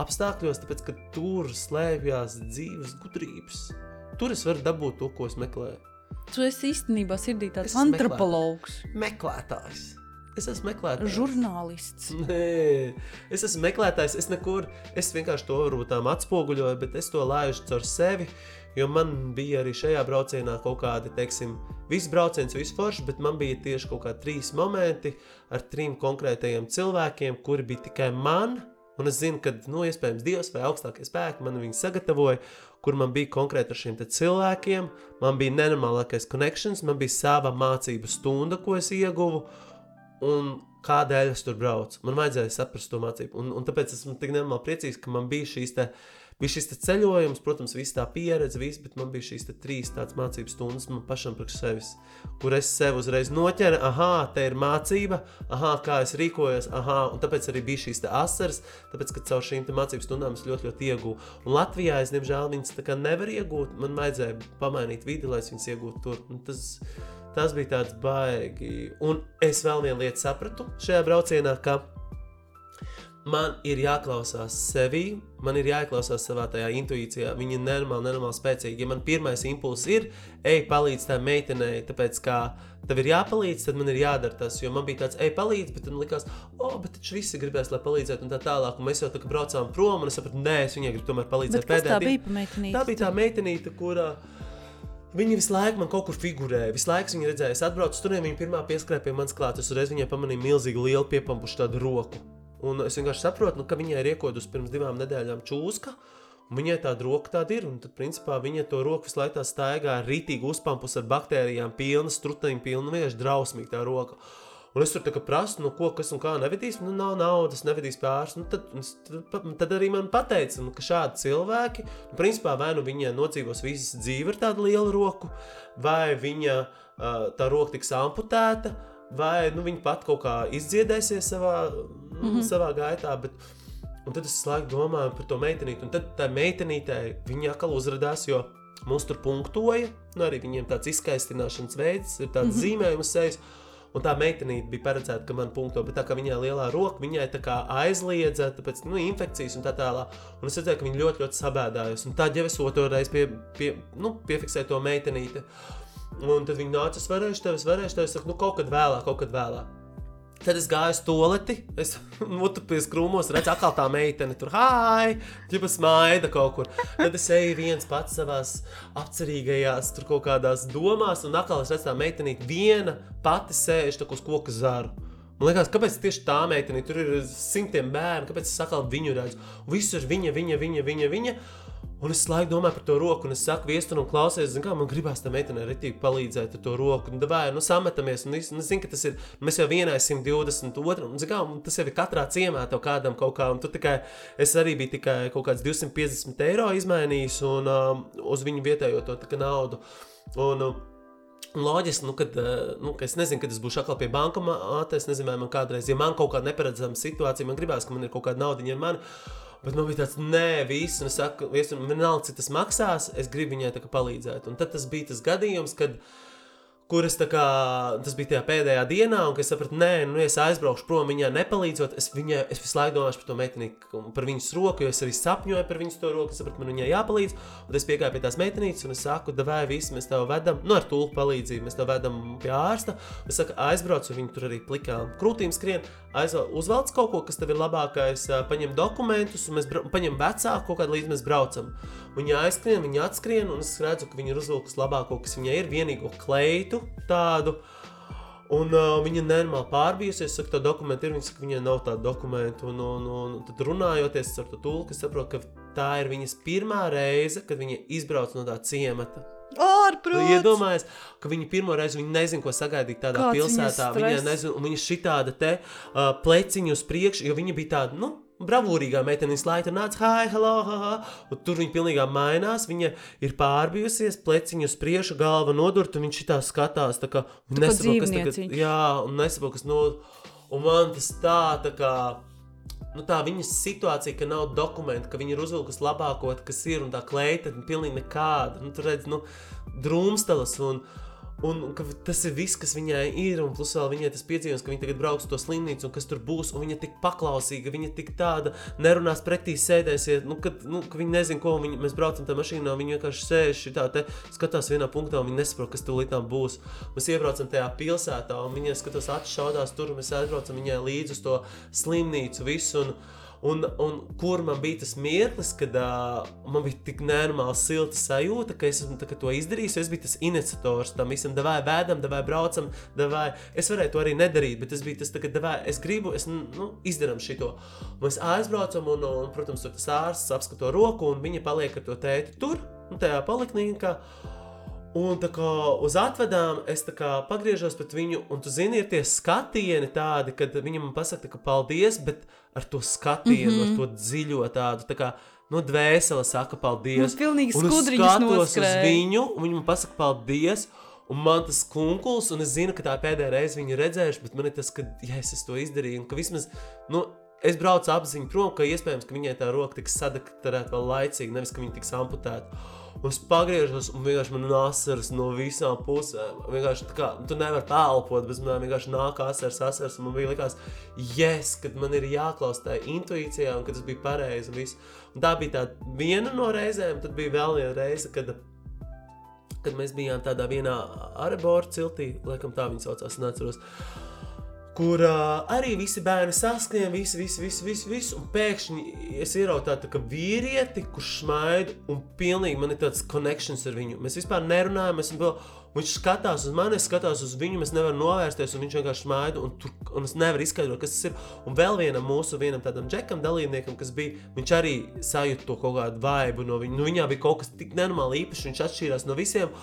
apstākļos, tāpēc, ka tur slēpjas dzīves gudrības. Tur es varu dabūt to, ko es meklēju. Tu esi īstenībā sirdī tāds Es antropologs, Meklētājs. Es esmu meklētājs. žurnālists. Nē, es esmu meklētājs. Es nekur, es vienkārši to varbūt tā atspoguļoju, bet es to laižu caur sevi. Jo man bija arī šajā braucienā kaut kādi, teiksim, viss brauciens, viss foršs, bet man bija tieši kaut kādi trīs momenti ar trim konkrētajiem cilvēkiem, kuri bija tikai man. Un es zinu, ka, nu, iespējams, Dievs vai augstākie spēki man viņu sagatavoja, kur man bija konkrēti ar šiem cilvēkiem. Man bija nenormālākais connections, man bija sava mācību stunda, ko es ieguvu un kādēļ es tur braucu. Man vajadzēja saprast to mācību. Un, un tāpēc esmu tik nenormāli priecīgs, ka man bija šīs bija šis ceļojums, protams, viss tā pieredze, viss, bet man bija šīs te trīs tādas mācību stundas man pašam priekš sevis, kur es sev uzreiz noķēru, ah, te ir mācība, ah, kā es rīkojos, ah, un tāpēc arī bija šīs asaras, tāpēc, ka caur šīm mācību stundām es ļoti, ļoti iegūstu. Un Latvijā es, diemžēl, viņas tā kā nevar iegūt, man vajadzēja pamainīt vidi, lai es viņas iegūtu tur. Un tas, Tas bija tāds baigi. Un es vēl vienu lietu sapratu šajā braucienā, ka man ir jāklausās sevi, man ir jāklausās savā tajā intuīcijā. Viņa ir nenormāli, nenormāli spēcīga. Ja man pirmais impulss ir, ej, palīdz tai meitenei, tāpēc kā tev ir jāpalīdz, tad man ir jādara tas. Jo man bija tāds, ej, palīdz, bet man likās, o, oh, bet taču visi gribēs, lai palīdzētu, un tā tālāk. Un mēs jau tā kā braucām prom, un es sapratu, nē, es viņai gribu tomēr palīdzēt kas tā pēdējā. bija pa meitenīti? Tā bija tā meitenīte, kurā Viņa visu laiku man kaut kur figurēja. Visu laiku viņa redzēja, es atbraucu tur, viņa pirmā pieskrēja pie manas klātes. Es uzreiz viņai pamanīju milzīgu, lielu piepampušu tādu roku. Un es vienkārši saprotu, nu, ka viņai ir iekodus pirms divām nedēļām čūska. Viņai tāda roka tāda ir, un tad, principā, viņa to roku visu laiku staigā ar rītīgu uzpampus ar baktērijām, pilna, strutaņa pilna, vienkārši drausmīga tā roka. Un es tur prasu, no ko, kas un kā nevedīs. Nu, nav naudas, nevedīs pāris. Nu, tad, tad, tad arī man teica, nu, ka šādi cilvēki, nu, principā, vai nu viņa nodzīvos visas dzīvi ar tādu lielu roku, vai viņa tā roka tiks amputēta, vai nu, viņa pat kaut kā izdziedēsies savā, mm -hmm. savā gaitā. Bet, Un tad es laiku domāju par to meitenīti, un tad tā meitenītei viņa atkal uzrādījās, jo mums tur punktoja, nu arī viņiem tāds izskaistināšanas veids, ir tāds mm -hmm. zīmējums sejas. Un tā meitenīte bija paredzēta, ka man punkto, bet tā kā viņai lielā roka, viņai tā kā aizliedza, tāpēc, nu, infekcijas un tā tālāk. Un es redzēju, ka viņa ļoti, ļoti sabēdājās. Un tad jau es otru reizi pie, pie, nu, piefiksēju to meitenīti. Un tad viņa nāca, es varēšu tevi, es varēšu tevi, es saku, nu, kaut kad vēlāk, kaut kad vēlāk. Tad es gāju uz toleti, es mutupēju krūmos, redzu, atkal tā meitene tur, hāj, ģipa smaida kaut kur. Tad es eju viens pats savās apcerīgajās, tur kaut kādās domās, un atkal es redzu tā meitenīte viena pati sēž tā uz koka zaru. Man liekas, kāpēc tieši tā meitene, tur ir simtiem bērnu, kāpēc es atkal viņu redzu? Visur viņa, viņa, viņa, viņa, viņa. viņa Un es laiku domāju par to roku, un es saku, viestur, un klausies, zin, kā man gribās tam meitenei retīgi palīdzēt ar to roku. Un vai, nu, sametamies, un es nu, zinu, ka tas ir, mēs jau vienai 122, un, zin, kā, un tas jau ir katrā ciemā tev kādam kaut kā, un tu tikai, es arī biju tikai kaut kāds 250 eiro izmainījis, un um, uz viņu vietējo to tā, naudu. Un, um, Loģiski, nu, kad uh, nu, es nezinu, kad es būšu atkal pie bankomāta. Es nezinu, vai man kādreiz, ja man kaut kāda neparedzama situācija, man gribās, ka man ir kaut kāda nauda ar mani. Bet man bija tāds, nē, viss, un es saku, vienalga, cik tas maksās, es gribu viņai palīdzēt. Un tad tas bija tas gadījums, kad uh, kuras kā, tas bija tajā pēdējā dienā, un es sapratu, nē, nu, es aizbraukšu prom, viņai nepalīdzot, es, viņai, es visu laiku domāju par to meiteni, par viņas roku, jo es arī sapņoju par viņas to roku, es sapratu, man viņai jāpalīdz, un es piegāju pie tās meitenītes, un es saku, vai visi mēs tev vedam, nu, ar tulku palīdzību, mēs tev vedam pie ārsta, es saku, aizbraucu, viņi tur arī plikām krūtīm skrien, aizvel, uzvelc kaut ko, kas tev ir labākais, paņem dokumentus, un mēs paņem vecāku kaut kādu līdz mēs braucam. Viņa aizskrien, viņa atskrien, un es redzu, ka viņa ir uzvilkusi labāko, kas viņai ir, vienīgo kleitu tādu. Un uh, viņa nenormāli pārbijusies, saka, tā dokumenta ir. Viņa saka, viņai nav tāda dokumenta. Un, un, un, un tad runājoties ar to tulku, saprotu, ka tā ir viņas pirmā reize, kad viņa izbrauc no tā ciemata. Ārprāts! Iedomājies, ka viņa pirmo reizi viņa nezina, ko sagaidīt tādā Kāds pilsētā. Viņa nezina, un viņa šī tāda te uh, pleciņu uz priekšu, jo viņa bija tāda, nu, bravūrīgā meitene visu laiku nāca, hi, hello, ha, ha. Un tur viņa pilnībā mainās. Viņa ir pārbijusies, pleciņu uz priekšu, galva nodurta, un viņš šitā skatās. Tā kā nesaprot, kas tagad, jā, un nesaprot, kas no. Un man tas tā, tā kā. Nu, tā viņas situācija, ka nav dokumentu, ka viņa ir uzvilkusi labāko, kas ir, un tā kleita ir pilnīgi nekāda. Nu, tur redz, nu, drūmstelas. Un, uh, Un tas ir viss, kas viņai ir, un plus vēl viņai tas piedzīvojums, ka viņa tagad brauks uz to slimnīcu, un kas tur būs, un viņa tik paklausīga, viņa tik tāda nerunās pretī, sēdēsies, nu, kad nu, ka viņa nezina, ko viņa, mēs braucam tajā mašīnā, viņa vienkārši sēž šitā te, skatās vienā punktā, un viņa nesaprot, kas līdz būs. Mēs iebraucam tajā pilsētā, un viņa skatās acis šaudās tur, un mēs aizbraucam viņai līdzi uz to slimnīcu visu. Un, Un, un kur man bija tas mirklis, kad uh, man bija tik nenormāli silta sajūta, ka es esmu to izdarījis. Es biju tas iniciators tam visam, devai vēdam, devai braucam, devai. Es varēju to arī nedarīt, bet es biju tas, ka devai, es gribu, es nu, izdarām šo. Mēs aizbraucam, un, un, protams, tur tas ārsts apskato roku, un viņa paliek ar to tēti tur, nu, tajā poliklinikā. Un tā kā uz atvedām, es pagriežos pret viņu, un tu zini, ir tie skatieni tādi, kad viņa man pasaka, ka paldies, bet ar to skatienu, mm -hmm. ar mhm. to dziļo tādu. Tā kā, Nu, dvēsele saka, paldies. Tas pilnīgi skudriņš skatos uz viņu, un viņa man pasaka, paldies. Un man tas kunkuls, un es zinu, ka tā pēdējā reize viņu redzēšu, bet man ir tas, ka, ja es, es to izdarīju, un ka vismaz, nu, es braucu apziņu prom, ka iespējams, ka viņai tā roka tiks sadaktarēta vēl laicīgi, nevis, ka viņa tiks amputēta. Es pagriežos, un vienkārši man ir asaras no visām pusēm. Vienkārši tā kā nu, tu nevari pelpot, bet man vienkārši nāk asaras, asaras. Man bija likās, yes, kad man ir jāklausās tajā intuīcijā, un ka tas bija pareizi. Un, un tā bija tā viena no reizēm, tad bija vēl viena reize, kad, kad mēs bijām tādā vienā arboru ciltī, laikam tā viņa saucās, neatceros. Kur uh, arī visi bērni saskrien, visi, visi, visi, visi, visi un pēkšņi es ieraugu tādu tā vīrieti, kurš smaida, un pilnīgi man ir tāds connections ar viņu. Mēs vispār nerunājam, mēs vēl, viņš skatās uz mani, es skatos uz viņu, mēs nevaram novērsties, un viņš vienkārši smaida, un, tur, un es nevaru izskaidrot, kas tas ir. Un vēl vienam mūsu vienam tādam džekam, dalībniekam, kas bija, viņš arī sajūta to kaut kādu vaibu no viņa. Nu, viņā bija kaut kas tik nenormāli īpašs, viņš atšķīrās no visiem.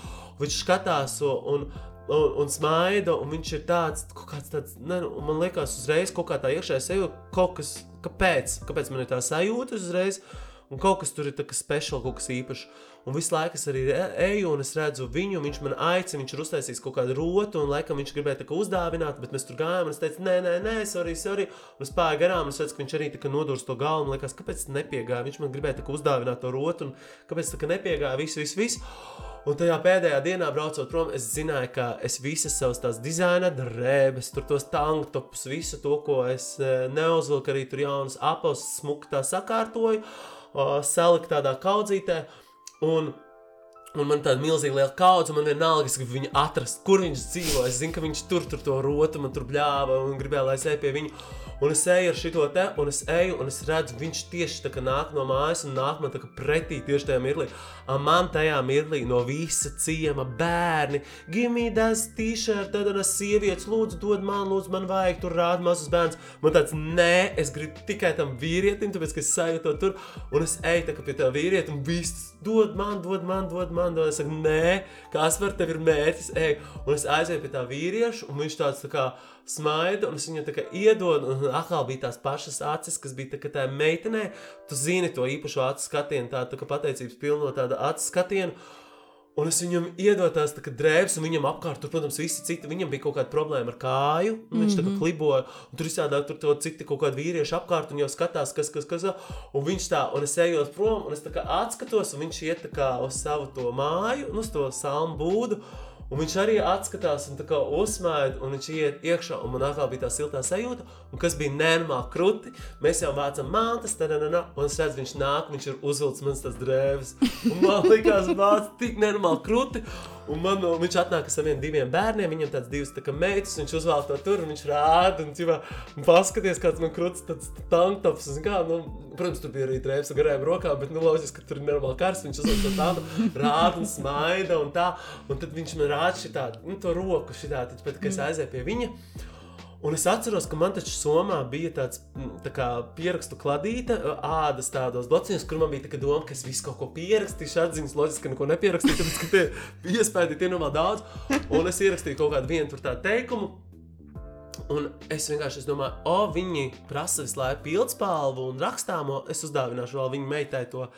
Viņš skatās un, un, un smaida, un viņš ir tāds, tāds ne, man liekas, uzreiz kaut kā tā iekšējā sajūta, kaut kas, kāpēc, kāpēc man ir tā sajūta uzreiz, un kaut kas tur ir tāds speciāls, kaut kas īpašs. Un visu laiku es arī eju, un es redzu viņu, viņš man aicina, viņš ir uztaisījis kaut kādu rotu, un laikam viņš gribēja tā kā uzdāvināt, bet mēs tur gājām, un es teicu, nē, nē, nē, sorry, sorry. Un es pāri garām, un es redzu, ka viņš arī nodūrs to galvu, liekas, kāpēc nepiegāja. Viņš man gribēja tā kā uzdāvināt to rotu, un kāpēc tā kā nepiegāja, visu, visu, visu. Un tajā pēdējā dienā, braucot prom, es zināju, ka es visas savas tās dizaina drēbes, tur tos tanktopus, visu to, ko es e, neuzvilku, arī tur jaunas apelsnes, smuki tā sakārtoju, saliku tādā kaudzītē. Un, un man tāda milzīga liela kaudze, man vienalga, es gribu viņu atrast, kur viņš dzīvo. Es zinu, ka viņš tur, tur to rotu, man tur bļāva un gribēja, lai es eju pie viņa. Un es eju ar šo te, un es eju, un es redzu, viņš tieši tā kā nāk no mājas un nāk man tā kā pretī tieši tajā mirklī. Un man tajā mirklī no visa ciema bērni, gimīdās t-shirt, tad un sievietes, lūdzu, dod man, lūdzu, man vajag tur rāda mazus bērnus. Man tāds, nē, es gribu tikai tam vīrietim, tāpēc, ka es sajūtu to tur, un es eju tā kā pie tā vīrieta, un viss dod man, dod man, dod man, dod. Es saku, nē, kas var tev ir mērķis, ej, un es aizēju pie tā vīrieša, un viņš tāds tā kā smaida, un es viņu tā kā iedodu, un atkal bija tās pašas acis, kas bija tā kā tā meitenē. Tu zini to īpašo acu skatienu, tā, tā kā pateicības pilno tādu acu skatienu. Un es viņam iedodu tās drēbes, un viņam apkārt, tur, protams, visi citi. Viņam bija kaut kāda problēma ar kāju, un viņš mm -hmm. tā kā mhm. kliboja. Un tur visādi tur to citi kaut kādi vīrieši apkārt, un jau skatās, kas, kas, kas. Un viņš tā, un es eju prom, un es tā kā atskatos, un viņš iet uz savu to māju, nu, uz to salmu būdu. Un viņš arī atskatās un uzsmēja, un viņš iet iekšā, un man atkal bija tā siltā sajūta, un kas bija nenormāli krūti. Mēs jau vācam mantas, tad, un es redzu, viņš nāk, viņš ir uzvilcis manas drēbes. Un man likās, vāc tik nenormāli krūti. Un man, un viņš atnāk ar saviem diviem bērniem, viņam tāds divas tā meitas, viņš uzvēl to tur, un viņš rāda, un, ķivā, paskaties, kāds man krūts, tāds tanktops, un kā, nu, protams, tur bija arī drēbes ar garajām rokām, bet, nu, loģiski, ka tur ir normāli karsts, viņš uzvēl to tādu, rāda un smaida, un tā, un tad viņš man rāda šitā, nu, to roku šitā, tad, kad es aizēju pie viņa, Un es atceros, ka man taču Somā bija tāds tā kā pierakstu kladīte, ādas tādos blociņos, kur man bija tā doma, ka es visu kaut ko pierakstīšu, atziņas loģiski, neko nepierakstīju, tāpēc, ka tie iespēja tie nav daudz. Un es ierakstīju kaut kādu vienu tur tādu teikumu. Un es vienkārši es domāju, o, viņi prasa visu laiku pildspalvu un rakstāmo. Es uzdāvināšu vēl viņa meitai to,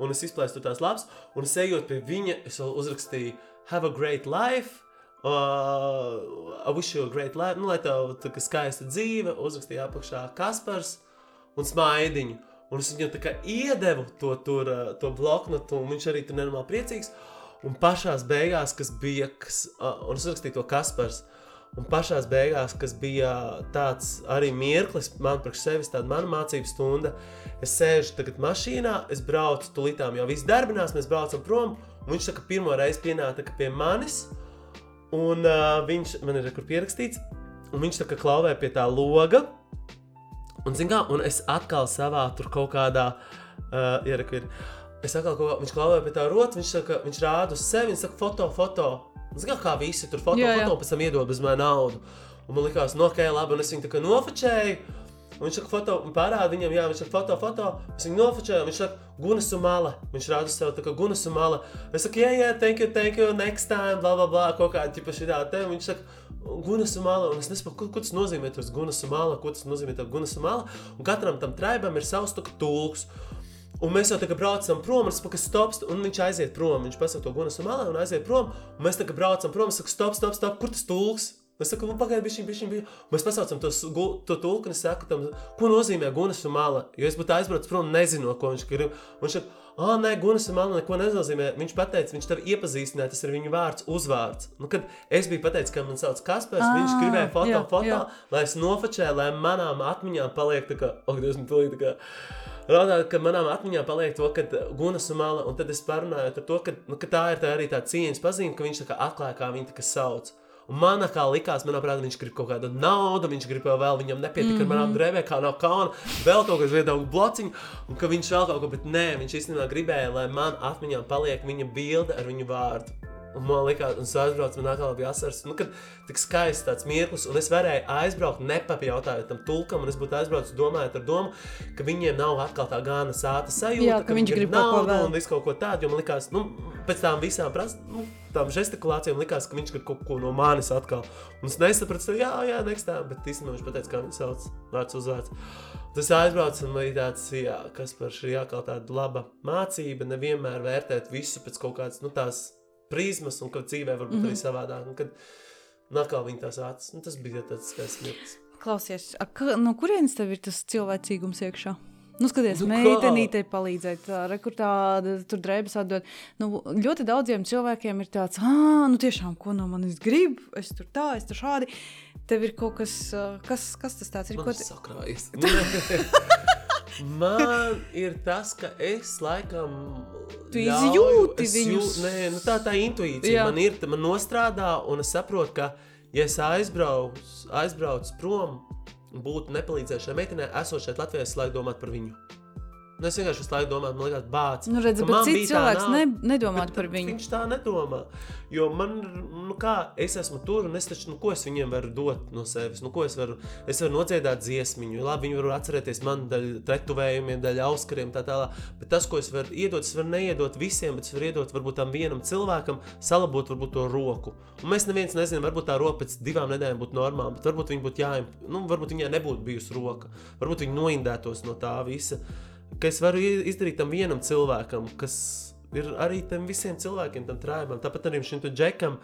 un es izplēstu tās lapas. Un es ejot pie viņa, es vēl uzrakstīju, have a great life Uh, I wish you a great life, nu, lai tev tā kā skaista dzīve, uzrakstīja apakšā Kaspars un Smaidiņu. Un es viņam tā kā iedevu to, tur, uh, to bloknotu, un viņš arī tur nenormāli priecīgs. Un pašās beigās, kas bija, kas, uh, un es uzrakstīju to Kaspars, un pašās beigās, kas bija tāds arī mirklis man priekš sevis, tāda mana mācību stunda, es sēžu tagad mašīnā, es braucu tulītām, jau viss darbinās, mēs braucam prom, un viņš saka, pirmo reizi pienāca pie manis, Un uh, viņš man ir kur pierakstīts, un viņš tā kā klauvē pie tā loga. Un, kā, un es atkal savā tur kaut kādā, uh, ir, es atkal kaut kā, viņš klauvē pie tā rotas, viņš, saka, viņš rāda uz sevi, viņš saka, foto, foto. Zin kā, visi tur foto, jā, jā. foto, pēc tam iedod bez manas naudu. Un man likās, no, ok, labi, un es viņu tā kā nofočēju. Un viņš saka, foto, un parāda viņam, jā, viņš saka, foto, foto. Es viņu nofočēju, viņš saka, Gunas un Mala. Viņš rāda sev tā kā Gunas un Mala. Es saku, jā, jā, thank you, thank you, next time, bla, bla, bla, kaut kā, ķipa šī tā te. Viņš saka, Gunas un Mala, un es nesaprotu, ko, ko tas nozīmē, tas Gunas un Mala, ko tas nozīmē, tā Gunas un Mala. Un katram tam traibam ir savs tulks. Un mēs jau tā kā braucam prom, un es saku, stop, un viņš aiziet prom. Viņš pasaka to Gunas un Mala un aiziet prom. Un mēs tā kā braucam prom, es saku, stop, stop, stop, kur tas tulks? Es saku, nu, pagaidiet, bišķiņ, bišķiņ, bišķiņ. Mēs pasaucam to, to es saku, tam, ko nozīmē Gunas un Mala. Jo es būtu aizbraucis prom, nezinu, ko viņš grib. Viņš saka, ah, nē, Gunas un Mala neko nenozīmē. Viņš pateica, viņš tev iepazīstināja, tas ir viņa vārds, uzvārds. Nu, kad es biju pateicis, ka man sauc Kaspars, ah, viņš gribēja foto, jā, foto, jā. lai es nofočēju, lai manām atmiņām paliek tā kā, oh, Dievs, man pilnīgi tā kā. Raudāt, ka manām atmiņām paliek to, ka Gunas un Mala, un tad es parunāju ar to, ka, nu, ka tā ir tā arī tā cieņas pazīme, ka viņš tā kā atklāja, kā viņa tā kā sauc. Un man kā likās, manā prātā, viņš grib kaut kādu naudu, viņš grib vēl, viņam nepietika mm -hmm. ar manām drēbēm, kā nav kauna, vēl kaut kas viedokļu blociņu, un ka viņš vēl kaut ko, bet nē, viņš īstenībā gribēja, lai man atmiņā paliek viņa bilde ar viņu vārdu. Un man liekas, un es aizbraucu, man atkal bija asars. Nu, kad tik skaists tāds mirklis, un es varēju aizbraukt, nepajautājot tam tulkam, un es būtu aizbraucis domājot ar domu, ka viņiem nav atkal tā gana sāta sajūta, Jā, ka viņš grib naudu un visu kaut ko tādu, jo man likās, nu, pēc tām visām pras, nu, tām žestikulācijām likās, ka viņš kaut ko no manis atkal. Un es nesapratu, ka jā, jā, nekstā, bet īstenībā viņš pateica, kā viņu sauc, vārds uzvārds. Tas aizbrauc un bija tāds, jā, kas par šī jākal tāda laba mācība, nevienmēr vērtēt visu pēc kaut kādas, nu, tās prizmas, un ka dzīvē var būt mm -hmm. arī savādāk. Un kad nākā viņa tās acis, nu, tas bija tāds skaists mirklis. Klausies, ka, no kurienes tev ir tas cilvēcīgums iekšā? Nu, skaties, Nu, nu, meitenītei palīdzēt, tā, rekurtāda, tur drēbes atdot. Nu, ļoti daudziem cilvēkiem ir tāds, ah, nu tiešām, ko no manis grib, es tur tā, es tur šādi. Tev ir kaut kas, kas, kas tas tāds ir? Man Ko tas sakrājas. Man ir tas, ka es laikam. Tu izjūti. Jū, nē, nu tā tā intuīcija Jā. man ir. tā Man nostrādā, un es saprotu, ka, ja es aizbraucu, aizbraucu prom, būtu nepalīdzējuši šai meitenei, esot šeit Latvijā, es laiku domātu par viņu. Nu, es vienkārši visu laiku domāju, man liekas, bācis. Nu, redzi, ka bet cits cilvēks ne, nedomā par viņu. Viņš tā nedomā. Jo man, nu kā, es esmu tur, un es taču, nu, ko es viņiem varu dot no sevis? Nu, ko es varu, es varu nodziedāt dziesmiņu, labi, viņi var atcerēties man daļu tetuvējumiem, daļu auskariem, tā tālāk. Bet tas, ko es varu iedot, es varu neiedot visiem, bet es varu iedot varbūt tam vienam cilvēkam, salabot varbūt to roku. Un mēs neviens nezinām, varbūt tā roka pēc divām nedēļām būtu normāla, bet varbūt viņa būtu jāim, nu, varbūt viņai nebūtu bijusi roka. Varbūt viņa noindētos no tā visa. Ka es varu izdarīt tam vienam cilvēkam, kas ir arī tam visiem cilvēkiem, tam trājumam. Tāpat arī šim džekam,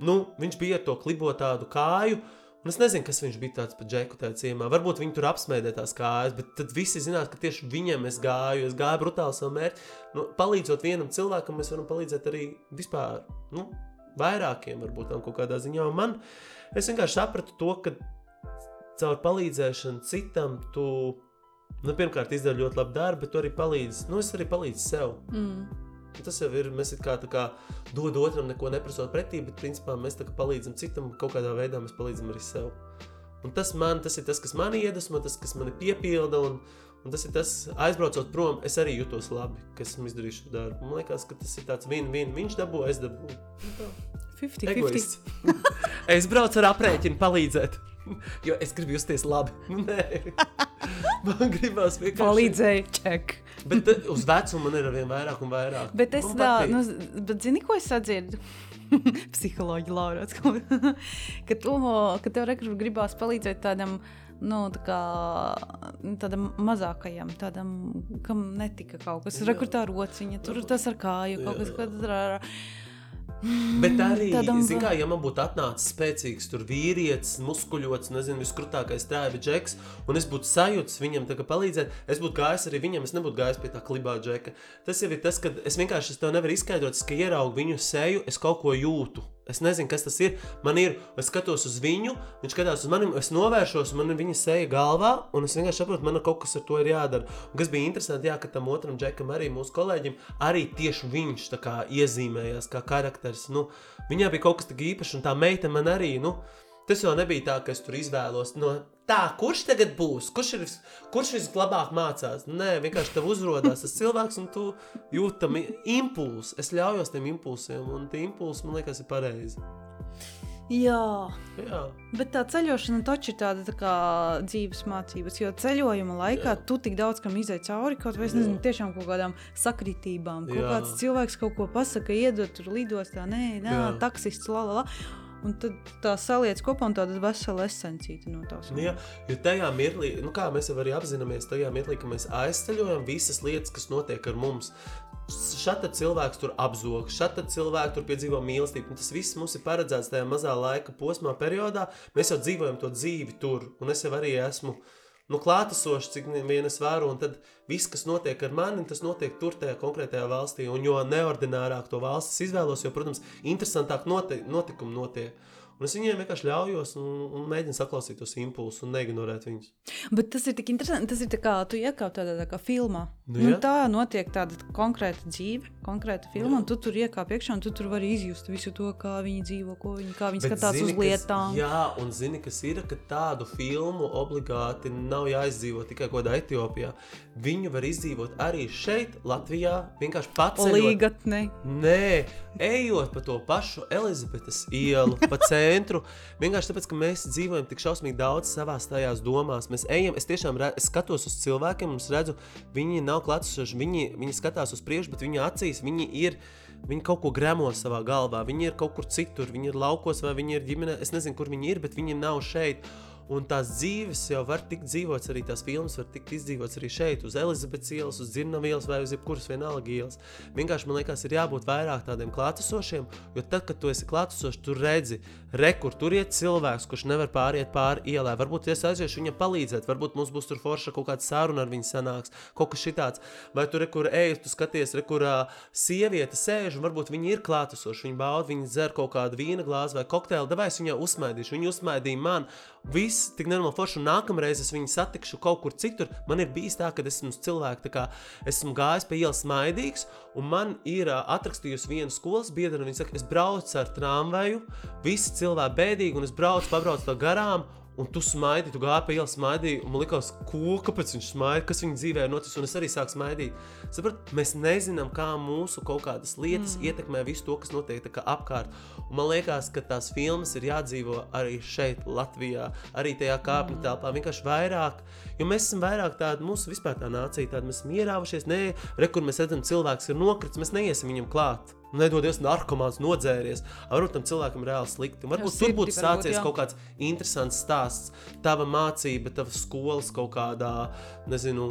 nu, viņš bija ar to klibo tādu kāju. Un es nezinu, kas viņš bija tāds par džeku tajā ciemā. Varbūt viņi tur apsmēdē tās kājas, bet tad visi zinās, ka tieši viņam es gāju. Es gāju brutāli savu mērķi. Nu, palīdzot vienam cilvēkam, mēs varam palīdzēt arī vispār nu, vairākiem, varbūt tam kaut kādā ziņā. Un man, es vienkārši sapratu to, ka caur palīdzēšanu citam tu, nu, pirmkārt, izdari ļoti labu darbu, bet tu arī palīdzi. Nu, es arī palīdzu sev. Mm. Un Tas jau ir. Mēs it kā, tā kā dod otram neko neprasot pretī, bet principā mēs tā kā palīdzam citam, kaut kādā veidā mēs palīdzam arī sev. Un tas, man, tas ir tas, kas man iedvesmo, tas, kas man piepilda. Un, un tas ir tas, aizbraucot prom, es arī jutos labi, ka esmu izdarījis šo darbu. Man liekas, ka tas ir tāds vien-vien. Viņš dabū, es dabūju. 50, 50. Egoists. es braucu ar aprēķinu palīdzēt. Jo es gribu justies labi. Nē, man gribās vienkārši Palīdzēja, ček. Bet uz vecumu man ir arvien vairāk un vairāk. Bet es Man tā, patīk. nu, bet zini, ko es sadzirdu? Psiholoģija Laurāts, ka, tu, ka tev rekur gribās palīdzēt tādam, nu, tā kā, tādam mazākajam, tādam, kam netika kaut kas. Rekur tā rociņa, tur tas ar kāju, kaut kas, kad ar, Bet arī, Tādam- zin kā, ja man būtu atnācis spēcīgs tur vīrietis, muskuļots, nezinu, viskrutākais trāja džeks, un es būtu sajūts viņam tā kā palīdzēt, es būtu gājis arī viņam, es nebūtu gājis pie tā klibā džeka. Tas jau ir tas, ka es vienkārši es to nevaru izskaidrot, es, ka ieraugu viņu seju, es kaut ko jūtu. Es nezinu, kas tas ir. Man ir, es skatos uz viņu, viņš skatās uz mani, es novēršos, man ir viņa seja galvā, un es vienkārši saprotu, man kaut kas ar to ir jādara. Un kas bija interesanti, jā, ka tam otram džekam, arī mūsu kolēģim, arī tieši viņš tā kā iezīmējās kā karakteris. Nu, viņā bija kaut kas tāds īpašs, un tā meita man arī. Nu, Tas jau nebija tā, ka es tur izvēlos no tā, kurš tagad būs, kurš, ir, kurš vislabāk mācās. Nē, vienkārši tev uzrādās tas cilvēks, un tu jūti tam impulsu. Es ļaujos tiem impulsiem, un tie impulsi man liekas, ir pareizi. Jā, Jā, bet tā ceļošana taču ir tāda tā kā dzīves mācības, jo ceļojuma laikā Jā. tu tik daudz kam izai cauri, kaut vai es nezinu, tiešām kaut kādām sakritībām. Kaut Jā. kāds cilvēks kaut ko pasaka, iedod tur lidostā, nē, nē, Jā. taksists, la, la, la. Un tad tā saliec kopā un tāda vesela esencīta no tās. Nu, jā, jo tajā mirklī, nu kā mēs jau arī apzināmies, tajā mirklī, ka mēs aizceļojam visas lietas, kas notiek ar mums. Šādi cilvēks tur apzog, šādi cilvēks tur piedzīvo mīlestību. Tas viss mums ir paredzēts tajā mazā laika posmā, periodā. Mēs jau dzīvojam to dzīvi tur, un es jau arī esmu nu, klātesošs, cik vien es varu. Un tad viss, kas notiek ar mani, tas notiek tur, tajā konkrētajā valstī. Un jo neordinārāk to valsts izvēlos, jo, protams, interesantāk note, notikumi notiek. Un es viņiem vienkārši ļaujos un, un mēģinu saklausīt tos impulsus un neignorēt viņus. Bet tas ir tik interesanti. Tas ir tā kā tu iekāp tādā tā kā filmā. Nu, Nu, jā. tā notiek tāda konkrēta dzīve, konkrēta filma, un tu tur iekāp iekšā, un tu tur vari izjust visu to, kā viņi dzīvo, ko viņi, kā viņi Bet skatās zini, uz lietām. Kas, jā, un zini, kas ir, ka tādu filmu obligāti nav jāizdzīvot tikai kaut kādā Etiopijā. Viņu var izdzīvot arī šeit, Latvijā, vienkārši pats. Līgatne. Nē, ejot pa to pašu Elizabetes ielu, pa centru. Vienkārši tāpēc, ka mēs dzīvojam tik šausmīgi daudz savā tajās domās. Mēs ejam, es tiešām re, es skatos uz cilvēkiem, un es redzu, viņi nav klātsoši, viņi, viņi skatās uz priekšu, bet viņu acīs viņi ir. Viņi kaut ko gremo savā galvā, viņi ir kaut kur citur, viņi ir laukos vai viņi ir ģimenē. Es nezinu, kur viņi ir, bet viņi nav šeit. Un tās dzīves jau var tikt dzīvotas, arī tās filmas var tikt izdzīvotas arī šeit, uz Elizabetes ielas, uz Dzirnavu ielas vai uz jebkuras vienalga ielas. Vienkārši man liekas, ir jābūt vairāk tādiem klātesošiem, jo tad, kad tu esi klātesošs, tu redzi, re, kur tur iet cilvēks, kurš nevar pāriet pāri ielai. Varbūt es aiziešu viņam palīdzēt, varbūt mums būs tur forša kaut kāda saruna ar viņu sanāks, kaut kas šitāds. Vai tur, kur ej, tu skaties, re, kur uh, sieviete sēž, un varbūt viņi ir klātesoši, viņi bauda, viņi dzer kaut kādu vīna glāzi vai kokteili, devai es viņai uzsmaidīšu, viņi uzsmaidīja man. Viss tik nenormāli forši, un nākamreiz es viņu satikšu kaut kur citur. Man ir bijis tā, ka esmu cilvēks, kā esmu gājis pa ielas smaidīgs, un man ir atrakstījusi viena skolas biedra, un viņa saka, es braucu ar tramvaju, visi cilvēki bēdīgi, un es braucu, pabraucu to garām. Un tu smaidi, tu gāji pa ielu, smaidīji, un man liekas, ko, kāpēc viņš smaida, kas viņa dzīvē ir noticis, un es arī sāku smaidīt. Saprat, mēs nezinām, kā mūsu kaut kādas lietas mm. ietekmē visu to, kas notiek apkārt. Un man liekas, ka tās filmas ir jādzīvo arī šeit, Latvijā, arī tajā kāpņu mm. telpā, vienkārši vairāk. Jo mēs esam vairāk tādi, mūsu vispār tā nācija, tāda mēs esam ierāvušies, nē, re, kur mēs redzam, cilvēks ir nokritis, mēs neiesim viņam klāt. Nedodies narkomāns, nodzēries. Varbūt tam cilvēkam reāli slikti. Varbūt tur būtu sācies jā. kaut kāds interesants stāsts. Tava mācība, tava skolas kaut kādā, nezinu,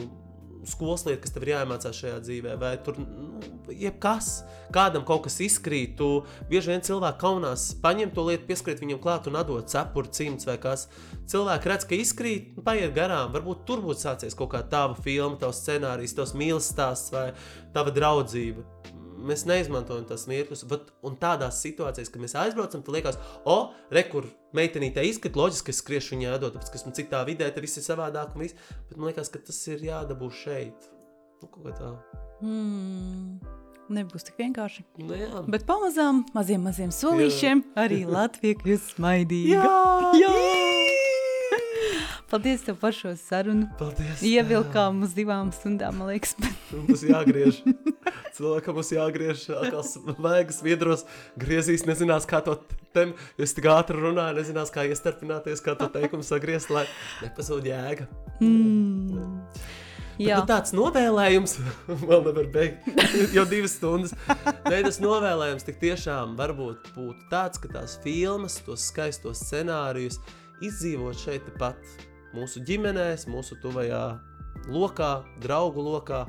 skolas lieta, kas tev ir jāiemācās šajā dzīvē, vai tur nu, jebkas, kādam kaut kas izkrīt. Tu bieži vien cilvēki kaunās, paņem to lietu, pieskrīt viņam klāt un atdot cepuri, cimds vai kas. Cilvēki redz, ka izkrīt, nu, paiet garām. Varbūt tur būtu sācies kaut kāda tava filma, tavs scenārijs, tavs mīlestības stāsts vai tava draudzība. Mēs neizmantojam tās mirkļus, un tādās situācijās, kad mēs aizbraucam, tad liekas, o, re, kur meitenīte izskatās, loģiski, ka es skriešu viņai jādod, tāpēc, ka esmu citā vidē, tad viss ir savādāk. un viss. Bet man liekas, ka tas ir jādabū šeit. Nu, kaut kā tā. Mm. Nebūs tik vienkārši. Nu, jā. Bet pamazām, maziem, maziem solīšiem, arī Latvija kļūst smaidīga. Jā! Paldies tev par šo sarunu. Paldies! Ievilkām uz divām stundām, man liekas. Tas jāgriež. Cilvēkam būs jāgriež atkal vaigas viedros, griezīs, nezinās, kā to tem, jo es tik ātri runāju, nezinās, kā iestarpināties, kā to teikumu sagriezt, lai nepazūd jēga. Mm. Bet, Jā, nu, tāds novēlējums vēl nevar beigt. Jau divas stundas. Nē, tas novēlējums tik tiešām varbūt būtu tāds, ka tās filmas, tos skaistos scenārijus izdzīvot šeit pat mūsu ģimenēs, mūsu tuvajā lokā, draugu lokā.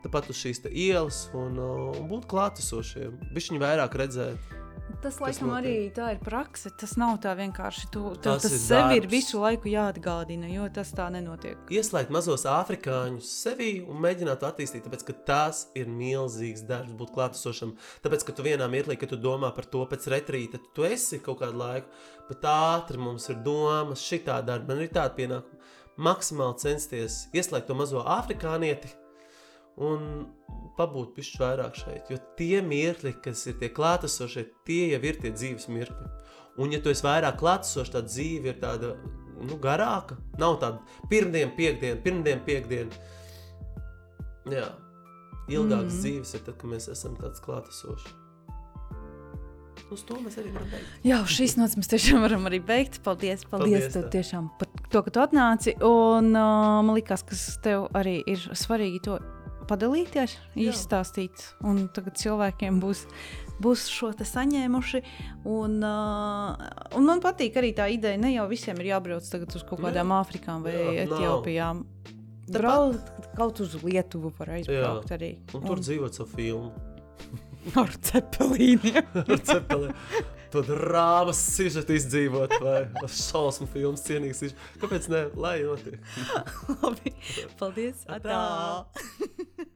Tāpat uz šīs ielas un, uh, un būt klātesošiem. Viņš viņu vairāk redzēt. Tas kas laikam notiek. arī tā ir prakse. Tas nav tā vienkārši. Tu, tev Tas tas sev ir visu laiku jāatgādina, jo tas tā nenotiek. Ieslēgt mazos afrikāņus sevī un mēģināt attīstīt, tāpēc ka tas ir milzīgs darbs būt klātesošam. Tāpēc, ka tu vienā mirklī, kad tu domā par to pēc retrīta, tu esi kaut kādu laiku, bet ātri mums ir domas, šitā darba, man ir tāda pienākuma. Maksimāli censties ieslēgt to mazo afrikānieti un pabūt pišķi vairāk šeit. Jo tie mirkļi, kas ir tie klātesošie, tie jau ir tie dzīves mirkļi. Un, ja tu esi vairāk klātesošs, tad dzīve ir tāda nu, garāka. Nav tāda pirmdiena, piekdiena, pirmdiena, piekdiena. Jā, ilgākas mm. dzīves ir tad, kad mēs esam tāds klātesošs. Uz to mēs arī varam beigt. Jā, uz šīs nots mēs tiešām varam arī beigt. Paldies, paldies, Paldies tev tiešām par to, ka tu atnāci. Un uh, man liekas, ka tev arī ir svarīgi to padalīties, Jā. izstāstīt. Un tagad cilvēkiem būs, būs šo te saņēmuši. Un, uh, un man patīk arī tā ideja, ne jau visiem ir jābrauc tagad uz kaut Jā. kādām Āfrikām vai Jā. Etiopijām. Braukt kaut uz Lietuvu var aizbraukt Jā. arī. Un tur dzīvot savu filmu. ar cepelīniem. Ar cepeli. To drāmas sižetu izdzīvot, vai šausmu filmas cienīgs. sižets. Kāpēc ne? Lai notiek. Labi, paldies. Atā. Atā.